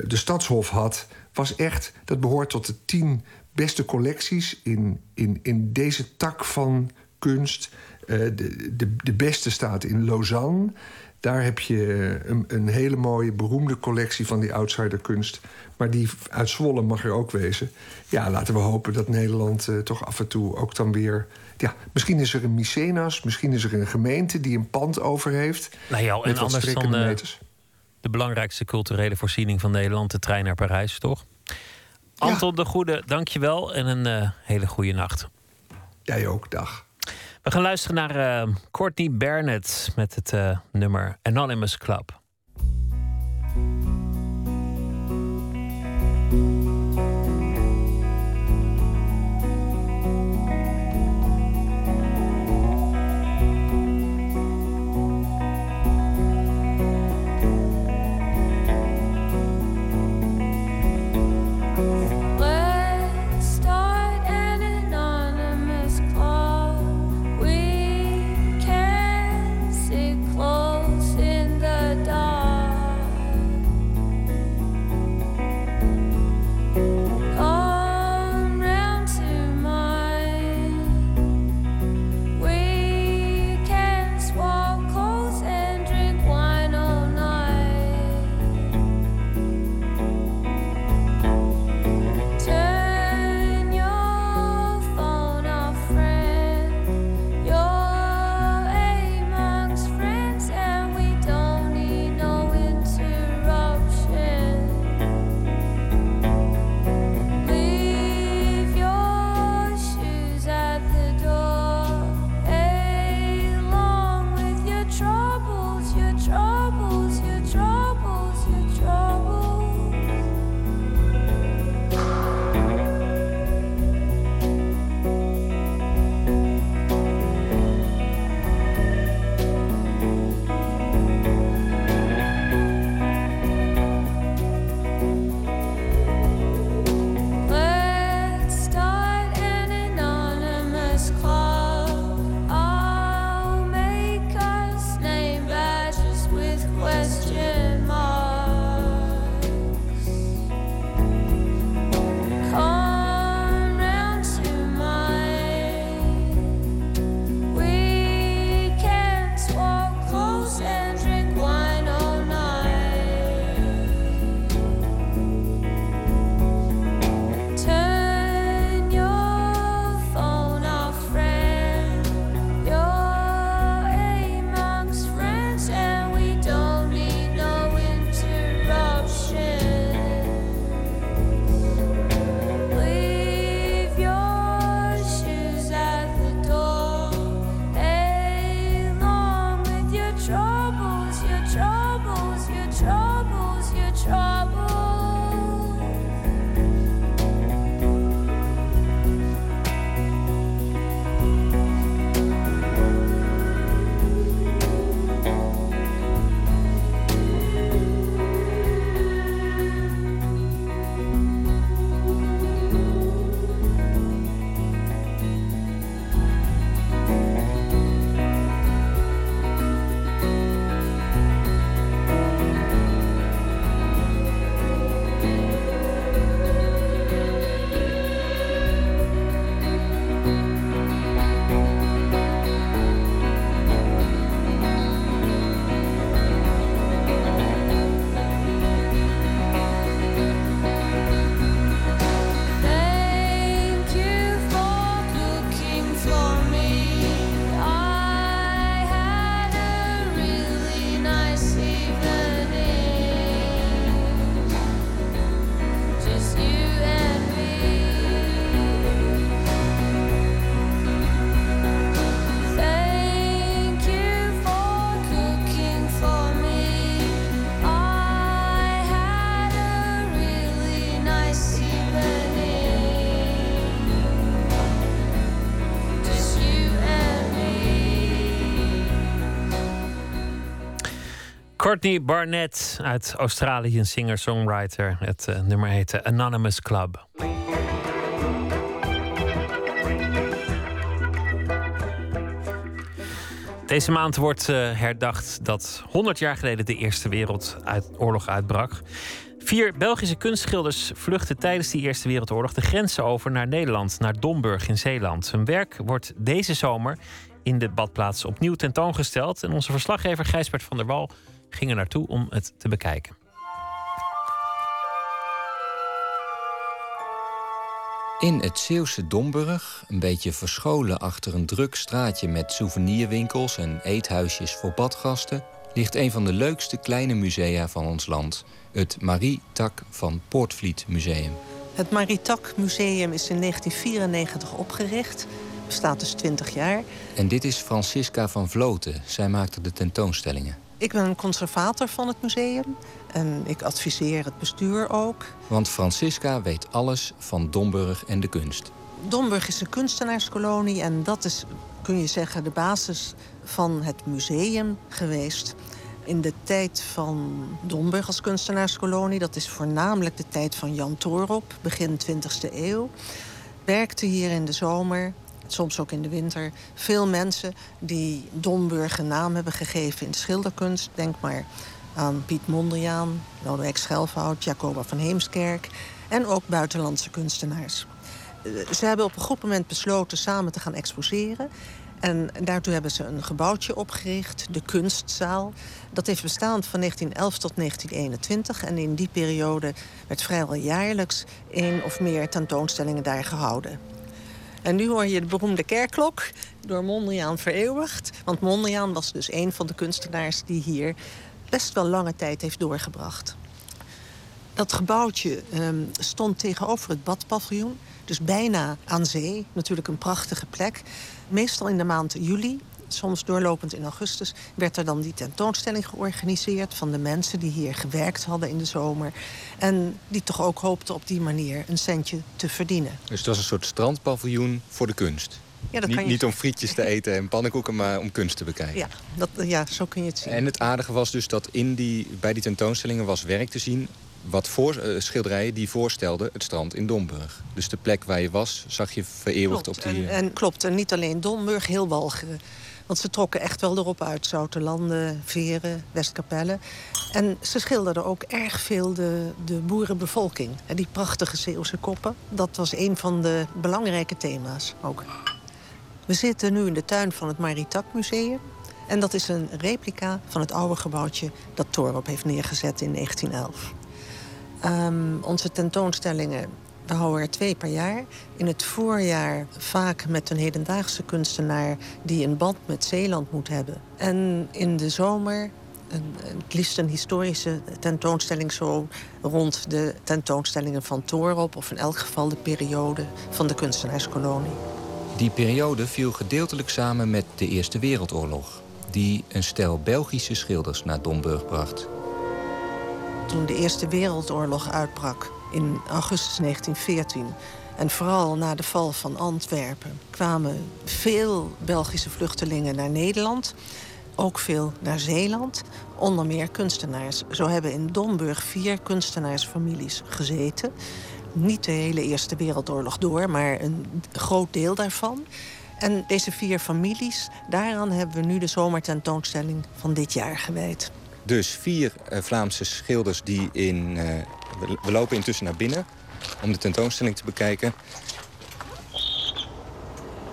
de Stadshof had, was echt, dat behoort tot de tien beste collecties in, in, in deze tak van kunst. Eh, de, de, de beste staat in Lausanne. Daar heb je een, een hele mooie, beroemde collectie van die outsiderkunst. Maar die uit Zwolle mag er ook wezen. Ja, laten we hopen dat Nederland eh, toch af en toe ook dan weer... Ja, misschien is er een Mycenas, misschien is er een gemeente die een pand over heeft. Nou ja, en anders dan eh, meters. de belangrijkste culturele voorziening van Nederland, de trein naar Parijs, toch? Anton de Goede, dankjewel en een eh, hele goede nacht. Jij ook, dag. We gaan luisteren naar eh, Courtney Barnett met het eh, nummer Anonymous Club. Courtney Barnett uit Australië, een singer-songwriter. Het eh, nummer heette Anonymous Club. Deze maand wordt eh, herdacht dat 100 jaar geleden de Eerste Wereldoorlog uitbrak. Vier Belgische kunstschilders vluchtten tijdens die Eerste Wereldoorlog de grenzen over naar Nederland, naar Domburg in Zeeland. Hun werk wordt deze zomer in de badplaats opnieuw tentoongesteld. En onze verslaggever Gijsbert van der Wal ging er naartoe om het te bekijken. In het Zeeuwse Domburg, een beetje verscholen achter een druk straatje met souvenirwinkels en eethuisjes voor badgasten, ligt een van de leukste kleine musea van ons land, het Marie Tak van Poortvliet Museum. Het Maritak Museum is in 1994 opgericht. Bestaat dus 20 jaar. En dit is Francisca van Vloten. Zij maakte de tentoonstellingen. Ik ben conservator van het museum. En ik adviseer het bestuur ook. Want Francisca weet alles van Domburg en de kunst. Domburg is een kunstenaarskolonie. En dat is, kun je zeggen, de basis van het museum geweest. In de tijd van Domburg als kunstenaarskolonie... dat is voornamelijk de tijd van Jan Toorop, begin 20e eeuw... werkte hier in de zomer soms ook in de winter, veel mensen die Domburg een naam hebben gegeven in de schilderkunst. Denk maar aan Piet Mondriaan, Lodewijk Schelfhout, Jacoba van Heemskerk en ook buitenlandse kunstenaars. Eh, Ze hebben op een goed moment besloten samen te gaan exposeren. En daartoe hebben ze een gebouwtje opgericht, de Kunstzaal. Dat heeft bestaan van 1911 tot 1921. En in die periode werd vrijwel jaarlijks één of meer tentoonstellingen daar gehouden. En nu hoor je de beroemde kerkklok door Mondriaan vereeuwigd. Want Mondriaan was dus een van de kunstenaars die hier best wel lange tijd heeft doorgebracht. Dat gebouwtje ehm, stond tegenover het badpaviljoen. Dus bijna aan zee. Natuurlijk een prachtige plek. Meestal in de maand juli, soms doorlopend in augustus... werd er dan die tentoonstelling georganiseerd... van de mensen die hier gewerkt hadden in de zomer. En die toch ook hoopten op die manier een centje te verdienen. Dus het was een soort strandpaviljoen voor de kunst. Ja, dat niet, kan je- niet om frietjes te eten en pannenkoeken, maar om kunst te bekijken. Ja, dat, ja, zo kun je het zien. En het aardige was dus dat in die, bij die tentoonstellingen was werk te zien... wat voor, eh, schilderijen die voorstelden het strand in Domburg. Dus de plek waar je was, zag je vereeuwigd Klopt. op die... En, en klopt, en niet alleen Domburg, heel Walcheren. Want ze trokken echt wel erop uit. Zoutelanden, Veren, Westkapelle. En ze schilderden ook erg veel de, de boerenbevolking. En die prachtige Zeeuwse koppen. Dat was een van de belangrijke thema's ook. We zitten nu in de tuin van het Maritak Museum. En dat is een replica van het oude gebouwtje dat Torop heeft neergezet in 1911. Ehm, onze tentoonstellingen, we houden er twee per jaar. In het voorjaar vaak met een hedendaagse kunstenaar... die een band met Zeeland moet hebben. En in de zomer een, het liefst een historische tentoonstelling... zo rond de tentoonstellingen van Torop... of in elk geval de periode van de kunstenaarskolonie. Die periode viel gedeeltelijk samen met de Eerste Wereldoorlog... die een stel Belgische schilders naar Domburg bracht. toen de Eerste Wereldoorlog uitbrak in augustus 1914... en vooral na de val van Antwerpen... kwamen veel Belgische vluchtelingen naar Nederland. Ook veel naar Zeeland. Onder meer kunstenaars. Zo hebben in Domburg vier kunstenaarsfamilies gezeten. Niet de hele Eerste Wereldoorlog door, maar een groot deel daarvan. En deze vier families, daaraan hebben we nu de zomertentoonstelling van dit jaar gewijd. Dus vier eh, Vlaamse schilders die in... we, we lopen intussen naar binnen om de tentoonstelling te bekijken.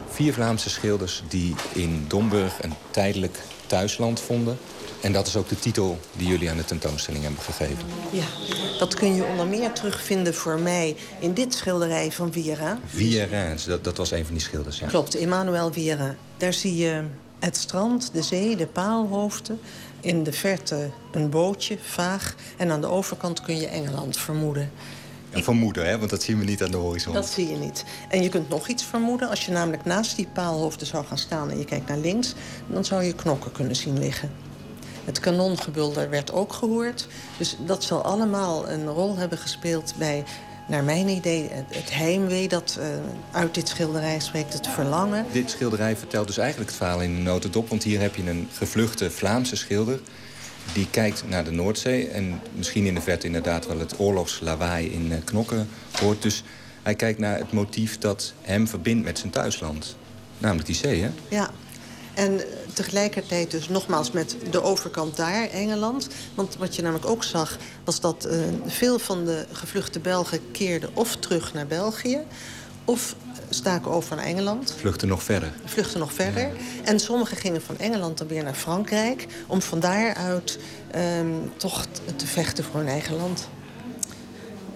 Vier Vlaamse schilders die in Domburg een tijdelijk thuisland vonden. En dat is ook de titel die jullie aan de tentoonstelling hebben gegeven. Ja, dat kun je onder meer terugvinden voor mij in dit schilderij van Viera. Viera, dat, dat was een van die schilders, ja. Klopt, Emmanuel Viera. Daar zie je het strand, de zee, de paalhoofden. In de verte een bootje, vaag. En aan de overkant kun je Engeland vermoeden. Ja, vermoeden, hè? want dat zien we niet aan de horizon. Dat zie je niet. En je kunt nog iets vermoeden. Als je namelijk naast die paalhoofden zou gaan staan en je kijkt naar links... dan zou je knokken kunnen zien liggen. Het kanongebulder werd ook gehoord. Dus dat zal allemaal een rol hebben gespeeld bij, naar mijn idee... het, heimwee dat eh, uit dit schilderij spreekt, het verlangen. Dit schilderij vertelt dus eigenlijk het verhaal in een notendop. Want hier heb je een gevluchte Vlaamse schilder... die kijkt naar de Noordzee... en misschien in de verte inderdaad wel het oorlogslawaai in eh, Knokken hoort. Dus hij kijkt naar het motief dat hem verbindt met zijn thuisland. Namelijk die zee, hè? Ja. En eh, tegelijkertijd dus nogmaals met de overkant daar, Engeland. Want wat je namelijk ook zag, was dat eh, veel van de gevluchte Belgen keerden of terug naar België... of staken over naar Engeland, Vluchten nog verder. vluchtten nog verder. En sommigen gingen van Engeland dan weer naar Frankrijk... om van daaruit ehm, toch te vechten voor hun eigen land.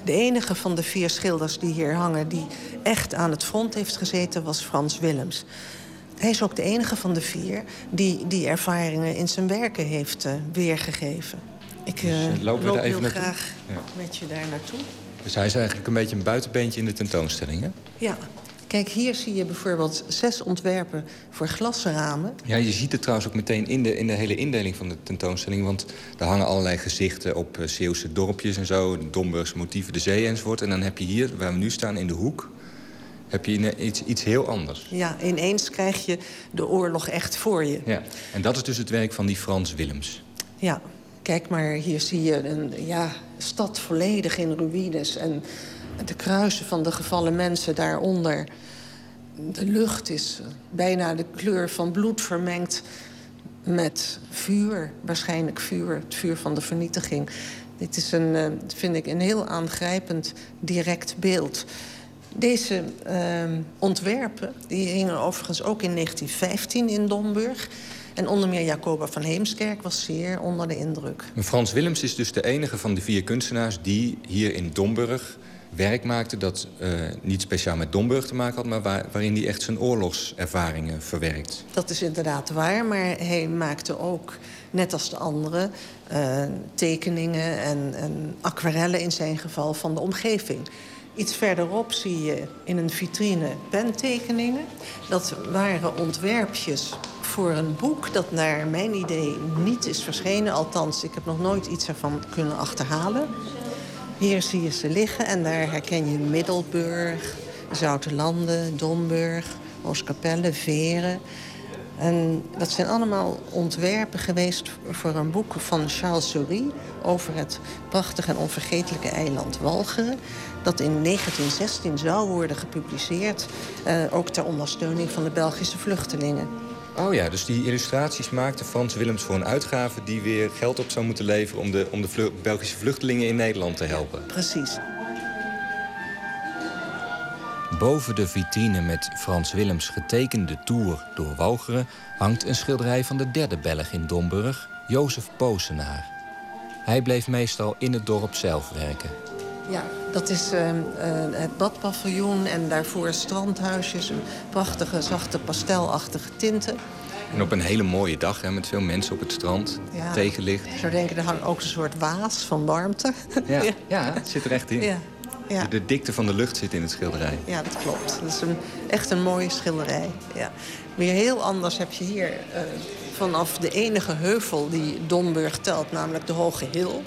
De enige van de vier schilders die hier hangen... die echt aan het front heeft gezeten, was Frans Willems. Hij is ook de enige van de vier die die ervaringen in zijn werken heeft eh, weergegeven. Ik Dus, we loop even heel graag Ja. met je daar naartoe. Dus hij is eigenlijk een beetje een buitenbeentje in de tentoonstelling, hè? Ja, kijk, hier zie je bijvoorbeeld zes ontwerpen voor glasramen. Ja, je ziet het trouwens ook meteen in de, in de hele indeling van de tentoonstelling. Want er hangen allerlei gezichten op Zeeuwse dorpjes en zo. De Domburgse motieven, de zee enzovoort. En dan heb je hier, waar we nu staan, in de hoek... heb je iets, iets heel anders. Ja, ineens krijg je de oorlog echt voor je. Ja. En dat is dus het werk van die Frans Willems. Ja, kijk maar, hier zie je een ja, stad volledig in ruïnes. En de kruisen van de gevallen mensen daaronder. De lucht is bijna de kleur van bloed vermengd met vuur. Waarschijnlijk vuur, het vuur van de vernietiging. Dit is een, eh, vind ik, een heel aangrijpend, direct beeld. Deze ehm, ontwerpen die hingen overigens ook in 1915 in Domburg. En onder meer Jacoba van Heemskerk was zeer onder de indruk. Frans Willems is dus de enige van de vier kunstenaars... die hier in Domburg werk maakte dat eh, niet speciaal met Domburg te maken had... maar waar- waarin hij echt zijn oorlogservaringen verwerkt. Dat is inderdaad waar, maar hij maakte ook, net als de anderen... eh, tekeningen en, en aquarellen in zijn geval van de omgeving. Iets verderop zie je in een vitrine pentekeningen. Dat waren ontwerpjes voor een boek dat naar mijn idee niet is verschenen. Althans, ik heb nog nooit iets ervan kunnen achterhalen. Hier zie je ze liggen en daar herken je Middelburg, Zoutelanden, Domburg, Oostkapelle, Veren. En dat zijn allemaal ontwerpen geweest voor een boek van Charles Souris... over het prachtige en onvergetelijke eiland Walcheren... dat in 1916 zou worden gepubliceerd... eh, ook ter ondersteuning van de Belgische vluchtelingen. Oh ja, dus die illustraties maakte Frans Willems voor een uitgave... die weer geld op zou moeten leveren om de, om de Belgische vluchtelingen in Nederland te helpen. Precies. Boven de vitrine met Frans Willems getekende tour door Walcheren... hangt een schilderij van de derde Belg in Domburg, Jozef Posenaar. Hij bleef meestal in het dorp zelf werken. Ja, dat is eh, eh, het badpaviljoen en daarvoor strandhuisjes. een Prachtige, zachte, pastelachtige tinten. En op een hele mooie dag hè, met veel mensen op het strand, Ja. tegenlicht. Je zou denken, er hangt ook een soort waas van warmte. [laughs] Ja, ja, het zit er echt in. Ja, ja. De, de dikte van de lucht zit in het schilderij. Ja, dat klopt. Dat is een, echt een mooie schilderij. Ja. Weer heel anders heb je hier eh, vanaf de enige heuvel die Domburg telt, namelijk de Hoge Hil.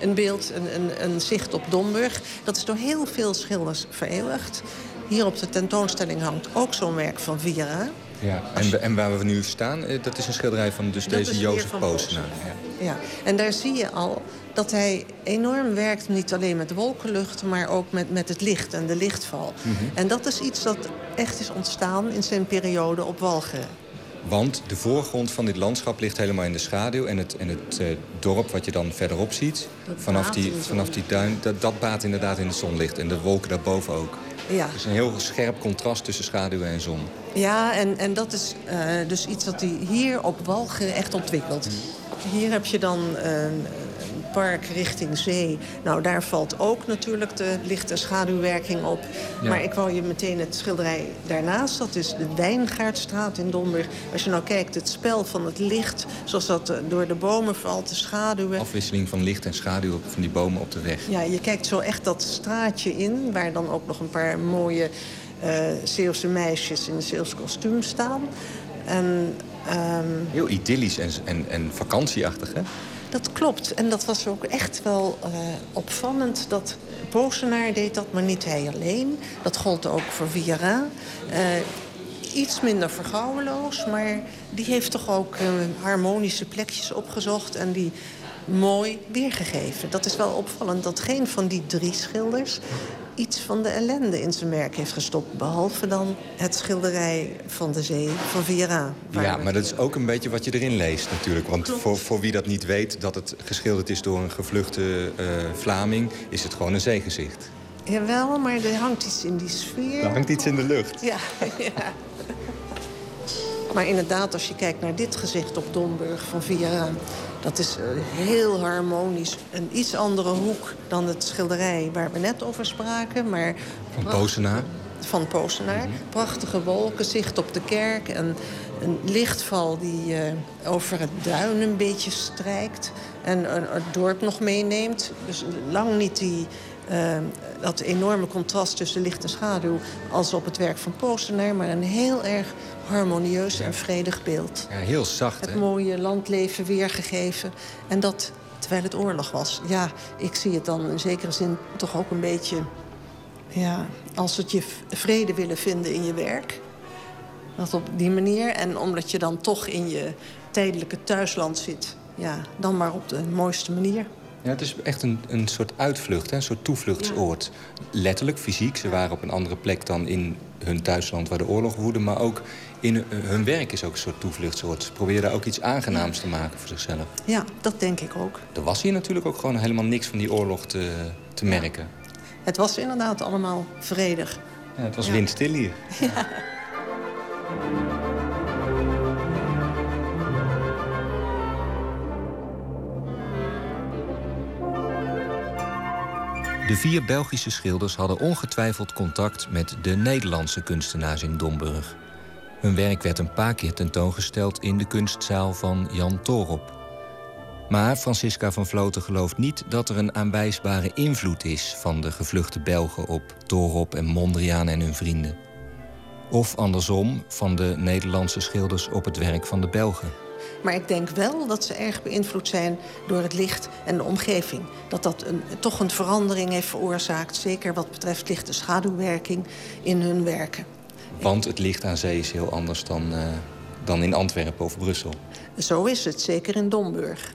Een beeld, een, een, een zicht op Domburg. Dat is door heel veel schilders vereeuwigd. Hier op de tentoonstelling hangt ook zo'n werk van Viera. Ja. En, en waar we nu staan, eh, dat is een schilderij van dus Dat deze Jozef Posenaar. Ja. Ja, en daar zie je al dat hij enorm werkt, niet alleen met wolkenlucht, maar ook met, met het licht en de lichtval. Mhm. En dat is iets dat echt is ontstaan in zijn periode op Walcheren. Want de voorgrond van dit landschap ligt helemaal in de schaduw. En het, en het eh, dorp wat je dan verderop ziet, vanaf die, vanaf die duin, dat, dat baat inderdaad in het zonlicht. En de wolken daarboven ook. Ja, is een heel scherp contrast tussen schaduw en zon. ja en, en dat is eh, dus iets dat hij hier op Walcheren echt ontwikkelt. Hier heb je dan eh, park richting zee. Nou, daar valt ook natuurlijk de licht- en schaduwwerking op. Ja. Maar ik wou je meteen het schilderij daarnaast. Dat is de Wijngaardstraat in Domburg. Als je nou kijkt, het spel van het licht... zoals dat eh, door de bomen valt, de schaduwen... Afwisseling van licht en schaduw van die bomen op de weg. Ja, je kijkt zo echt dat straatje in... waar dan ook nog een paar mooie eh Zeeuwse meisjes in een Zeeuws kostuum staan. En... ehm, Heel idyllisch en, en, en vakantieachtig, hè? Dat klopt. En dat was ook echt wel eh, opvallend. Dat Posenaar deed dat, maar niet hij alleen. Dat gold ook voor Viera. Eh, iets minder vergouweloos, maar die heeft toch ook eh, harmonische plekjes opgezocht. En die mooi weergegeven. Dat is wel opvallend dat geen van die drie schilders iets van de ellende in zijn werk heeft gestopt. Behalve dan het schilderij van de zee van Viera. Ja, maar dat is ook een beetje wat je erin leest natuurlijk. Want voor, voor wie dat niet weet, dat het geschilderd is door een gevluchte eh, Vlaming... is het gewoon een zeegezicht. Jawel, maar er hangt iets in die sfeer. Er hangt iets in de lucht. Ja, [laughs] ja. Maar inderdaad, als je kijkt naar dit gezicht op Domburg van Viera... dat is eh, heel harmonisch. Een iets andere hoek dan het schilderij waar we net over spraken. Maar Van Posenaar. van Posenaar. Prachtige wolken, zicht op de kerk. En een lichtval die eh, over het duin een beetje strijkt. En het dorp nog meeneemt. Dus lang niet die, eh, dat enorme contrast tussen licht en schaduw... als op het werk van Posenaar. Maar een heel erg harmonieus en vredig beeld. Ja, heel zacht, Het hè? mooie landleven weergegeven. En dat terwijl het oorlog was. Ja, ik zie het dan in zekere zin toch ook een beetje... Ja, als het je vrede willen vinden in je werk. Dat op die manier. En omdat je dan toch in je tijdelijke thuisland zit. Ja, dan maar op de mooiste manier. Ja, het is echt een, een soort uitvlucht, hè? een soort toevluchtsoord. Letterlijk, fysiek. Ze waren op een andere plek dan in hun thuisland waar de oorlog woedde. Maar ook in hun, hun werk is ook een soort toevluchtsoord. Ze proberen daar ook iets aangenaams te maken voor zichzelf. Ja, dat denk ik ook. Er was hier natuurlijk ook gewoon helemaal niks van die oorlog te, te merken. Het was inderdaad allemaal vredig. Ja, het was Ja. windstil hier. [laughs] De vier Belgische schilders hadden ongetwijfeld contact met de Nederlandse kunstenaars in Domburg. Hun werk werd een paar keer tentoongesteld in de kunstzaal van Jan Torop. Maar Francisca van Vloten gelooft niet dat er een aanwijsbare invloed is van de gevluchte Belgen op Torop en Mondriaan en hun vrienden. Of andersom van de Nederlandse schilders op het werk van de Belgen. Maar ik denk wel dat ze erg beïnvloed zijn door het licht en de omgeving. Dat dat een, toch een verandering heeft veroorzaakt. Zeker wat betreft licht- en schaduwwerking in hun werken. Want het licht aan zee is heel anders dan, eh, dan in Antwerpen of Brussel. Zo is het, zeker in Domburg.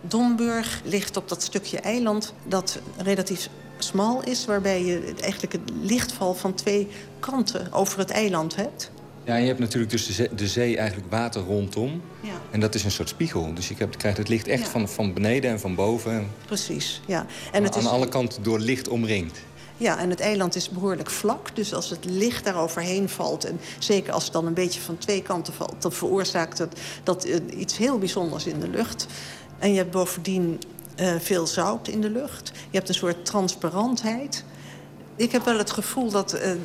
Domburg ligt op dat stukje eiland dat relatief smal is... waarbij je eigenlijk het lichtval van twee kanten over het eiland hebt. Ja, je hebt natuurlijk dus de zee, de zee eigenlijk water rondom. Ja. En dat is een soort spiegel. Dus je hebt- krijgt het licht echt van, van beneden en van boven. Precies, ja. En het aan is, alle kanten door licht omringd. Ja, en het eiland is behoorlijk vlak. Dus als het licht daar overheen valt... en zeker als het dan een beetje van twee kanten valt... dan veroorzaakt het dat, eh, iets heel bijzonders in de lucht. En je hebt bovendien eh, veel zout in de lucht. Je hebt een soort transparantheid. Ik heb wel het gevoel dat eh, eh,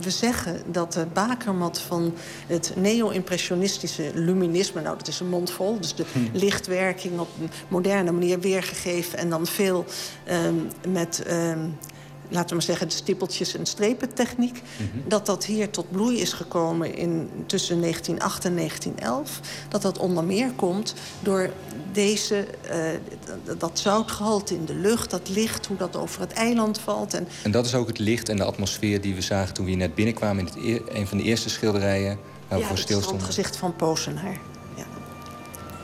we zeggen dat de bakermat van het neo-impressionistische luminisme... nou, dat is een mond vol, dus de lichtwerking op een moderne manier weergegeven... en dan veel ehm, met... laten we maar zeggen, de stippeltjes- en strepentechniek... dat dat hier tot bloei is gekomen in, tussen 1908 en 1911. Dat dat onder meer komt door deze, eh, dat zoutgehalte in de lucht... dat licht, hoe dat over het eiland valt. En En dat is ook het licht en de atmosfeer die we zagen toen we hier net binnenkwamen... in het eer- een van de eerste schilderijen waar we ja, voor het stilstonden. gezicht van Posenaar. Ja.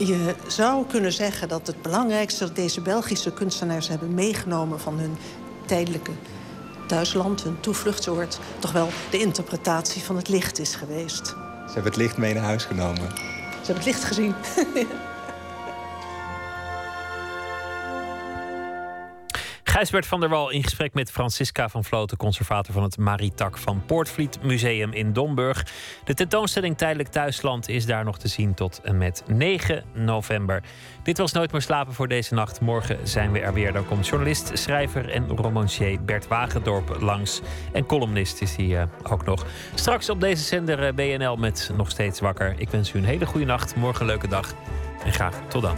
Je zou kunnen zeggen dat het belangrijkste... dat deze Belgische kunstenaars hebben meegenomen van hun tijdelijke thuisland, hun toevluchtsoord... toch wel de interpretatie van het licht is geweest. Ze hebben het licht mee naar huis genomen. Ze hebben het licht gezien. [laughs] Gijsbert van der Wal in gesprek met Francisca van Vloten, conservator van het Maritak van Poortvliet Museum in Domburg. De tentoonstelling Tijdelijk Thuisland is daar nog te zien tot en met 9 november. Dit was Nooit meer slapen voor deze nacht. Morgen zijn we er weer. Dan komt journalist, schrijver en romancier Bert Wagendorp langs. En columnist is hij eh, ook nog. Straks op deze zender eh, BNL met Nog Steeds Wakker. Ik wens u een hele goede nacht, morgen een leuke dag en graag tot dan.